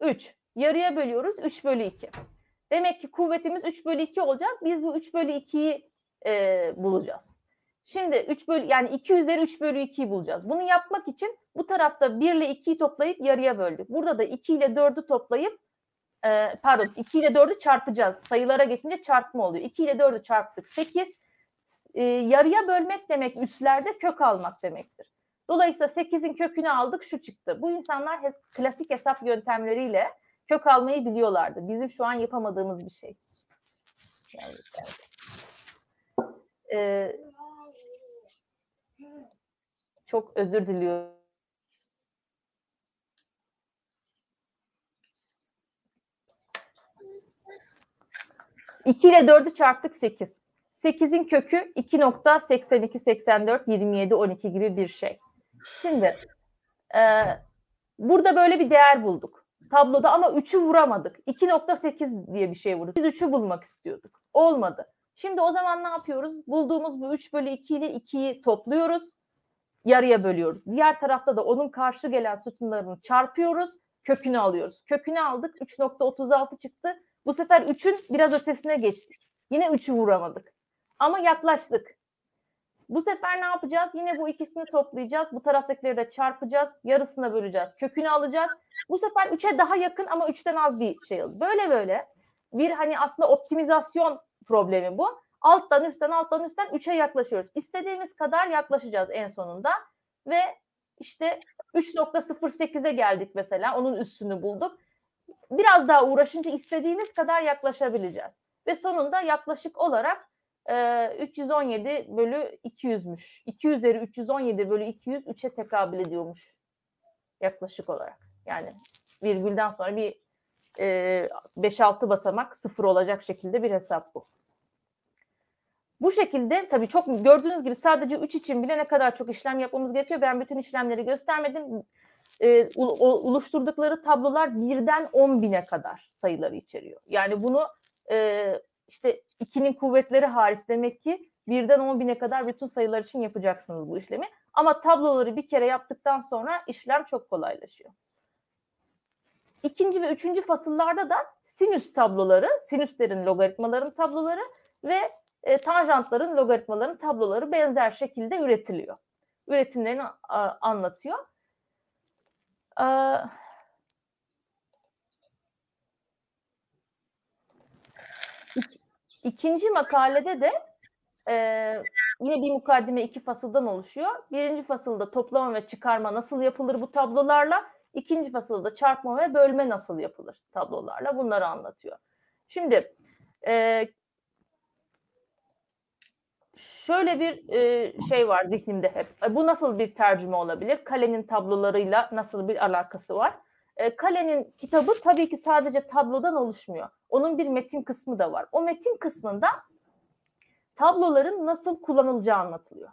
3. Yarıya bölüyoruz. 3 bölü 2. Demek ki kuvvetimiz 3 bölü 2 olacak. Biz bu 3 bölü 2'yi e, bulacağız. Şimdi 3 bölü yani 2 üzeri 3 bölü 2'yi bulacağız. Bunu yapmak için bu tarafta 1 ile 2'yi toplayıp yarıya böldük. Burada da 2 ile 4'ü toplayıp e, pardon 2 ile 4'ü çarpacağız. Sayılara geçince çarpma oluyor. 2 ile 4'ü çarptık 8. E, yarıya bölmek demek üslerde kök almak demektir. Dolayısıyla 8'in kökünü aldık şu çıktı. Bu insanlar he, klasik hesap yöntemleriyle kök almayı biliyorlardı. Bizim şu an yapamadığımız bir şey. Yani, yani. Ee, çok özür diliyorum. İki ile dördü çarptık sekiz. Sekizin kökü 2.82, 84, 27, 12 gibi bir şey. Şimdi e, burada böyle bir değer bulduk tabloda ama 3'ü vuramadık. 2.8 diye bir şey vurduk. Biz 3'ü bulmak istiyorduk. Olmadı. Şimdi o zaman ne yapıyoruz? Bulduğumuz bu 3 bölü 2 ile 2'yi topluyoruz. Yarıya bölüyoruz. Diğer tarafta da onun karşı gelen sütunlarını çarpıyoruz. Kökünü alıyoruz. Kökünü aldık. 3.36 çıktı. Bu sefer 3'ün biraz ötesine geçtik. Yine 3'ü vuramadık. Ama yaklaştık. Bu sefer ne yapacağız? Yine bu ikisini toplayacağız. Bu taraftakileri de çarpacağız. Yarısına böleceğiz. Kökünü alacağız. Bu sefer 3'e daha yakın ama 3'ten az bir şey alır. Böyle böyle bir hani aslında optimizasyon problemi bu. Alttan üstten alttan üstten 3'e yaklaşıyoruz. İstediğimiz kadar yaklaşacağız en sonunda. Ve işte 3.08'e geldik mesela. Onun üstünü bulduk. Biraz daha uğraşınca istediğimiz kadar yaklaşabileceğiz. Ve sonunda yaklaşık olarak 317 bölü 200'müş. 2 üzeri 317 bölü 200 3'e tekabül ediyormuş yaklaşık olarak. Yani virgülden sonra bir e, 5-6 basamak sıfır olacak şekilde bir hesap bu. Bu şekilde tabii çok gördüğünüz gibi sadece 3 için bile ne kadar çok işlem yapmamız gerekiyor. Ben bütün işlemleri göstermedim. E, oluşturdukları tablolar birden 10 bine kadar sayıları içeriyor. Yani bunu e, işte 2'nin kuvvetleri hariç demek ki birden 10 bine kadar bütün sayılar için yapacaksınız bu işlemi. Ama tabloları bir kere yaptıktan sonra işlem çok kolaylaşıyor. ikinci ve üçüncü fasıllarda da sinüs tabloları, sinüslerin logaritmaların tabloları ve e, tanjantların logaritmaların tabloları benzer şekilde üretiliyor. Üretimlerini a, anlatıyor. İk- İkinci makalede de e, yine bir mukaddime iki fasıldan oluşuyor. Birinci fasılda toplama ve çıkarma nasıl yapılır bu tablolarla. İkinci fasılda çarpma ve bölme nasıl yapılır tablolarla. Bunları anlatıyor. Şimdi e, şöyle bir e, şey var zihnimde hep. E, Bu nasıl bir tercüme olabilir? Kalenin tablolarıyla nasıl bir alakası var? E, Kalenin kitabı tabii ki sadece tablodan oluşmuyor. Onun bir metin kısmı da var. O metin kısmında tabloların nasıl kullanılacağı anlatılıyor.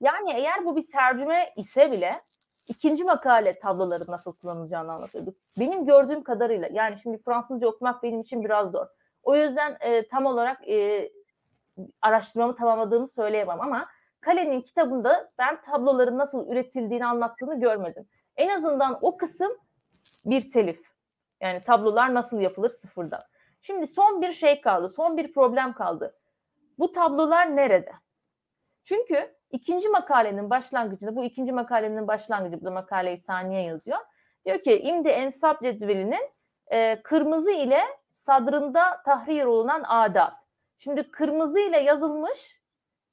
Yani eğer bu bir tercüme ise bile ikinci makale tabloların nasıl kullanılacağını anlatıyordu. Benim gördüğüm kadarıyla yani şimdi Fransızca okumak benim için biraz zor. O yüzden e, tam olarak e, araştırmamı tamamladığımı söyleyemem ama Kale'nin kitabında ben tabloların nasıl üretildiğini anlattığını görmedim. En azından o kısım bir telif. Yani tablolar nasıl yapılır sıfırdan. Şimdi son bir şey kaldı. Son bir problem kaldı. Bu tablolar nerede? Çünkü ikinci makalenin başlangıcında, bu ikinci makalenin başlangıcı, bu makaleyi saniye yazıyor. Diyor ki imdi ensap cedvelinin e, kırmızı ile sadrında tahrir olunan adat. Şimdi kırmızı ile yazılmış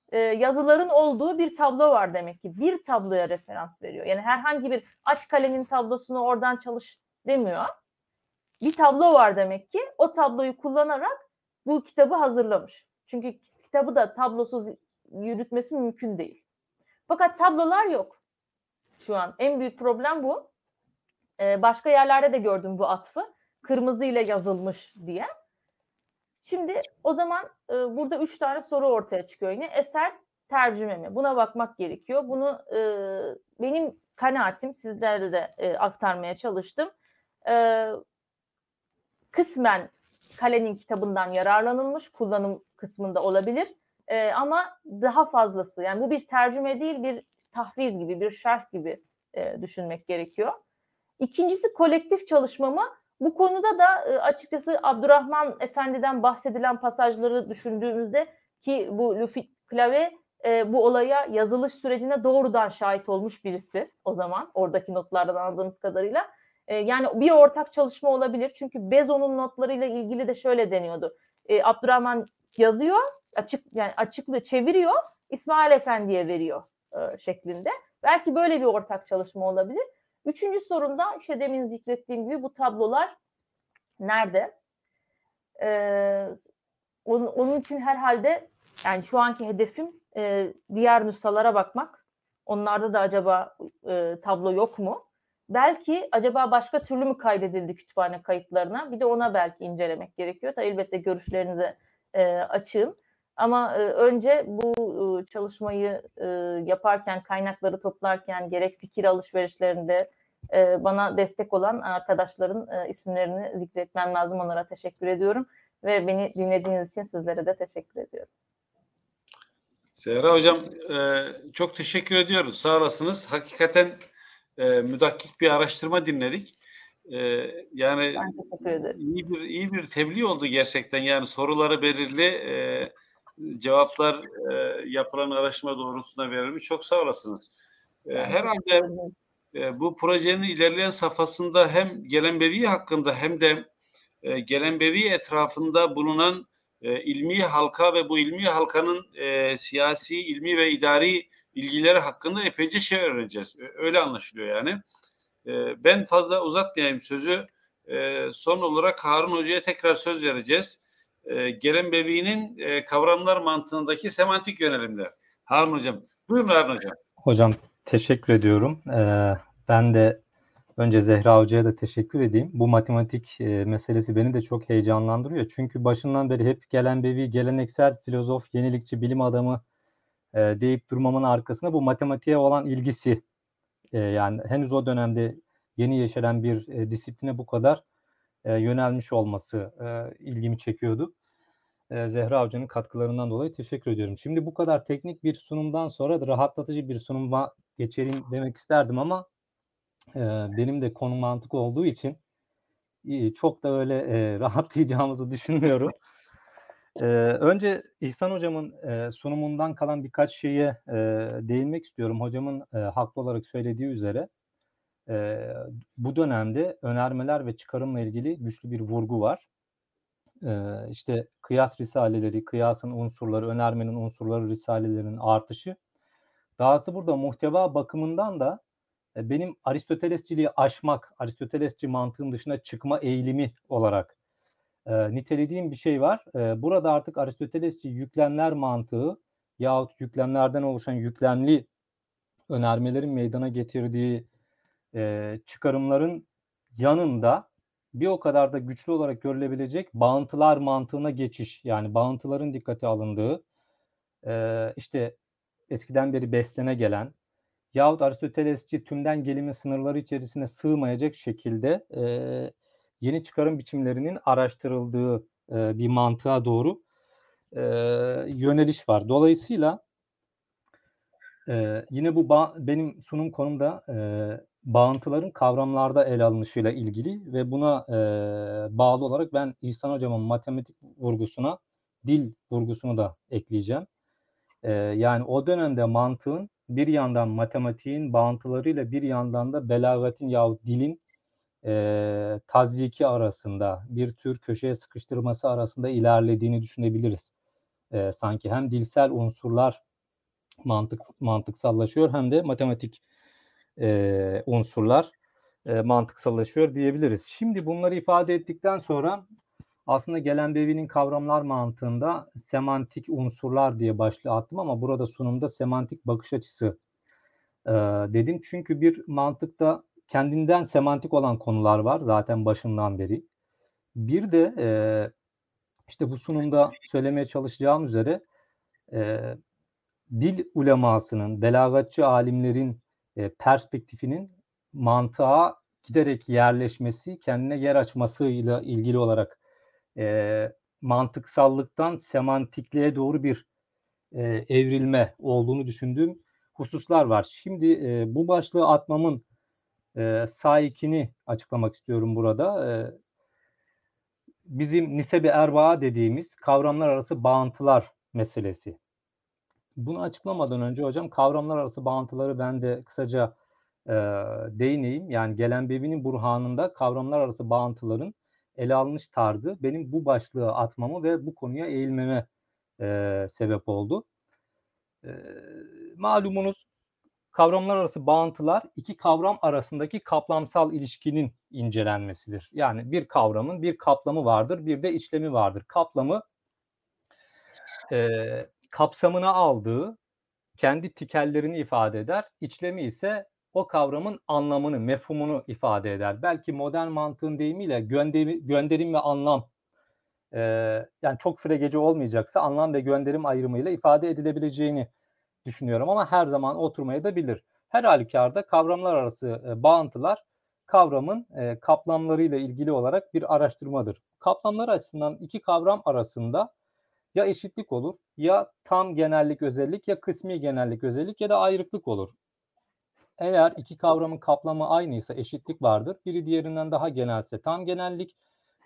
e, yazıların olduğu bir tablo var demek ki. Bir tabloya referans veriyor. Yani herhangi bir aç kalenin tablosunu oradan çalış demiyor. Bir tablo var demek ki. O tabloyu kullanarak bu kitabı hazırlamış. Çünkü kitabı da tablosuz yürütmesi mümkün değil. Fakat tablolar yok şu an. En büyük problem bu. Ee, başka yerlerde de gördüm bu atfı. Kırmızı ile yazılmış diye. Şimdi o zaman e, burada üç tane soru ortaya çıkıyor yine. Eser tercüme mi? Buna bakmak gerekiyor. Bunu e, benim kanaatim sizlere de e, aktarmaya çalıştım. E, kısmen Kale'nin kitabından yararlanılmış kullanım kısmında olabilir. E, ama daha fazlası yani bu bir tercüme değil bir tahrir gibi bir şerh gibi e, düşünmek gerekiyor. İkincisi kolektif çalışma mı? Bu konuda da e, açıkçası Abdurrahman Efendi'den bahsedilen pasajları düşündüğümüzde ki bu Lufi Klave e, bu olaya yazılış sürecine doğrudan şahit olmuş birisi o zaman oradaki notlardan anladığımız kadarıyla. E, yani bir ortak çalışma olabilir çünkü Bezo'nun notlarıyla ilgili de şöyle deniyordu. E, Abdurrahman yazıyor, açık yani açıklığı çeviriyor, İsmail Efendi'ye veriyor e, şeklinde. Belki böyle bir ortak çalışma olabilir. Üçüncü sorumda işte demin zikrettiğim gibi bu tablolar nerede? Ee, onun, onun için herhalde yani şu anki hedefim e, diğer nüshalara bakmak. Onlarda da acaba e, tablo yok mu? Belki acaba başka türlü mü kaydedildi kütüphane kayıtlarına? Bir de ona belki incelemek gerekiyor. Da elbette görüşlerinize e, açığım. Ama e, önce bu e, çalışmayı e, yaparken, kaynakları toplarken gerek fikir alışverişlerinde e, bana destek olan arkadaşların e, isimlerini zikretmem lazım. Onlara teşekkür ediyorum. Ve beni dinlediğiniz için sizlere de teşekkür ediyorum. Zehra Hocam e, çok teşekkür ediyoruz. Sağ olasınız. Hakikaten e, müdakkik bir araştırma dinledik. E, yani iyi bir iyi bir tebliğ oldu gerçekten. Yani soruları belirli, e, cevaplar e, yapılan araştırma doğrultusunda verilmiş. Çok sağ olasınız. E, herhalde bu projenin ilerleyen safhasında hem Gelenbevi hakkında hem de e, Gelenbevi etrafında bulunan e, ilmi halka ve bu ilmi halkanın e, siyasi, ilmi ve idari ilgileri hakkında epeyce şey öğreneceğiz. Öyle anlaşılıyor yani. Ben fazla uzatmayayım sözü. Son olarak Harun Hoca'ya tekrar söz vereceğiz. Gelenbevi'nin kavramlar mantığındaki semantik yönelimler. Harun Hocam. Buyurun Harun Hocam. Hocam teşekkür ediyorum. Ee, ben de önce Zehra Hoca'ya da teşekkür edeyim. Bu matematik e, meselesi beni de çok heyecanlandırıyor. Çünkü başından beri hep gelen bevi, geleneksel filozof, yenilikçi, bilim adamı e, deyip durmamın arkasında bu matematiğe olan ilgisi. E, yani henüz o dönemde yeni yeşeren bir disipline bu kadar yönelmiş olması ilgimi çekiyordu. Zehra Hoca'nın katkılarından dolayı teşekkür ediyorum. Şimdi bu kadar teknik bir sunumdan sonra rahatlatıcı bir sunuma geçelim demek isterdim ama e, benim de konum mantık olduğu için İyi, çok da öyle e, rahatlayacağımızı düşünmüyorum. E, önce İhsan Hocam'ın e, sunumundan kalan birkaç şeye e, değinmek istiyorum. Hocamın e, haklı olarak söylediği üzere e, bu dönemde önermeler ve çıkarımla ilgili güçlü bir vurgu var. E, işte kıyas risaleleri, kıyasın unsurları, önermenin unsurları risalelerinin artışı. Dahası burada muhteva bakımından da e, benim Aristotelesçiliği aşmak, Aristotelesçi mantığın dışına çıkma eğilimi olarak e, nitelediğim bir şey var. E, burada artık Aristotelesçi yüklemler mantığı yahut yüklemlerden oluşan yüklemli önermelerin meydana getirdiği e, çıkarımların yanında bir o kadar da güçlü olarak görülebilecek bağıntılar mantığına geçiş yani bağıntıların dikkate alındığı e, işte eskiden beri beslene gelen yahut Aristotelesçi tümden gelimin sınırları içerisine sığmayacak şekilde e, yeni çıkarım biçimlerinin araştırıldığı e, bir mantığa doğru e, yöneliş var. Dolayısıyla e, yine bu benim sunum konumda e, bağıntıların kavramlarda ele alınışıyla ilgili ve buna e, bağlı olarak ben İhsan Hocam'ın matematik vurgusuna dil vurgusunu da ekleyeceğim. Yani o dönemde mantığın bir yandan matematiğin bağıntılarıyla bir yandan da belagatin yahut dilin e, tazyiki arasında bir tür köşeye sıkıştırması arasında ilerlediğini düşünebiliriz. E, sanki hem dilsel unsurlar mantık mantıksallaşıyor hem de matematik e, unsurlar e, mantıksallaşıyor diyebiliriz. Şimdi bunları ifade ettikten sonra aslında gelen bevinin kavramlar mantığında semantik unsurlar diye başlığı attım ama burada sunumda semantik bakış açısı e, dedim. Çünkü bir mantıkta kendinden semantik olan konular var zaten başından beri. Bir de e, işte bu sunumda söylemeye çalışacağım üzere e, dil ulemasının, belagatçı alimlerin e, perspektifinin mantığa giderek yerleşmesi, kendine yer açmasıyla ilgili olarak e, mantıksallıktan semantikliğe doğru bir e, evrilme olduğunu düşündüğüm hususlar var. Şimdi e, bu başlığı atmamın e, saikini açıklamak istiyorum burada. E, bizim nisebi erbaa dediğimiz kavramlar arası bağıntılar meselesi. Bunu açıklamadan önce hocam kavramlar arası bağıntıları ben de kısaca e, değineyim. Yani gelen bebinin burhanında kavramlar arası bağıntıların ele alınış tarzı benim bu başlığı atmamı ve bu konuya eğilmeme e, sebep oldu. E, malumunuz kavramlar arası bağıntılar iki kavram arasındaki kaplamsal ilişkinin incelenmesidir. Yani bir kavramın bir kaplamı vardır, bir de işlemi vardır. Kaplamı e, kapsamına aldığı kendi tikellerini ifade eder. İçlemi ise o kavramın anlamını, mefhumunu ifade eder. Belki modern mantığın deyimiyle gönderim, gönderim ve anlam e, yani çok fregeci olmayacaksa anlam ve gönderim ayrımıyla ifade edilebileceğini düşünüyorum ama her zaman oturmaya da bilir. Her halükarda kavramlar arası e, bağıntılar kavramın e, kaplamlarıyla ilgili olarak bir araştırmadır. Kaplamlar açısından iki kavram arasında ya eşitlik olur ya tam genellik özellik ya kısmi genellik özellik ya da ayrıklık olur. Eğer iki kavramın kaplamı aynıysa eşitlik vardır. Biri diğerinden daha genelse tam genellik,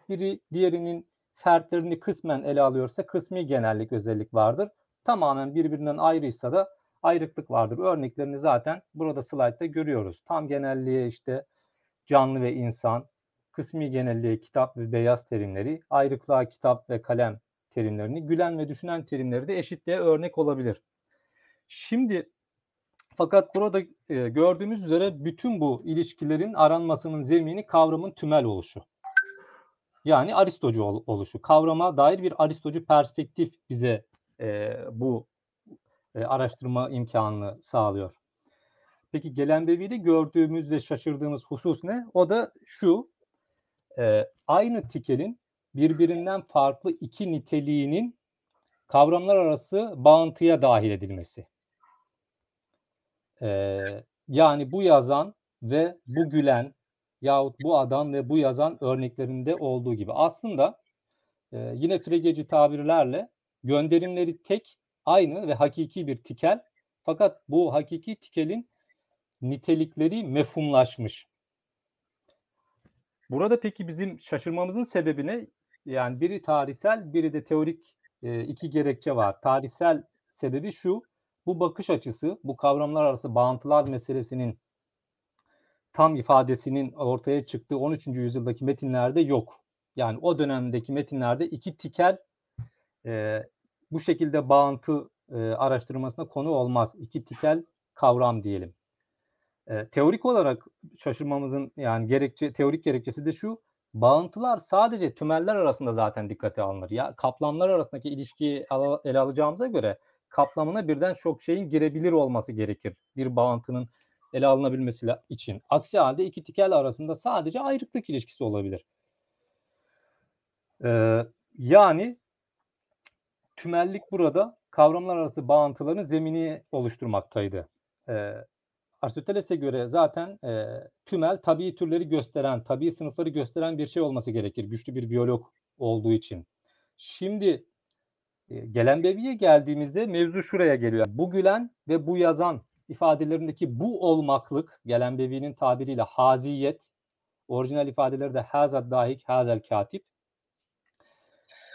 biri diğerinin fertlerini kısmen ele alıyorsa kısmi genellik özellik vardır. Tamamen birbirinden ayrıysa da ayrıklık vardır. Örneklerini zaten burada slaytta görüyoruz. Tam genelliğe işte canlı ve insan, kısmi genelliğe kitap ve beyaz terimleri, ayrıklığa kitap ve kalem terimlerini, gülen ve düşünen terimleri de eşitliğe örnek olabilir. Şimdi fakat burada e, gördüğümüz üzere bütün bu ilişkilerin aranmasının zemini kavramın tümel oluşu. Yani Aristocu ol, oluşu. Kavrama dair bir Aristocu perspektif bize e, bu e, araştırma imkanını sağlıyor. Peki gelen Bevi'de gördüğümüz ve şaşırdığımız husus ne? O da şu. E, aynı tikelin birbirinden farklı iki niteliğinin kavramlar arası bağıntıya dahil edilmesi. Ee, yani bu yazan ve bu gülen yahut bu adam ve bu yazan örneklerinde olduğu gibi. Aslında e, yine fregeci tabirlerle gönderimleri tek, aynı ve hakiki bir tikel. Fakat bu hakiki tikelin nitelikleri mefhumlaşmış. Burada peki bizim şaşırmamızın sebebi ne? Yani biri tarihsel, biri de teorik e, iki gerekçe var. Tarihsel sebebi şu, bu bakış açısı, bu kavramlar arası bağıntılar meselesinin tam ifadesinin ortaya çıktığı 13. yüzyıldaki metinlerde yok. Yani o dönemdeki metinlerde iki tikel e, bu şekilde bağıntı e, araştırmasına konu olmaz. İki tikel kavram diyelim. E, teorik olarak şaşırmamızın yani gerekçe teorik gerekçesi de şu. Bağıntılar sadece tümeller arasında zaten dikkate alınır. Ya kaplamlar arasındaki ilişkiyi ele alacağımıza göre kaplamına birden çok şeyin girebilir olması gerekir. Bir bağıntının ele alınabilmesi için. Aksi halde iki tikel arasında sadece ayrıklık ilişkisi olabilir. Ee, yani tümellik burada kavramlar arası bağıntıların zemini oluşturmaktaydı. Ee, Aristoteles'e göre zaten e, tümel tabii türleri gösteren, tabii sınıfları gösteren bir şey olması gerekir. Güçlü bir biyolog olduğu için. Şimdi gelen bebiye geldiğimizde mevzu şuraya geliyor. Bu gülen ve bu yazan ifadelerindeki bu olmaklık, gelen bevinin tabiriyle haziyet, orijinal ifadeleri de hazad dahik, hazel katip.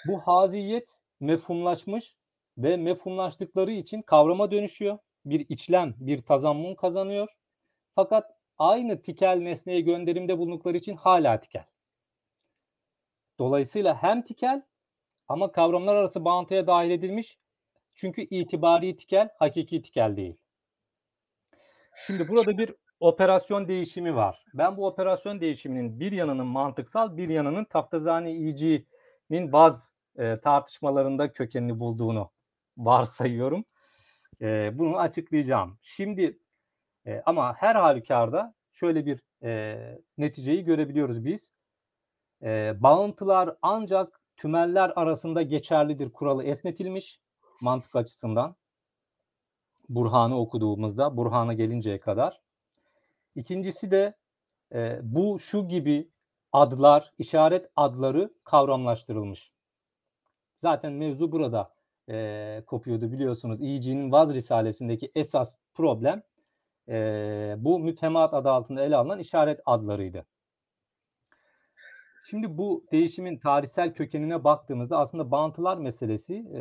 Bu haziyet mefhumlaşmış ve mefhumlaştıkları için kavrama dönüşüyor. Bir içlem, bir tazammun kazanıyor. Fakat aynı tikel nesneye gönderimde bulundukları için hala tikel. Dolayısıyla hem tikel ama kavramlar arası bağıntıya dahil edilmiş. Çünkü itibari tikel, hakiki tikel değil. Şimdi burada bir operasyon değişimi var. Ben bu operasyon değişiminin bir yanının mantıksal, bir yanının Taftazani İci'nin baz e, tartışmalarında kökenini bulduğunu varsayıyorum. E, bunu açıklayacağım. Şimdi e, ama her halükarda şöyle bir e, neticeyi görebiliyoruz biz. E, bağıntılar ancak tümeller arasında geçerlidir kuralı esnetilmiş mantık açısından. Burhan'ı okuduğumuzda, Burhan'a gelinceye kadar. İkincisi de e, bu şu gibi adlar, işaret adları kavramlaştırılmış. Zaten mevzu burada e, kopuyordu biliyorsunuz. İyici'nin Vaz Risalesindeki esas problem e, bu müphemat adı altında ele alınan işaret adlarıydı. Şimdi bu değişimin tarihsel kökenine baktığımızda aslında bağıntılar meselesi e,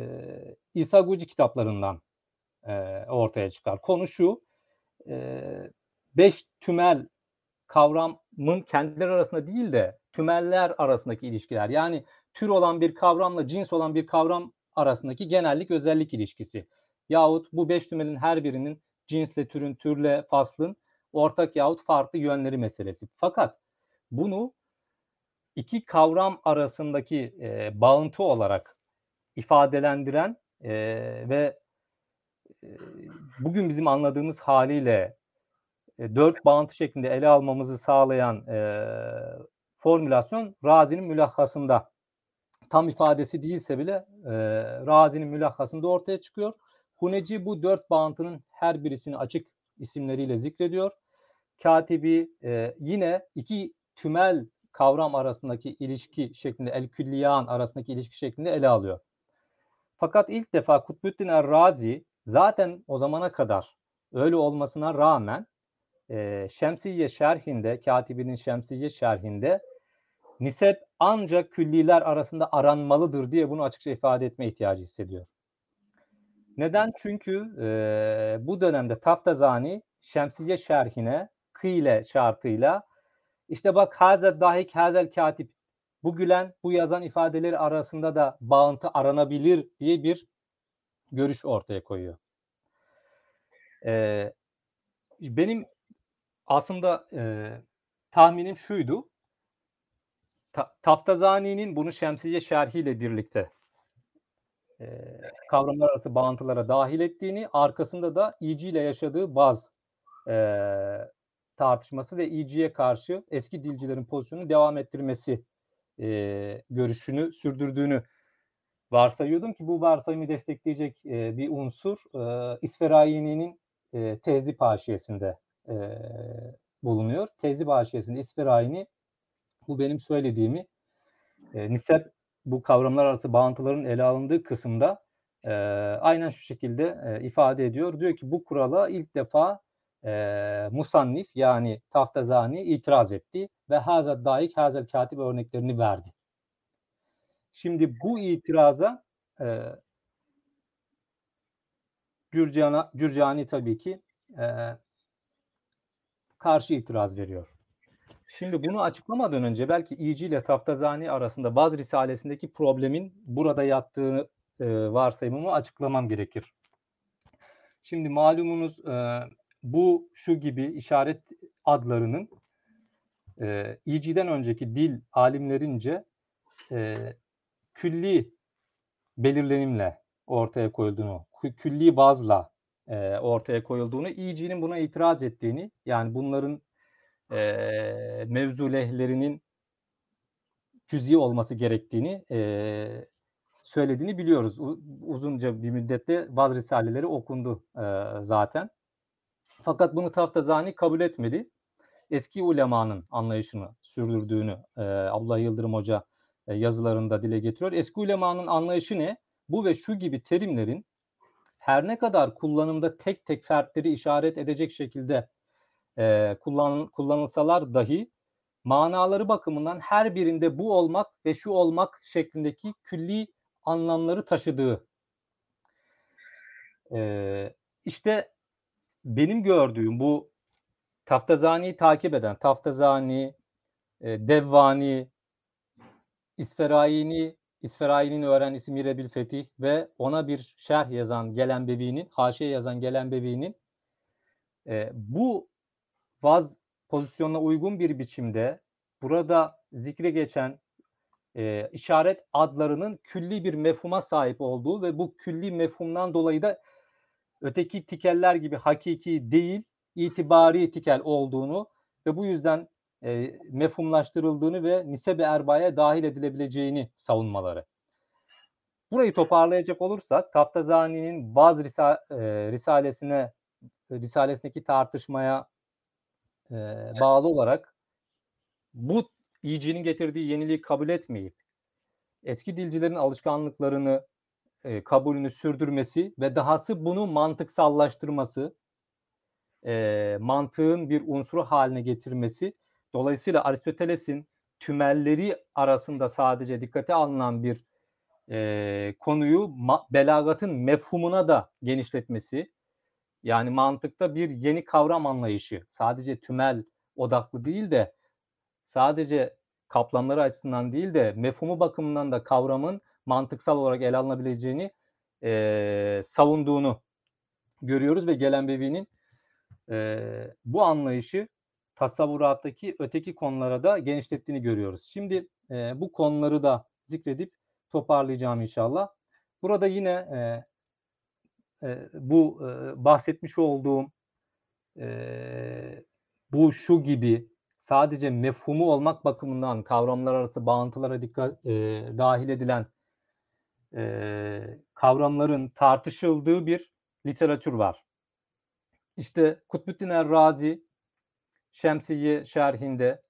İsa Guci kitaplarından e, ortaya çıkar. Konu şu, e, beş tümel kavramın kendileri arasında değil de tümeller arasındaki ilişkiler. Yani tür olan bir kavramla cins olan bir kavram arasındaki genellik özellik ilişkisi. Yahut bu beş tümelin her birinin cinsle, türün, türle, faslın ortak yahut farklı yönleri meselesi. Fakat bunu iki kavram arasındaki e, bağıntı olarak ifadelendiren e, ve e, bugün bizim anladığımız haliyle e, dört bağıntı şeklinde ele almamızı sağlayan e, formülasyon Razi'nin mülahhasında tam ifadesi değilse bile e, Razi'nin mülahhasında ortaya çıkıyor. Huneci bu dört bağıntının her birisini açık isimleriyle zikrediyor. Katibi e, yine iki tümel kavram arasındaki ilişki şeklinde el külliyan arasındaki ilişki şeklinde ele alıyor. Fakat ilk defa Kutbuddin Er-Razi zaten o zamana kadar öyle olmasına rağmen e, Şemsiye şerhinde, katibinin Şemsiye şerhinde nisep ancak külliler arasında aranmalıdır diye bunu açıkça ifade etme ihtiyacı hissediyor. Neden? Çünkü e, bu dönemde Taftazani Şemsiye şerhine kıyle şartıyla işte bak hazel dahik hazel katip bu gülen bu yazan ifadeleri arasında da bağıntı aranabilir diye bir görüş ortaya koyuyor. Ee, benim aslında e, tahminim şuydu. Ta, Taftazani'nin bunu Şemsiye şerhiyle birlikte e, kavramlar arası bağıntılara dahil ettiğini, arkasında da İci ile yaşadığı baz e, tartışması ve İci'ye karşı eski dilcilerin pozisyonunu devam ettirmesi e, görüşünü sürdürdüğünü varsayıyordum ki bu varsayımı destekleyecek e, bir unsur e, İsferaini'nin e, tezli paşiyesinde e, bulunuyor. Tezli paşiyesinde İsferaini bu benim söylediğimi e, nisep bu kavramlar arası bağıntıların ele alındığı kısımda e, aynen şu şekilde e, ifade ediyor. Diyor ki bu kurala ilk defa e, musannif yani Taftazani itiraz etti ve haza daik hazel katip örneklerini verdi. Şimdi bu itiraza e, Cürcana, Cürcani tabii ki e, karşı itiraz veriyor. Şimdi bunu açıklamadan önce belki İci ile Taftazani arasında bazı risalesindeki problemin burada yattığı e, varsayımımı açıklamam gerekir. Şimdi malumunuz e, bu şu gibi işaret adlarının e, İci'den önceki dil alimlerince e, külli belirlenimle ortaya koyulduğunu, külli bazla e, ortaya koyulduğunu, İci'nin buna itiraz ettiğini, yani bunların e, mevzu lehlerinin cüzi olması gerektiğini e, söylediğini biliyoruz. U, uzunca bir müddette bazı risaleleri okundu e, zaten. Fakat bunu Taftazani kabul etmedi. Eski ulemanın anlayışını sürdürdüğünü e, Abdullah Yıldırım Hoca e, yazılarında dile getiriyor. Eski ulemanın anlayışı ne? Bu ve şu gibi terimlerin her ne kadar kullanımda tek tek fertleri işaret edecek şekilde e, kullan, kullanılsalar dahi manaları bakımından her birinde bu olmak ve şu olmak şeklindeki külli anlamları taşıdığı. E, işte benim gördüğüm bu Taftazani'yi takip eden, Taftazani, e, Devvani, İsferayini, İsferayini'nin öğrencisi Mirebil Fetih ve ona bir şerh yazan Gelen Bevi'nin, haşiye yazan Gelen Bevi'nin e, bu vaz pozisyonuna uygun bir biçimde burada zikre geçen e, işaret adlarının külli bir mefhuma sahip olduğu ve bu külli mefhumdan dolayı da öteki tikeller gibi hakiki değil, itibari tikel olduğunu ve bu yüzden e, mefhumlaştırıldığını ve nisebe erbaya dahil edilebileceğini savunmaları. Burayı toparlayacak olursak Taftazani'nin bazı risa, e, risalesine risalesindeki tartışmaya e, bağlı olarak bu iyicinin getirdiği yeniliği kabul etmeyip eski dilcilerin alışkanlıklarını e, kabulünü sürdürmesi ve dahası bunu mantıksallaştırması, e, mantığın bir unsuru haline getirmesi. Dolayısıyla Aristoteles'in tümelleri arasında sadece dikkate alınan bir e, konuyu ma- belagatın mefhumuna da genişletmesi. Yani mantıkta bir yeni kavram anlayışı. Sadece tümel odaklı değil de sadece kaplamları açısından değil de mefhumu bakımından da kavramın mantıksal olarak ele alınabileceğini e, savunduğunu görüyoruz ve Gelen Bevi'nin e, bu anlayışı tasavvurattaki öteki konulara da genişlettiğini görüyoruz. Şimdi e, bu konuları da zikredip toparlayacağım inşallah. Burada yine e, e, bu e, bahsetmiş olduğum e, bu şu gibi sadece mefhumu olmak bakımından kavramlar arası bağıntılara dikkat e, dahil edilen e, kavramların tartışıldığı bir literatür var. İşte Kutbuddin Er-Razi Şemsiye şerhinde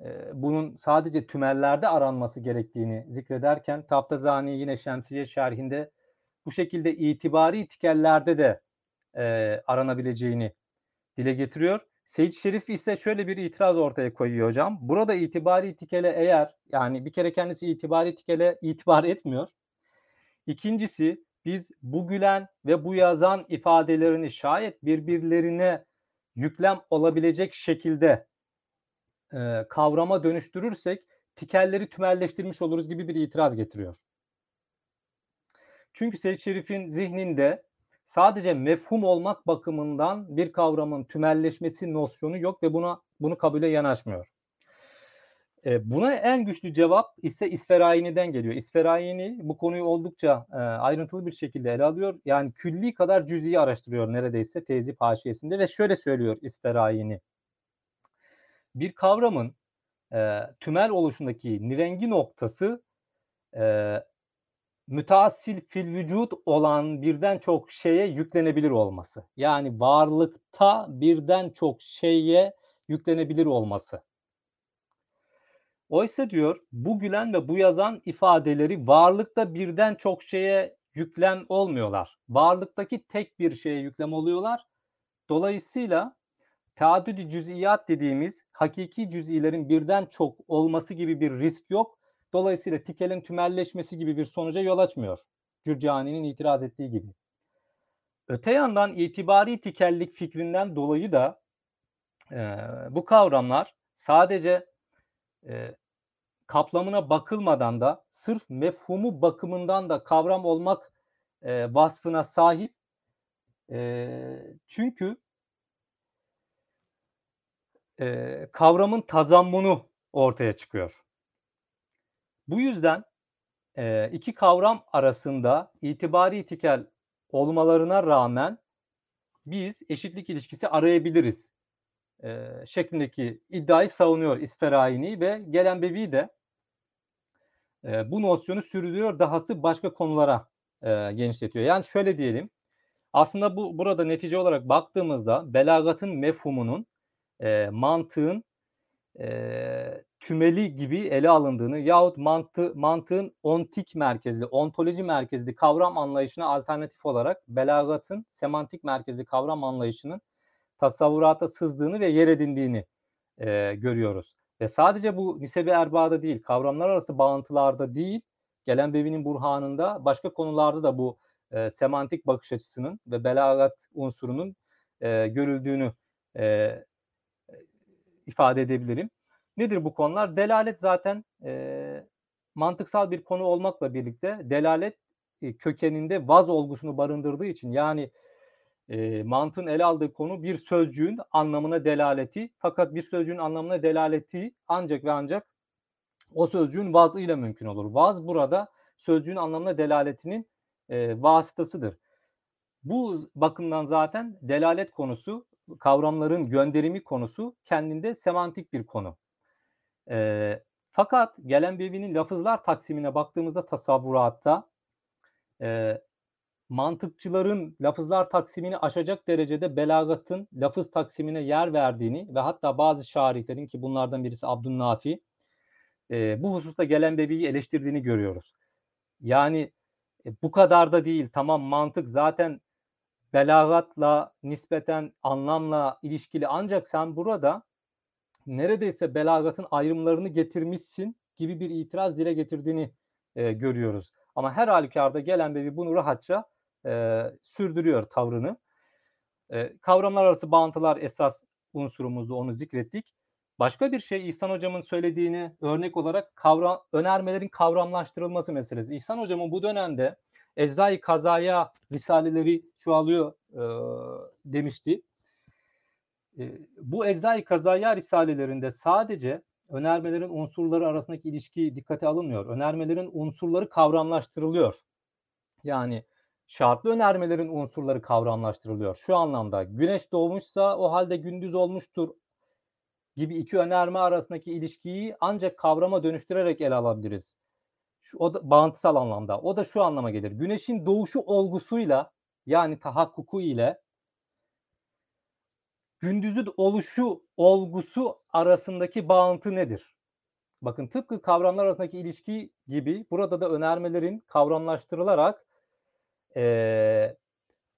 e, bunun sadece tümellerde aranması gerektiğini zikrederken Taftazani yine Şemsiye şerhinde bu şekilde itibari tikellerde de e, aranabileceğini dile getiriyor. Seyit Şerif ise şöyle bir itiraz ortaya koyuyor hocam. Burada itibari tikele eğer yani bir kere kendisi itibari tikele itibar etmiyor. İkincisi biz bu gülen ve bu yazan ifadelerini şayet birbirlerine yüklem olabilecek şekilde e, kavrama dönüştürürsek tikelleri tümelleştirmiş oluruz gibi bir itiraz getiriyor. Çünkü Seyyid Şerif'in zihninde sadece mefhum olmak bakımından bir kavramın tümelleşmesi nosyonu yok ve buna bunu kabule yanaşmıyor. E, buna en güçlü cevap ise İsferayini'den geliyor. İsferayini bu konuyu oldukça e, ayrıntılı bir şekilde ele alıyor. Yani külli kadar cüz'i araştırıyor neredeyse tezip haşiyesinde ve şöyle söylüyor İsferayini. Bir kavramın e, tümel oluşundaki nirengi noktası e, müteassil fil vücut olan birden çok şeye yüklenebilir olması. Yani varlıkta birden çok şeye yüklenebilir olması. Oysa diyor bu gülen ve bu yazan ifadeleri varlıkta birden çok şeye yüklem olmuyorlar. Varlıktaki tek bir şeye yüklem oluyorlar Dolayısıyla teaddüdü cüz'iyat dediğimiz hakiki cüz'ilerin birden çok olması gibi bir risk yok. Dolayısıyla tikelin tümelleşmesi gibi bir sonuca yol açmıyor. Cürcani'nin itiraz ettiği gibi. Öte yandan itibari tikellik fikrinden dolayı da e, bu kavramlar sadece e, kaplamına bakılmadan da sırf mefhumu bakımından da kavram olmak e, vasfına sahip. E, çünkü e, kavramın tazammunu ortaya çıkıyor. Bu yüzden e, iki kavram arasında itibari itikel olmalarına rağmen biz eşitlik ilişkisi arayabiliriz e, şeklindeki iddiayı savunuyor İsferaini ve Gelenbevi de e, bu nosyonu sürdürüyor dahası başka konulara e, genişletiyor. Yani şöyle diyelim aslında bu burada netice olarak baktığımızda belagatın mefhumunun e, mantığın e, tümeli gibi ele alındığını yahut mantı, mantığın ontik merkezli, ontoloji merkezli kavram anlayışına alternatif olarak belagatın semantik merkezli kavram anlayışının tasavvurata sızdığını ve yer edindiğini e, görüyoruz. Ve sadece bu nisebi erbada değil, kavramlar arası bağıntılarda değil, gelen Bevi'nin burhanında başka konularda da bu e, semantik bakış açısının ve belagat unsurunun e, görüldüğünü e, ifade edebilirim. Nedir bu konular? Delalet zaten e, mantıksal bir konu olmakla birlikte delalet e, kökeninde vaz olgusunu barındırdığı için yani e, mantığın ele aldığı konu bir sözcüğün anlamına delaleti fakat bir sözcüğün anlamına delaleti ancak ve ancak o sözcüğün vazı ile mümkün olur. Vaz burada sözcüğün anlamına delaletinin e, vasıtasıdır. Bu bakımdan zaten delalet konusu kavramların gönderimi konusu kendinde semantik bir konu. E, fakat gelen Bevi'nin lafızlar taksimine baktığımızda tasavvuratta e, mantıkçıların lafızlar taksimini aşacak derecede belagatın lafız taksimine yer verdiğini ve hatta bazı şairlerin ki bunlardan birisi Abdülnafi e, bu hususta gelen bebeği eleştirdiğini görüyoruz. Yani e, bu kadar da değil. Tamam mantık zaten belagatla nispeten anlamla ilişkili ancak sen burada neredeyse belagatın ayrımlarını getirmişsin gibi bir itiraz dile getirdiğini e, görüyoruz. Ama her halükarda gelen bebi bunu rahatça e, sürdürüyor tavrını. E, kavramlar arası bağıntılar esas unsurumuzdu onu zikrettik. Başka bir şey İhsan Hocam'ın söylediğini örnek olarak kavram, önermelerin kavramlaştırılması meselesi. İhsan Hocam'ın bu dönemde Eczai Kazaya risaleleri çoğalıyor e, demişti. E, bu Eczai Kazaya risalelerinde sadece önermelerin unsurları arasındaki ilişki dikkate alınmıyor. Önermelerin unsurları kavramlaştırılıyor. Yani şartlı önermelerin unsurları kavramlaştırılıyor. Şu anlamda güneş doğmuşsa o halde gündüz olmuştur gibi iki önerme arasındaki ilişkiyi ancak kavrama dönüştürerek ele alabiliriz. Şu, o da bağıntısal anlamda. O da şu anlama gelir. Güneşin doğuşu olgusuyla yani tahakkuku ile gündüzün oluşu olgusu arasındaki bağıntı nedir? Bakın tıpkı kavramlar arasındaki ilişki gibi burada da önermelerin kavramlaştırılarak e,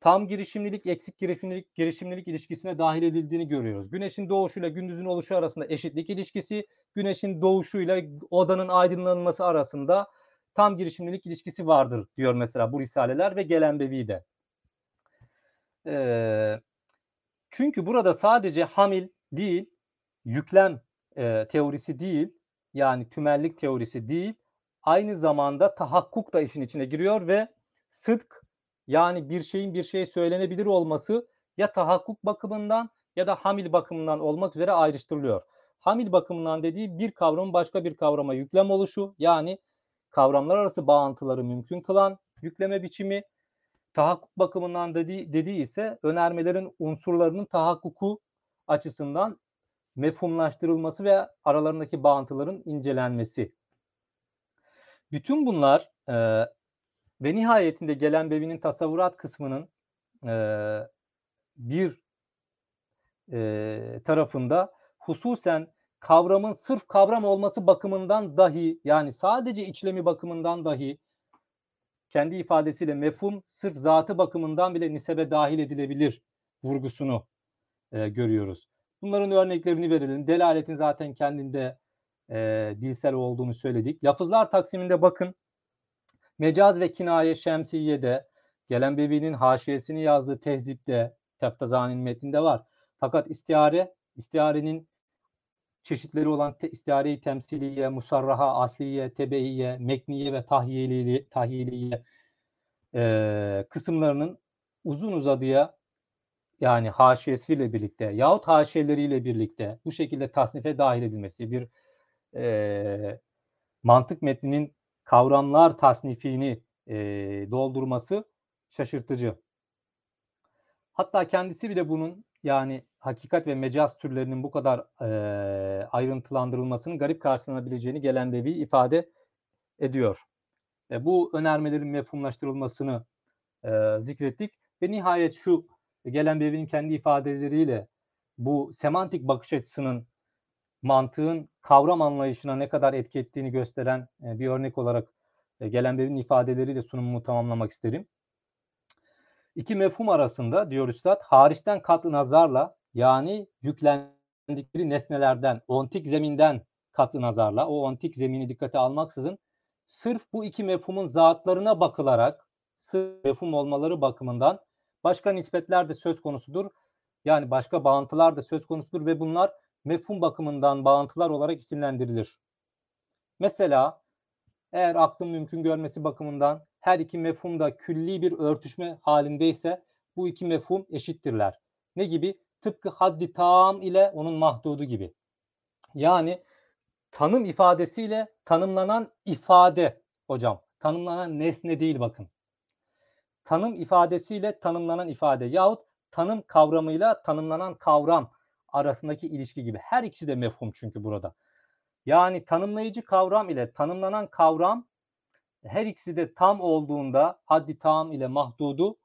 tam girişimlilik, eksik girişimlilik, girişimlilik ilişkisine dahil edildiğini görüyoruz. Güneşin doğuşuyla gündüzün oluşu arasında eşitlik ilişkisi, güneşin doğuşuyla odanın aydınlanması arasında tam girişimlilik ilişkisi vardır diyor mesela bu risaleler ve gelen de. Ee, çünkü burada sadece hamil değil, yüklem e, teorisi değil, yani tümellik teorisi değil, aynı zamanda tahakkuk da işin içine giriyor ve sıdk yani bir şeyin bir şeye söylenebilir olması ya tahakkuk bakımından ya da hamil bakımından olmak üzere ayrıştırılıyor. Hamil bakımından dediği bir kavramın başka bir kavrama yüklem oluşu yani kavramlar arası bağıntıları mümkün kılan yükleme biçimi. Tahakkuk bakımından dediği, dediği ise önermelerin unsurlarının tahakkuku açısından mefhumlaştırılması ve aralarındaki bağıntıların incelenmesi. Bütün bunlar e, ve nihayetinde gelen Bevi'nin tasavvurat kısmının e, bir e, tarafında hususen kavramın sırf kavram olması bakımından dahi yani sadece içlemi bakımından dahi kendi ifadesiyle mefhum sırf zatı bakımından bile nisebe dahil edilebilir vurgusunu e, görüyoruz. Bunların örneklerini verelim. Delaletin zaten kendinde e, dilsel olduğunu söyledik. Lafızlar taksiminde bakın. Mecaz ve kinaye şemsiyede gelen bebinin haşiyesini yazdığı tehzipte Teftazani'nin metninde var. Fakat istiare, istiarenin çeşitleri olan te, istiare-i temsiliye, musarraha, asliye, tebeiye, mekniye ve tahyiliye, tahyiliye e, kısımlarının uzun uzadıya yani haşiyesiyle birlikte yahut haşiyeleriyle birlikte bu şekilde tasnife dahil edilmesi bir e, mantık metninin kavramlar tasnifini e, doldurması şaşırtıcı. Hatta kendisi bile bunun yani hakikat ve mecaz türlerinin bu kadar e, ayrıntılandırılmasının garip karşılanabileceğini gelen Bevi ifade ediyor. E, bu önermelerin mefhumlaştırılmasını e, zikrettik ve nihayet şu gelen Bevi'nin kendi ifadeleriyle bu semantik bakış açısının mantığın kavram anlayışına ne kadar etki ettiğini gösteren e, bir örnek olarak e, gelen Bevi'nin ifadeleriyle sunumumu tamamlamak isterim. İki mefhum arasında diyor Üstad hariçten katı nazarla yani yüklendikleri nesnelerden, ontik zeminden katı nazarla o ontik zemini dikkate almaksızın sırf bu iki mefhumun zatlarına bakılarak sırf mefhum olmaları bakımından başka nispetler de söz konusudur. Yani başka bağıntılar da söz konusudur ve bunlar mefhum bakımından bağıntılar olarak isimlendirilir. Mesela eğer aklın mümkün görmesi bakımından her iki mefhum da külli bir örtüşme halindeyse bu iki mefhum eşittirler. Ne gibi? Tıpkı haddi tam ile onun mahdudu gibi. Yani tanım ifadesiyle tanımlanan ifade hocam. Tanımlanan nesne değil bakın. Tanım ifadesiyle tanımlanan ifade yahut tanım kavramıyla tanımlanan kavram arasındaki ilişki gibi. Her ikisi de mefhum çünkü burada. Yani tanımlayıcı kavram ile tanımlanan kavram her ikisi de tam olduğunda haddi tam ile mahdudu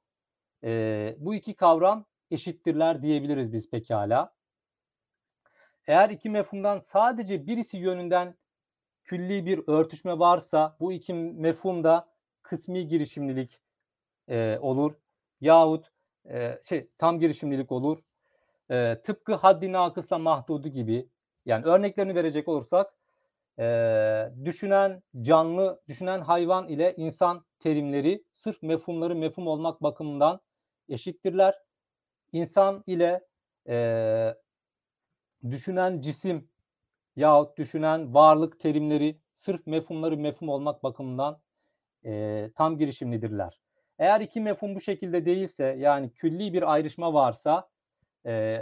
e, bu iki kavram eşittirler diyebiliriz biz pekala. Eğer iki mefhumdan sadece birisi yönünden külli bir örtüşme varsa bu iki mefhumda kısmi girişimlilik e, olur yahut e, şey tam girişimlilik olur. E, tıpkı haddi nakısla mahdudu gibi yani örneklerini verecek olursak e, düşünen canlı, düşünen hayvan ile insan terimleri sırf mefhumları mefhum olmak bakımından eşittirler. İnsan ile e, düşünen cisim yahut düşünen varlık terimleri sırf mefhumları mefhum olmak bakımından e, tam girişimlidirler. Eğer iki mefhum bu şekilde değilse yani külli bir ayrışma varsa e,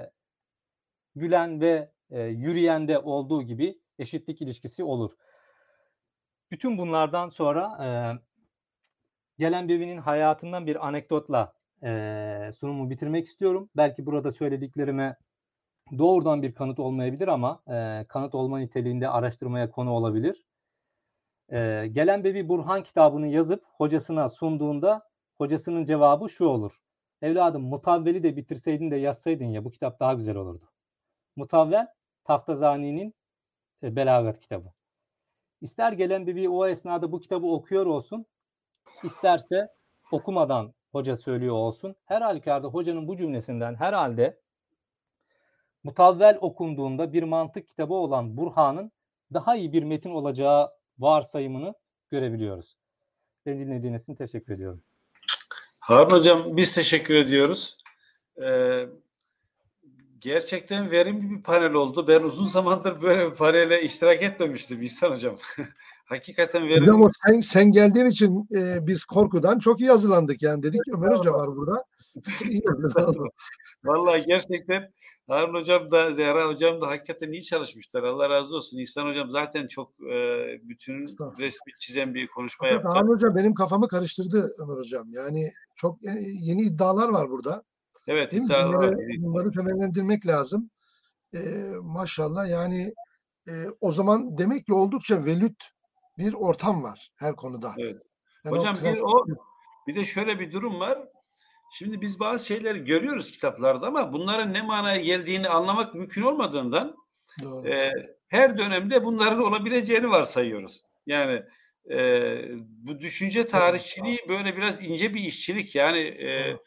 gülen ve e, yürüyende olduğu gibi eşitlik ilişkisi olur. Bütün bunlardan sonra e, gelen Bevi'nin hayatından bir anekdotla e, sunumu bitirmek istiyorum. Belki burada söylediklerime doğrudan bir kanıt olmayabilir ama e, kanıt olma niteliğinde araştırmaya konu olabilir. E, gelen Bevi Burhan kitabını yazıp hocasına sunduğunda hocasının cevabı şu olur. Evladım mutavveli de bitirseydin de yazsaydın ya bu kitap daha güzel olurdu. Mutavvel Taftazani'nin e, belagat kitabı. İster gelen bir o esnada bu kitabı okuyor olsun, isterse okumadan hoca söylüyor olsun. Her halükarda hocanın bu cümlesinden herhalde mutavvel okunduğunda bir mantık kitabı olan Burhan'ın daha iyi bir metin olacağı varsayımını görebiliyoruz. Beni dinlediğiniz için teşekkür ediyorum. Harun Hocam biz teşekkür ediyoruz. Ee, gerçekten verimli bir panel oldu. Ben uzun zamandır böyle bir panele iştirak etmemiştim İhsan Hocam. Hakikaten verimli. Hocam sen, sen geldiğin için e, biz korkudan çok iyi hazırlandık yani. Dedik ki Ömer Hoca var burada. Vallahi gerçekten Harun Hocam da Zehra Hocam da hakikaten iyi çalışmışlar. Allah razı olsun. İhsan Hocam zaten çok e, bütün resmi çizen bir konuşma yaptı. Harun Hoca benim kafamı karıştırdı Ömer Hocam. Yani çok e, yeni iddialar var burada. Evet, Değil mi? iddialı var. Bunları, bunları temellendirmek lazım. E, maşallah yani e, o zaman demek ki oldukça velüt bir ortam var her konuda. Evet. Yani Hocam bir klasik- o bir de şöyle bir durum var. Şimdi biz bazı şeyleri görüyoruz kitaplarda ama bunların ne manaya geldiğini anlamak mümkün olmadığından Doğru. e, her dönemde bunların olabileceğini varsayıyoruz. Yani e, bu düşünce tarihçiliği böyle biraz ince bir işçilik. Yani e,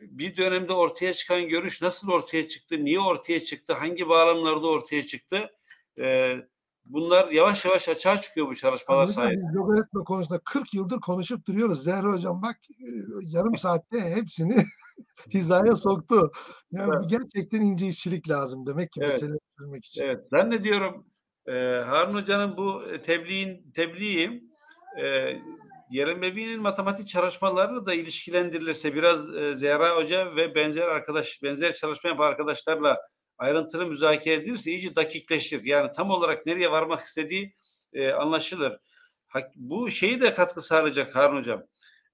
bir dönemde ortaya çıkan görüş nasıl ortaya çıktı, niye ortaya çıktı, hangi bağlamlarda ortaya çıktı? E, bunlar yavaş yavaş açığa çıkıyor bu çalışmalar sayesinde. biz logaritma konusunda 40 yıldır konuşup duruyoruz. Zehra hocam bak e, yarım saatte hepsini hizaya soktu. Yani bu gerçekten ince işçilik lazım demek ki Evet. meseleyi çözmek için. Evet, zannediyorum e, Harun Hoca'nın bu e, tebliğin tebliği e, Yeremevi'nin matematik çalışmalarını da ilişkilendirilirse biraz e, Zehra Hoca ve benzer arkadaş benzer çalışma yapan arkadaşlarla ayrıntılı müzakere edilirse iyice dakikleşir. Yani tam olarak nereye varmak istediği e, anlaşılır. Hak- Bu şeyi de katkı sağlayacak Harun Hocam.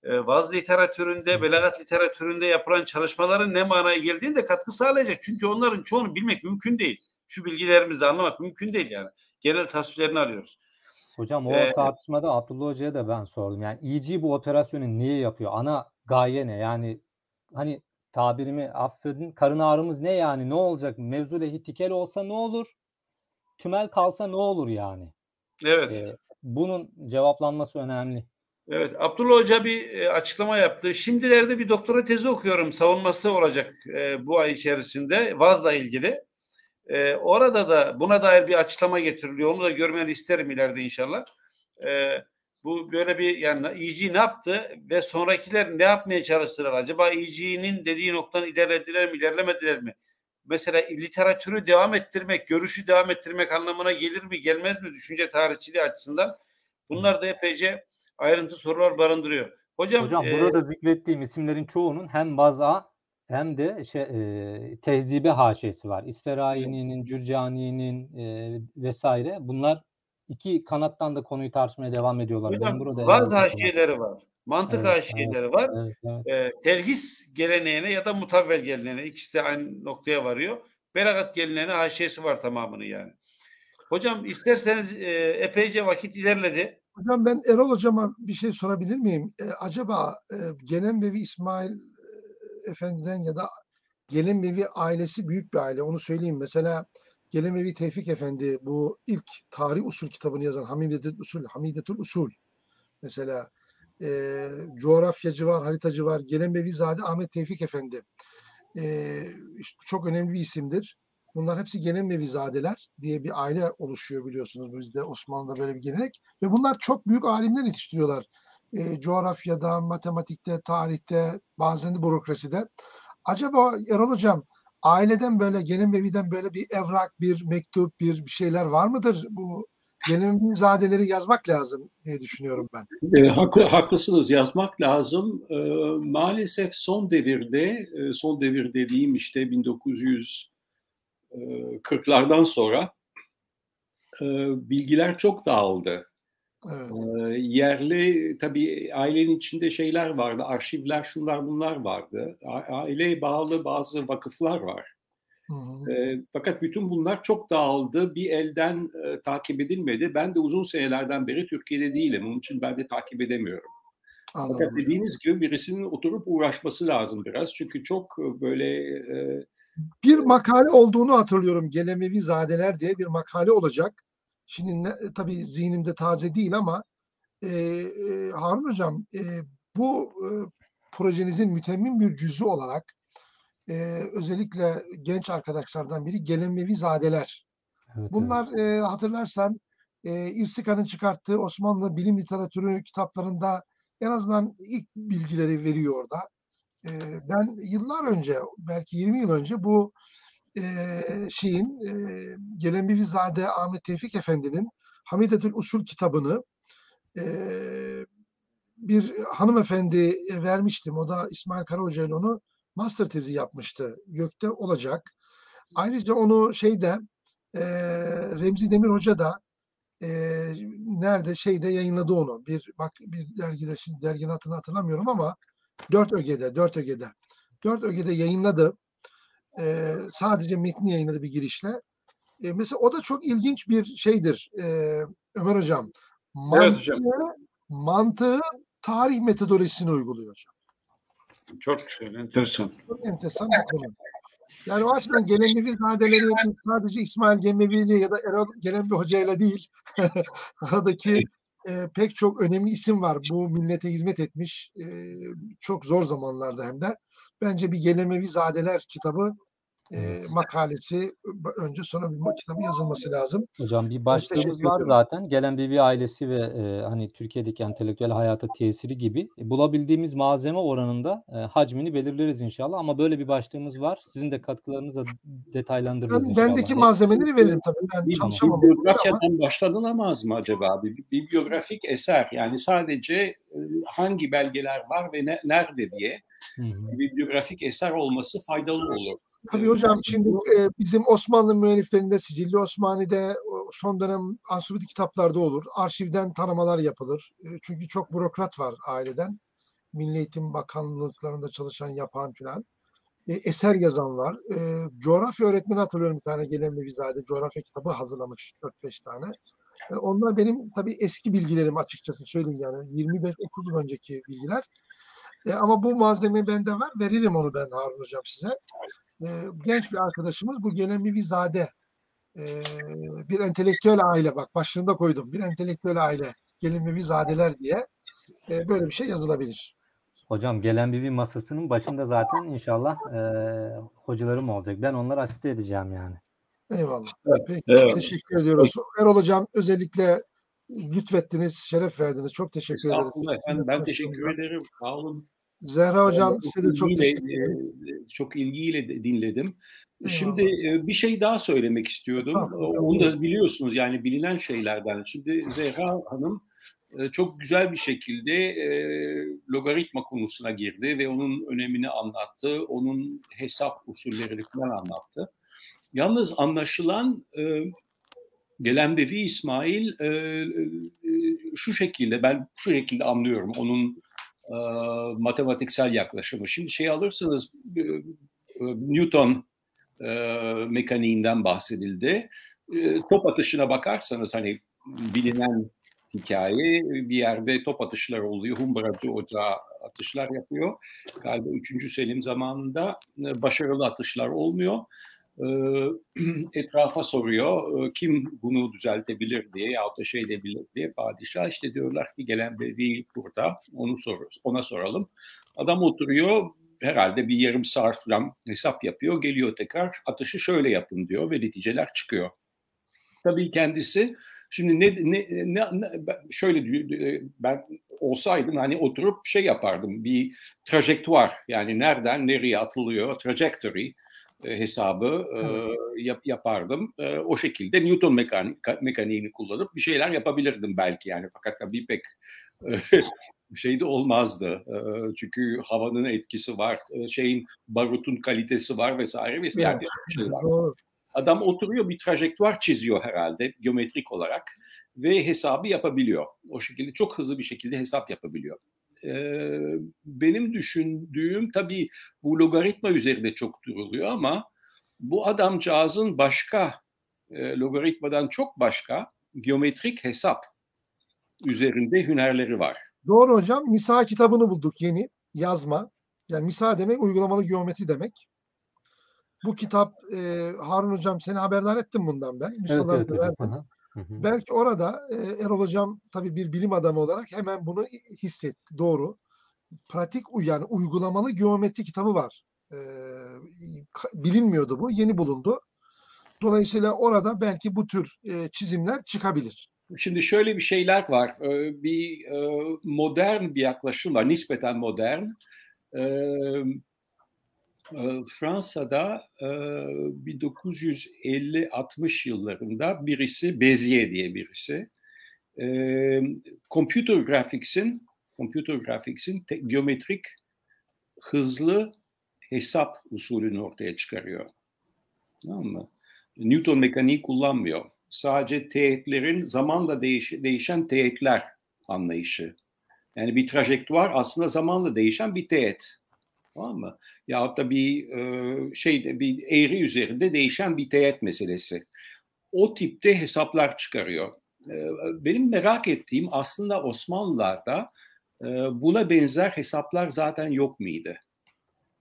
E, vaz literatüründe, belagat literatüründe yapılan çalışmaların ne manaya geldiğini de katkı sağlayacak. Çünkü onların çoğunu bilmek mümkün değil. Şu bilgilerimizi anlamak mümkün değil yani. Genel tasvirlerini alıyoruz. Hocam o Ee, tartışmada Abdullah Hoca'ya da ben sordum. Yani EG bu operasyonu niye yapıyor? Ana gaye ne? Yani hani tabirimi affedin karın ağrımız ne yani? Ne olacak? Mevzu lehi tikel olsa ne olur? Tümel kalsa ne olur yani? Evet. Ee, bunun cevaplanması önemli. Evet, Abdullah Hoca bir e, açıklama yaptı. Şimdilerde bir doktora tezi okuyorum. Savunması olacak e, bu ay içerisinde Vaz'la ilgili. E, orada da buna dair bir açıklama getiriliyor. Onu da görmeni isterim ileride inşallah. E, bu böyle bir yani EG ne yaptı ve sonrakiler ne yapmaya çalıştılar? Acaba EG'nin dediği noktadan ilerlediler mi, ilerlemediler mi? Mesela literatürü devam ettirmek, görüşü devam ettirmek anlamına gelir mi, gelmez mi düşünce tarihçiliği açısından? Bunlar da epeyce ayrıntı sorular barındırıyor. Hocam, Hocam e, burada zikrettiğim isimlerin çoğunun hem Vaz'a hem de şey, e, tehzibe haşiyesi var. İsferayini'nin, Cürcani'nin e, vesaire. Bunlar iki kanattan da konuyu tartışmaya devam ediyorlar. hocam burada bazı haşiyeleri var. Mantık Evet, haşiyeleri var. Evet, evet. E, telhis geleneğine ya da mutavvel geleneğine ikisi de aynı noktaya varıyor. Belagat geleneğine haşiyesi var tamamını yani. Hocam isterseniz e, epeyce vakit ilerledi. Hocam ben Erol hocama bir şey sorabilir miyim? E, acaba e, Gelenbevi İsmail e, Efendi'den ya da Gelenbevi ailesi büyük bir aile onu söyleyeyim. Mesela Gelenbevi Tevfik Efendi bu ilk tarih usul kitabını yazan Hamidetül Usul, Hamidetül Usul mesela e, coğrafyacı var, haritacı var. Gelenbevi Zade Ahmet Tevfik Efendi. E, işte çok önemli bir isimdir. Bunlar hepsi Gelenbevizadeler diye bir aile oluşuyor biliyorsunuz bizde Osmanlı'da böyle bir gelenek. Ve bunlar çok büyük alimler yetiştiriyorlar. E, coğrafyada, matematikte, tarihte, bazen de bürokraside. Acaba Erol Hocam aileden böyle Gelenbevi'den böyle bir evrak, bir mektup, bir, şeyler var mıdır? Bu Gelenbevizadeleri yazmak lazım diye düşünüyorum ben. E, haklı, haklısınız yazmak lazım. E, maalesef son devirde, e, son devir dediğim işte 1940'lardan sonra e, bilgiler çok dağıldı. Evet. E, yerli tabii ailenin içinde şeyler vardı, arşivler, şunlar bunlar vardı. Aileye bağlı bazı vakıflar var. Hı hı. E, fakat bütün bunlar çok dağıldı, bir elden e, takip edilmedi. Ben de uzun senelerden beri Türkiye'de değilim, onun için ben de takip edemiyorum. Fakat Anladım. dediğiniz gibi birisinin oturup uğraşması lazım biraz. Çünkü çok böyle e, bir makale olduğunu hatırlıyorum. Gelemevi Zadeler diye bir makale olacak. Şimdi ne, tabii zihnimde taze değil ama e, e, Harun Hocam e, bu e, projenizin mütemmim bir cüzü olarak e, özellikle genç arkadaşlardan biri Gelemevi Zadeler. Evet, evet. Bunlar e, hatırlarsan e, İrsika'nın çıkarttığı Osmanlı bilim literatürü kitaplarında en azından ilk bilgileri veriyor orada. E, ben yıllar önce, belki 20 yıl önce bu e, şeyin e, Gelenbivizade Ahmet Tevfik Efendi'nin Hamidetül Usul kitabını e, bir hanımefendi vermiştim. O da İsmail Karahoca ile onu master tezi yapmıştı. Gökte olacak. Ayrıca onu şeyde e, Remzi Demir Hoca da e, nerede şeyde yayınladı onu. Bir bak bir dergide şimdi derginin adını hatırlamıyorum ama Dört Öge'de, Dört Öge'de. Dört Öge'de yayınladı. E, sadece metni yayınladı bir girişle. E, mesela o da çok ilginç bir şeydir e, Ömer Hocam. Evet hocam. Mantığı, mantığı tarih metodolojisini uyguluyor hocam. Çok güzel, enteresan. Çok enteresan bir konu. Yani o açıdan Gelemevi zadeleri sadece İsmail Gemevi'li ya da Erol Gelemevi Hoca ile değil. Aradaki e, pek çok önemli isim var. Bu millete hizmet etmiş. e, çok zor zamanlarda hem de. Bence bir Gelemevi Zadeler kitabı e, makalesi önce sonra bir kitabı yazılması lazım. Hocam bir başlığımız var zaten. Gelen Bevi ailesi ve e, hani Türkiye'deki entelektüel hayata tesiri gibi E, bulabildiğimiz malzeme oranında e, hacmini belirleriz inşallah. Ama böyle bir başlığımız var. Sizin de katkılarınızla detaylandırırız Ben, inşallah. bendeki malzemeleri veririm tabii. Ben Bir çalışamam. ama bibliografyadan başlanılamaz mı acaba? Bir bibliografik eser yani sadece hangi belgeler var ve ne, nerede diye Hı hı. bir bibliografik eser olması faydalı olur. Tabii hocam şimdi e, bizim Osmanlı müelliflerinde Sicilli Osmani'de son dönem ansiklopedi kitaplarda olur. Arşivden tanımalar yapılır. E, çünkü çok bürokrat var aileden. Milli Eğitim Bakanlıklarında çalışan yapan filan. E, eser yazan var. E, coğrafya öğretmeni hatırlıyorum bir tane gelen bir vizade coğrafya kitabı hazırlamış 4-5 tane. Yani onlar benim tabii eski bilgilerim açıkçası söyleyeyim yani 25-30 yıl önceki bilgiler. E, ama bu malzeme bende var. Veririm onu ben Harun Hocam size e, genç bir arkadaşımız bu gelen bir vizade e, bir entelektüel aile bak başlığında koydum bir entelektüel aile gelin bir vizadeler diye e, böyle bir şey yazılabilir. Hocam gelen Bevi masasının başında zaten inşallah e, hocalarım olacak. Ben onları asiste edeceğim yani. Eyvallah. Peki, Evet. teşekkür ediyoruz. Erol Hocam özellikle lütfettiniz, şeref verdiniz. Çok teşekkür ederiz. Efendim ben teşekkür ederim. Sağ olun. Zehra Hocam Ben size de çok ilgiyle, teşekkür ederim. e, Çok ilgiyle dinledim. Eyvallah. Şimdi e, bir şey daha söylemek istiyordum. Hocam, Onu da biliyorsunuz yani bilinen şeylerden. Şimdi Zehra Hanım e, çok güzel bir şekilde e, logaritma konusuna girdi ve onun önemini anlattı. Onun hesap usullerini falan anlattı. Yalnız anlaşılan e, Gelenbevi İsmail e, e, şu şekilde ben şu şekilde anlıyorum onun e, matematiksel yaklaşımı. Şimdi şey alırsınız e, e, Newton e, mekaniğinden bahsedildi. E, top atışına bakarsanız hani bilinen hikaye bir yerde top atışları oluyor. Humbracı ocağı atışlar yapıyor. Galiba 3. Selim zamanında e, başarılı atışlar olmuyor. E, etrafa soruyor e, kim bunu düzeltebilir diye yahut da şey edebilir diye padişah işte diyorlar ki gelen bevi burada onu soruyoruz ona soralım. Adam oturuyor herhalde bir yarım saat falan hesap yapıyor geliyor tekrar atışı şöyle yapın diyor ve neticeler çıkıyor. Tabii kendisi şimdi ne, ne, ne, ne şöyle diyor, e, ben olsaydım hani oturup şey yapardım bir trajektuar yani nereden nereye atılıyor trajectory hesabı e, yap, yapardım. E, o şekilde Newton mekanik, mekaniğini kullanıp bir şeyler yapabilirdim belki yani fakat tabii pek e, şey de olmazdı. E, çünkü havanın etkisi var, e, şeyin barutun kalitesi var vesaire vesaire. Yani bir sürü şey var. Adam oturuyor bir trajektuar çiziyor herhalde geometrik olarak ve hesabı yapabiliyor. O şekilde çok hızlı bir şekilde hesap yapabiliyor. Ee, benim düşündüğüm tabii bu logaritma üzerinde çok duruluyor ama bu adamcağızın başka e, logaritmadan çok başka geometrik hesap üzerinde hünerleri var. Doğru hocam. Misa kitabını bulduk yeni. Yazma. Yani Misa demek uygulamalı geometri demek. Bu kitap e, Harun hocam seni haberdar ettim bundan ben. Evet Misaları evet da hocam. Hı hı. Belki orada e, Erol hocam tabii bir bilim adamı olarak hemen bunu hissetti. Doğru. Pratik yani uygulamalı geometri kitabı var. E, bilinmiyordu bu. Yeni bulundu. Dolayısıyla orada belki bu tür e, çizimler çıkabilir. Şimdi şöyle bir şeyler var. Ee, Bir e, modern bir yaklaşım var, nispeten modern. Fransa'da e, 1950-60 yıllarında birisi, Bezier diye birisi, computer graphics'in computer graphics'in geometrik hızlı hesap usulünü ortaya çıkarıyor. Tamam mı? Newton mekaniği kullanmıyor. Sadece teğetlerin zamanla değiş- değişen teğetler anlayışı. Yani bir trajektuar aslında zamanla değişen bir teğet. Tamam mı? Yahut da bir e, şey bir eğri üzerinde değişen bir teğet meselesi. O tipte hesaplar çıkarıyor. E, benim merak ettiğim aslında Osmanlılar'da e, buna benzer hesaplar zaten yok muydu?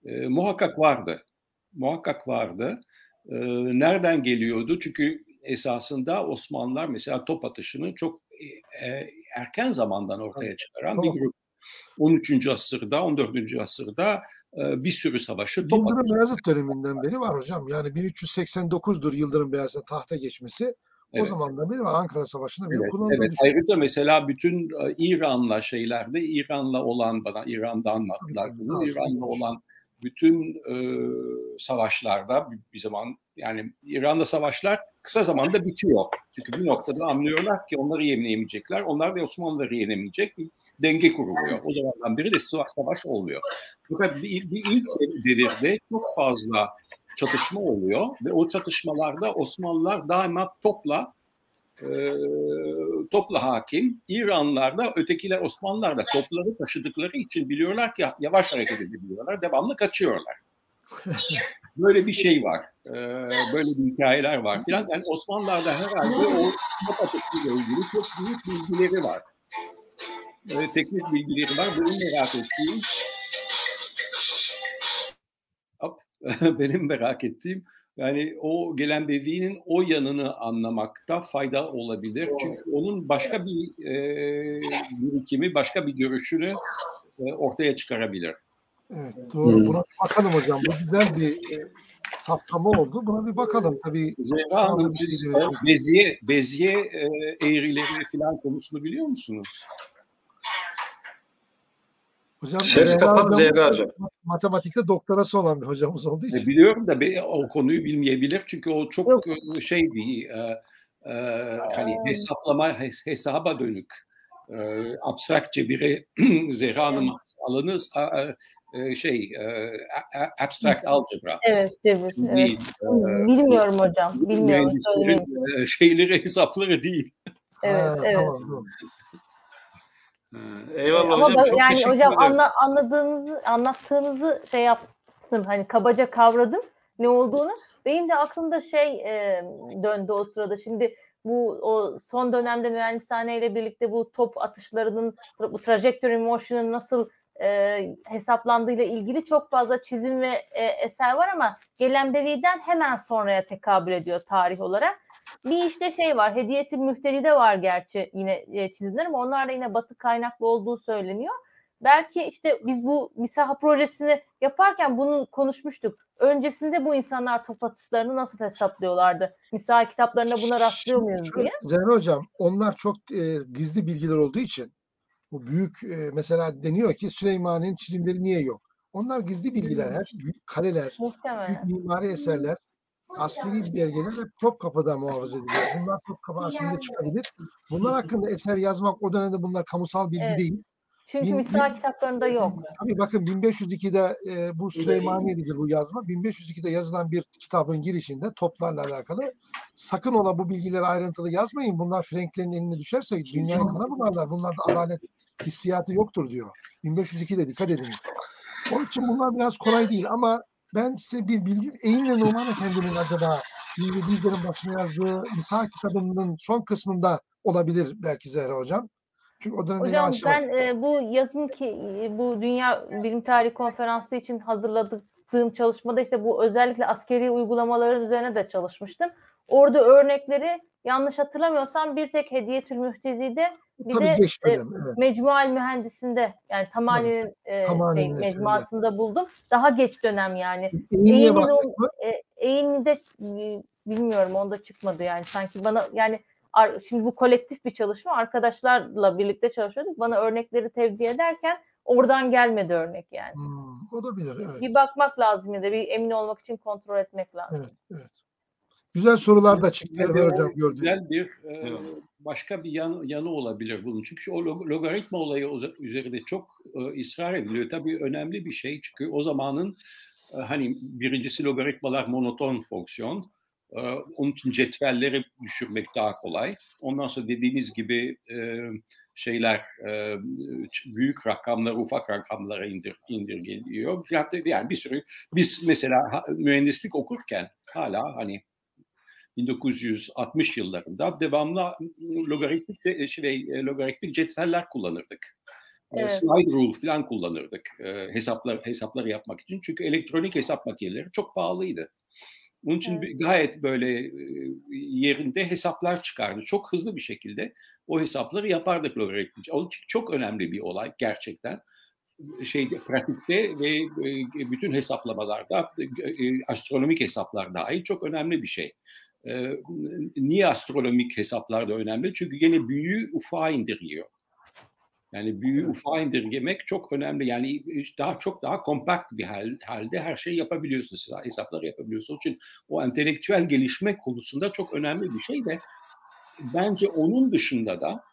E, muhakkak vardı. Muhakkak vardı. E, nereden geliyordu? Çünkü esasında Osmanlılar mesela top atışını çok e, erken zamandan ortaya çıkaran bir grup. 13. asırda, 14. asırda bir sürü savaşı top Yıldırım. Beyazıt döneminden beri var hocam. Yani 1389'dur Yıldırım Beyazıt'ın tahta geçmesi. O Evet. zamandan beri var Ankara Savaşı'nda bir Evet, kullanıldığı evet. Ayrıca mesela bütün İran'la şeylerde İran'la olan bana İran'da anlattılar bunu. İran'la olan bütün e, savaşlarda bir, zaman yani İran'la savaşlar kısa zamanda bitiyor. Çünkü bir noktada anlıyorlar ki onları yenemeyecekler. Onlar da Osmanlıları yenemeyecek denge kuruluyor. O zamandan beri de savaş, olmuyor. Fakat bir, bir ilk devirde çok fazla çatışma oluyor ve o çatışmalarda Osmanlılar daima topla e, topla hakim. İranlılar da ötekiler Osmanlılar da topları taşıdıkları için biliyorlar ki yavaş hareket edebiliyorlar. Devamlı kaçıyorlar. Böyle bir şey var. E, böyle bir hikayeler var filan. Yani Osmanlılar'da herhalde o top atışıyla ilgili çok büyük bilgileri var. E, teknik bilgileri var. Benim merak ettiğim Hop, benim merak ettiğim yani o gelen bevinin o yanını anlamakta fayda olabilir. Çünkü onun başka bir e, birikimi, başka bir görüşünü e, ortaya çıkarabilir. Evet, doğru. Buna bir bakalım hocam. Bu güzel bir e, saptama oldu. Buna bir bakalım. Tabii Zehra Hanım bir şey siz diyelim. beziye, beziye e, eğrileri falan konusunu biliyor musunuz? Hocam Ses hocam- Zehra hocam. matematikte doktorası olan bir hocamız olduğu E, için. biliyorum da o konuyu bilmeyebilir çünkü o çok e, şey bir e, e, hani hesaplama hes- hesaba dönük e, abstrakt cebire Zehra Hanım alanı a- e, şey e, abstract algebra Evet, evet, evet. değil. E, Bilmiyorum hocam. Bilmiyorum. E, şeyleri hesapları değil. Evet, Ha, evet. tamam, doğru. Ee, Eyvallah Ama hocam. ben- çok yani teşekkür hocam ederim. anla, anladığınızı, anlattığınızı şey yaptım. Hani kabaca kavradım ne olduğunu. Benim de aklımda şey e, döndü o sırada. Şimdi bu o son dönemde mühendishane ile birlikte bu top atışlarının bu trajectory motion'ın nasıl e, hesaplandığıyla ilgili çok fazla çizim ve e, eser var ama gelen Bevi'den hemen sonraya tekabül ediyor tarih olarak. Bir işte şey var, Hediyeti Mühtedi'de var gerçi yine e, çizimler ama onlar da yine batı kaynaklı olduğu söyleniyor. Belki işte biz bu misaha projesini yaparken bunu konuşmuştuk. Öncesinde bu insanlar top atışlarını nasıl hesaplıyorlardı? Misaha kitaplarında buna rastlıyor muyuz diye. Zehra hocam onlar çok e, gizli bilgiler olduğu için bu büyük e, mesela deniyor ki Süleymaniye'nin çizimleri niye yok? Onlar gizli bilgiler. Her büyük kaleler, büyük Muhtemelen. mimari eserler, askeri belgeler ve Topkapı'da muhafaza ediliyor. Bunlar Topkapı arşivinde çıkabilir. Bunlar hakkında eser yazmak o dönemde bunlar kamusal bilgi Evet. değil. Çünkü Bin- kitaplarında yok. Tabii bakın 1502'de e, bu Süleymaniye'dedir bu yazma. 1502'de yazılan bir kitabın girişinde toplarla alakalı sakın ola bu bilgileri ayrıntılı yazmayın. Bunlar Franklerin eline düşerse dünyayı kana bularlar. Bunlarda adalet hissiyatı yoktur diyor. 1502'de dikkat edin. Onun için bunlar biraz kolay değil ama ben size bir bilgi Eynle Numan Efendi'nin acaba 1700'lerin başına yazdığı Misal kitabının son kısmında olabilir belki Zehra Hocam. Çünkü o dönemde Hocam ben e, bu yazın ki e, bu Dünya Bilim Tarihi Konferansı için hazırladığım çalışmada işte bu özellikle askeri uygulamaların üzerine de çalışmıştım. Orada örnekleri yanlış hatırlamıyorsam bir tek Hediyetül Mühtedi'de bir tabii de geç e, evet. Mecmual Mühendisinde yani Tamani'nin e, şey, mecmuasında buldum. Daha geç dönem yani. Mı? E, Eğni'de e, bilmiyorum onda çıkmadı yani sanki bana yani şimdi bu kolektif bir çalışma arkadaşlarla birlikte çalışıyorduk. Bana örnekleri tevdi ederken oradan gelmedi örnek yani. Hmm, olabilir evet. Bir bakmak lazım ya da bir emin olmak için kontrol etmek lazım. Evet, evet. Güzel sorular da çıktı Ömer Hocam gördüm. Güzel bir e, başka bir yan, yanı olabilir bunun. Çünkü o log- logaritma olayı üzerinde çok e, ısrar ediliyor. Tabii önemli bir şey çünkü o zamanın e, hani birincisi logaritmalar monoton fonksiyon. Onun için cetvelleri düşürmek daha kolay. Ondan sonra dediğiniz gibi şeyler büyük rakamlar ufak rakamlara indir, indirgeliyor. Yani bir sürü biz mesela mühendislik okurken hala hani 1960 yıllarında devamlı logaritmik şey, e, logaritmik cetveller kullanırdık. Evet. Slide rule falan kullanırdık hesaplar hesapları yapmak için. Çünkü elektronik hesap makineleri çok pahalıydı. Onun için Evet. gayet böyle yerinde hesaplar çıkardı. Çok hızlı bir şekilde o hesapları yapardık logaritmik. O çok önemli bir olay gerçekten. Şeyde pratikte ve bütün hesaplamalarda astronomik hesaplar dahil çok önemli bir şey. Niye astronomik hesaplar da önemli? Çünkü gene büyüğü ufağa indiriyor. Yani büyüğü ufağa indirgemek çok önemli. Yani daha çok daha kompakt bir hal, halde her şeyi yapabiliyorsunuz. Hesapları yapabiliyorsunuz. Onun için o entelektüel gelişme konusunda çok önemli bir şey de bence onun dışında da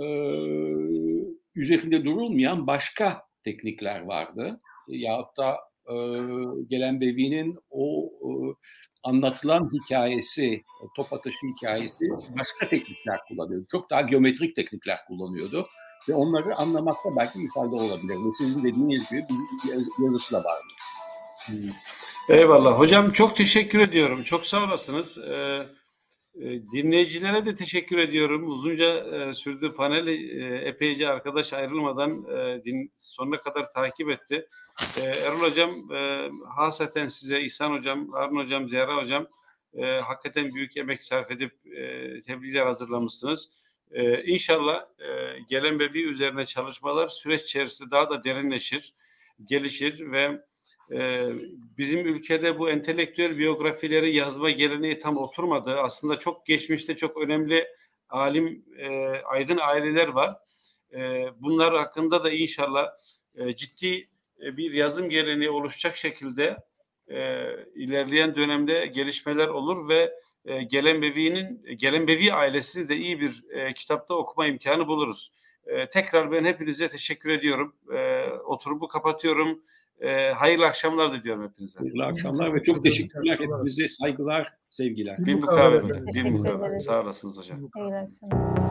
e, üzerinde durulmayan başka teknikler vardı. Yahut da e, gelen Bevi'nin o e, anlatılan hikayesi, top atışı hikayesi başka teknikler kullanıyordu. Çok daha geometrik teknikler kullanıyordu. Ve onları anlamakta belki bir fayda olabilir. Ve sizin dediğiniz gibi bir yaz- yazısı da vardı. Eyvallah. Hocam çok teşekkür ediyorum. Çok sağ olasınız. Ee, e, dinleyicilere de teşekkür ediyorum. Uzunca e, sürdü panel. E, epeyce arkadaş ayrılmadan sonuna kadar takip etti. Erol Hocam e, hasreten size, İhsan Hocam, Harun Hocam, Zehra Hocam hakikaten büyük emek sarf edip tebliğler hazırlamışsınız. E, inşallah e, gelen bebi üzerine çalışmalar süreç içerisinde daha da derinleşir, gelişir ve ee, bizim ülkede bu entelektüel biyografileri yazma geleneği tam oturmadı. Aslında çok geçmişte çok önemli alim, e, aydın aileler var. E, bunlar hakkında da inşallah e, ciddi e, bir yazım geleneği oluşacak şekilde e, ilerleyen dönemde gelişmeler olur ve e, Gelenbevi'nin Gelenbevi ailesini de iyi bir e, kitapta okuma imkanı buluruz. E, tekrar ben hepinize teşekkür ediyorum. E, oturumu kapatıyorum. E, hayırlı akşamlar diliyorum hepinize. Hayırlı akşamlar ve çok teşekkürler. Hepinize saygılar, sevgiler. Bir mukabele. Bir ederiz. Sağ olasınız hocam. İyi akşamlar.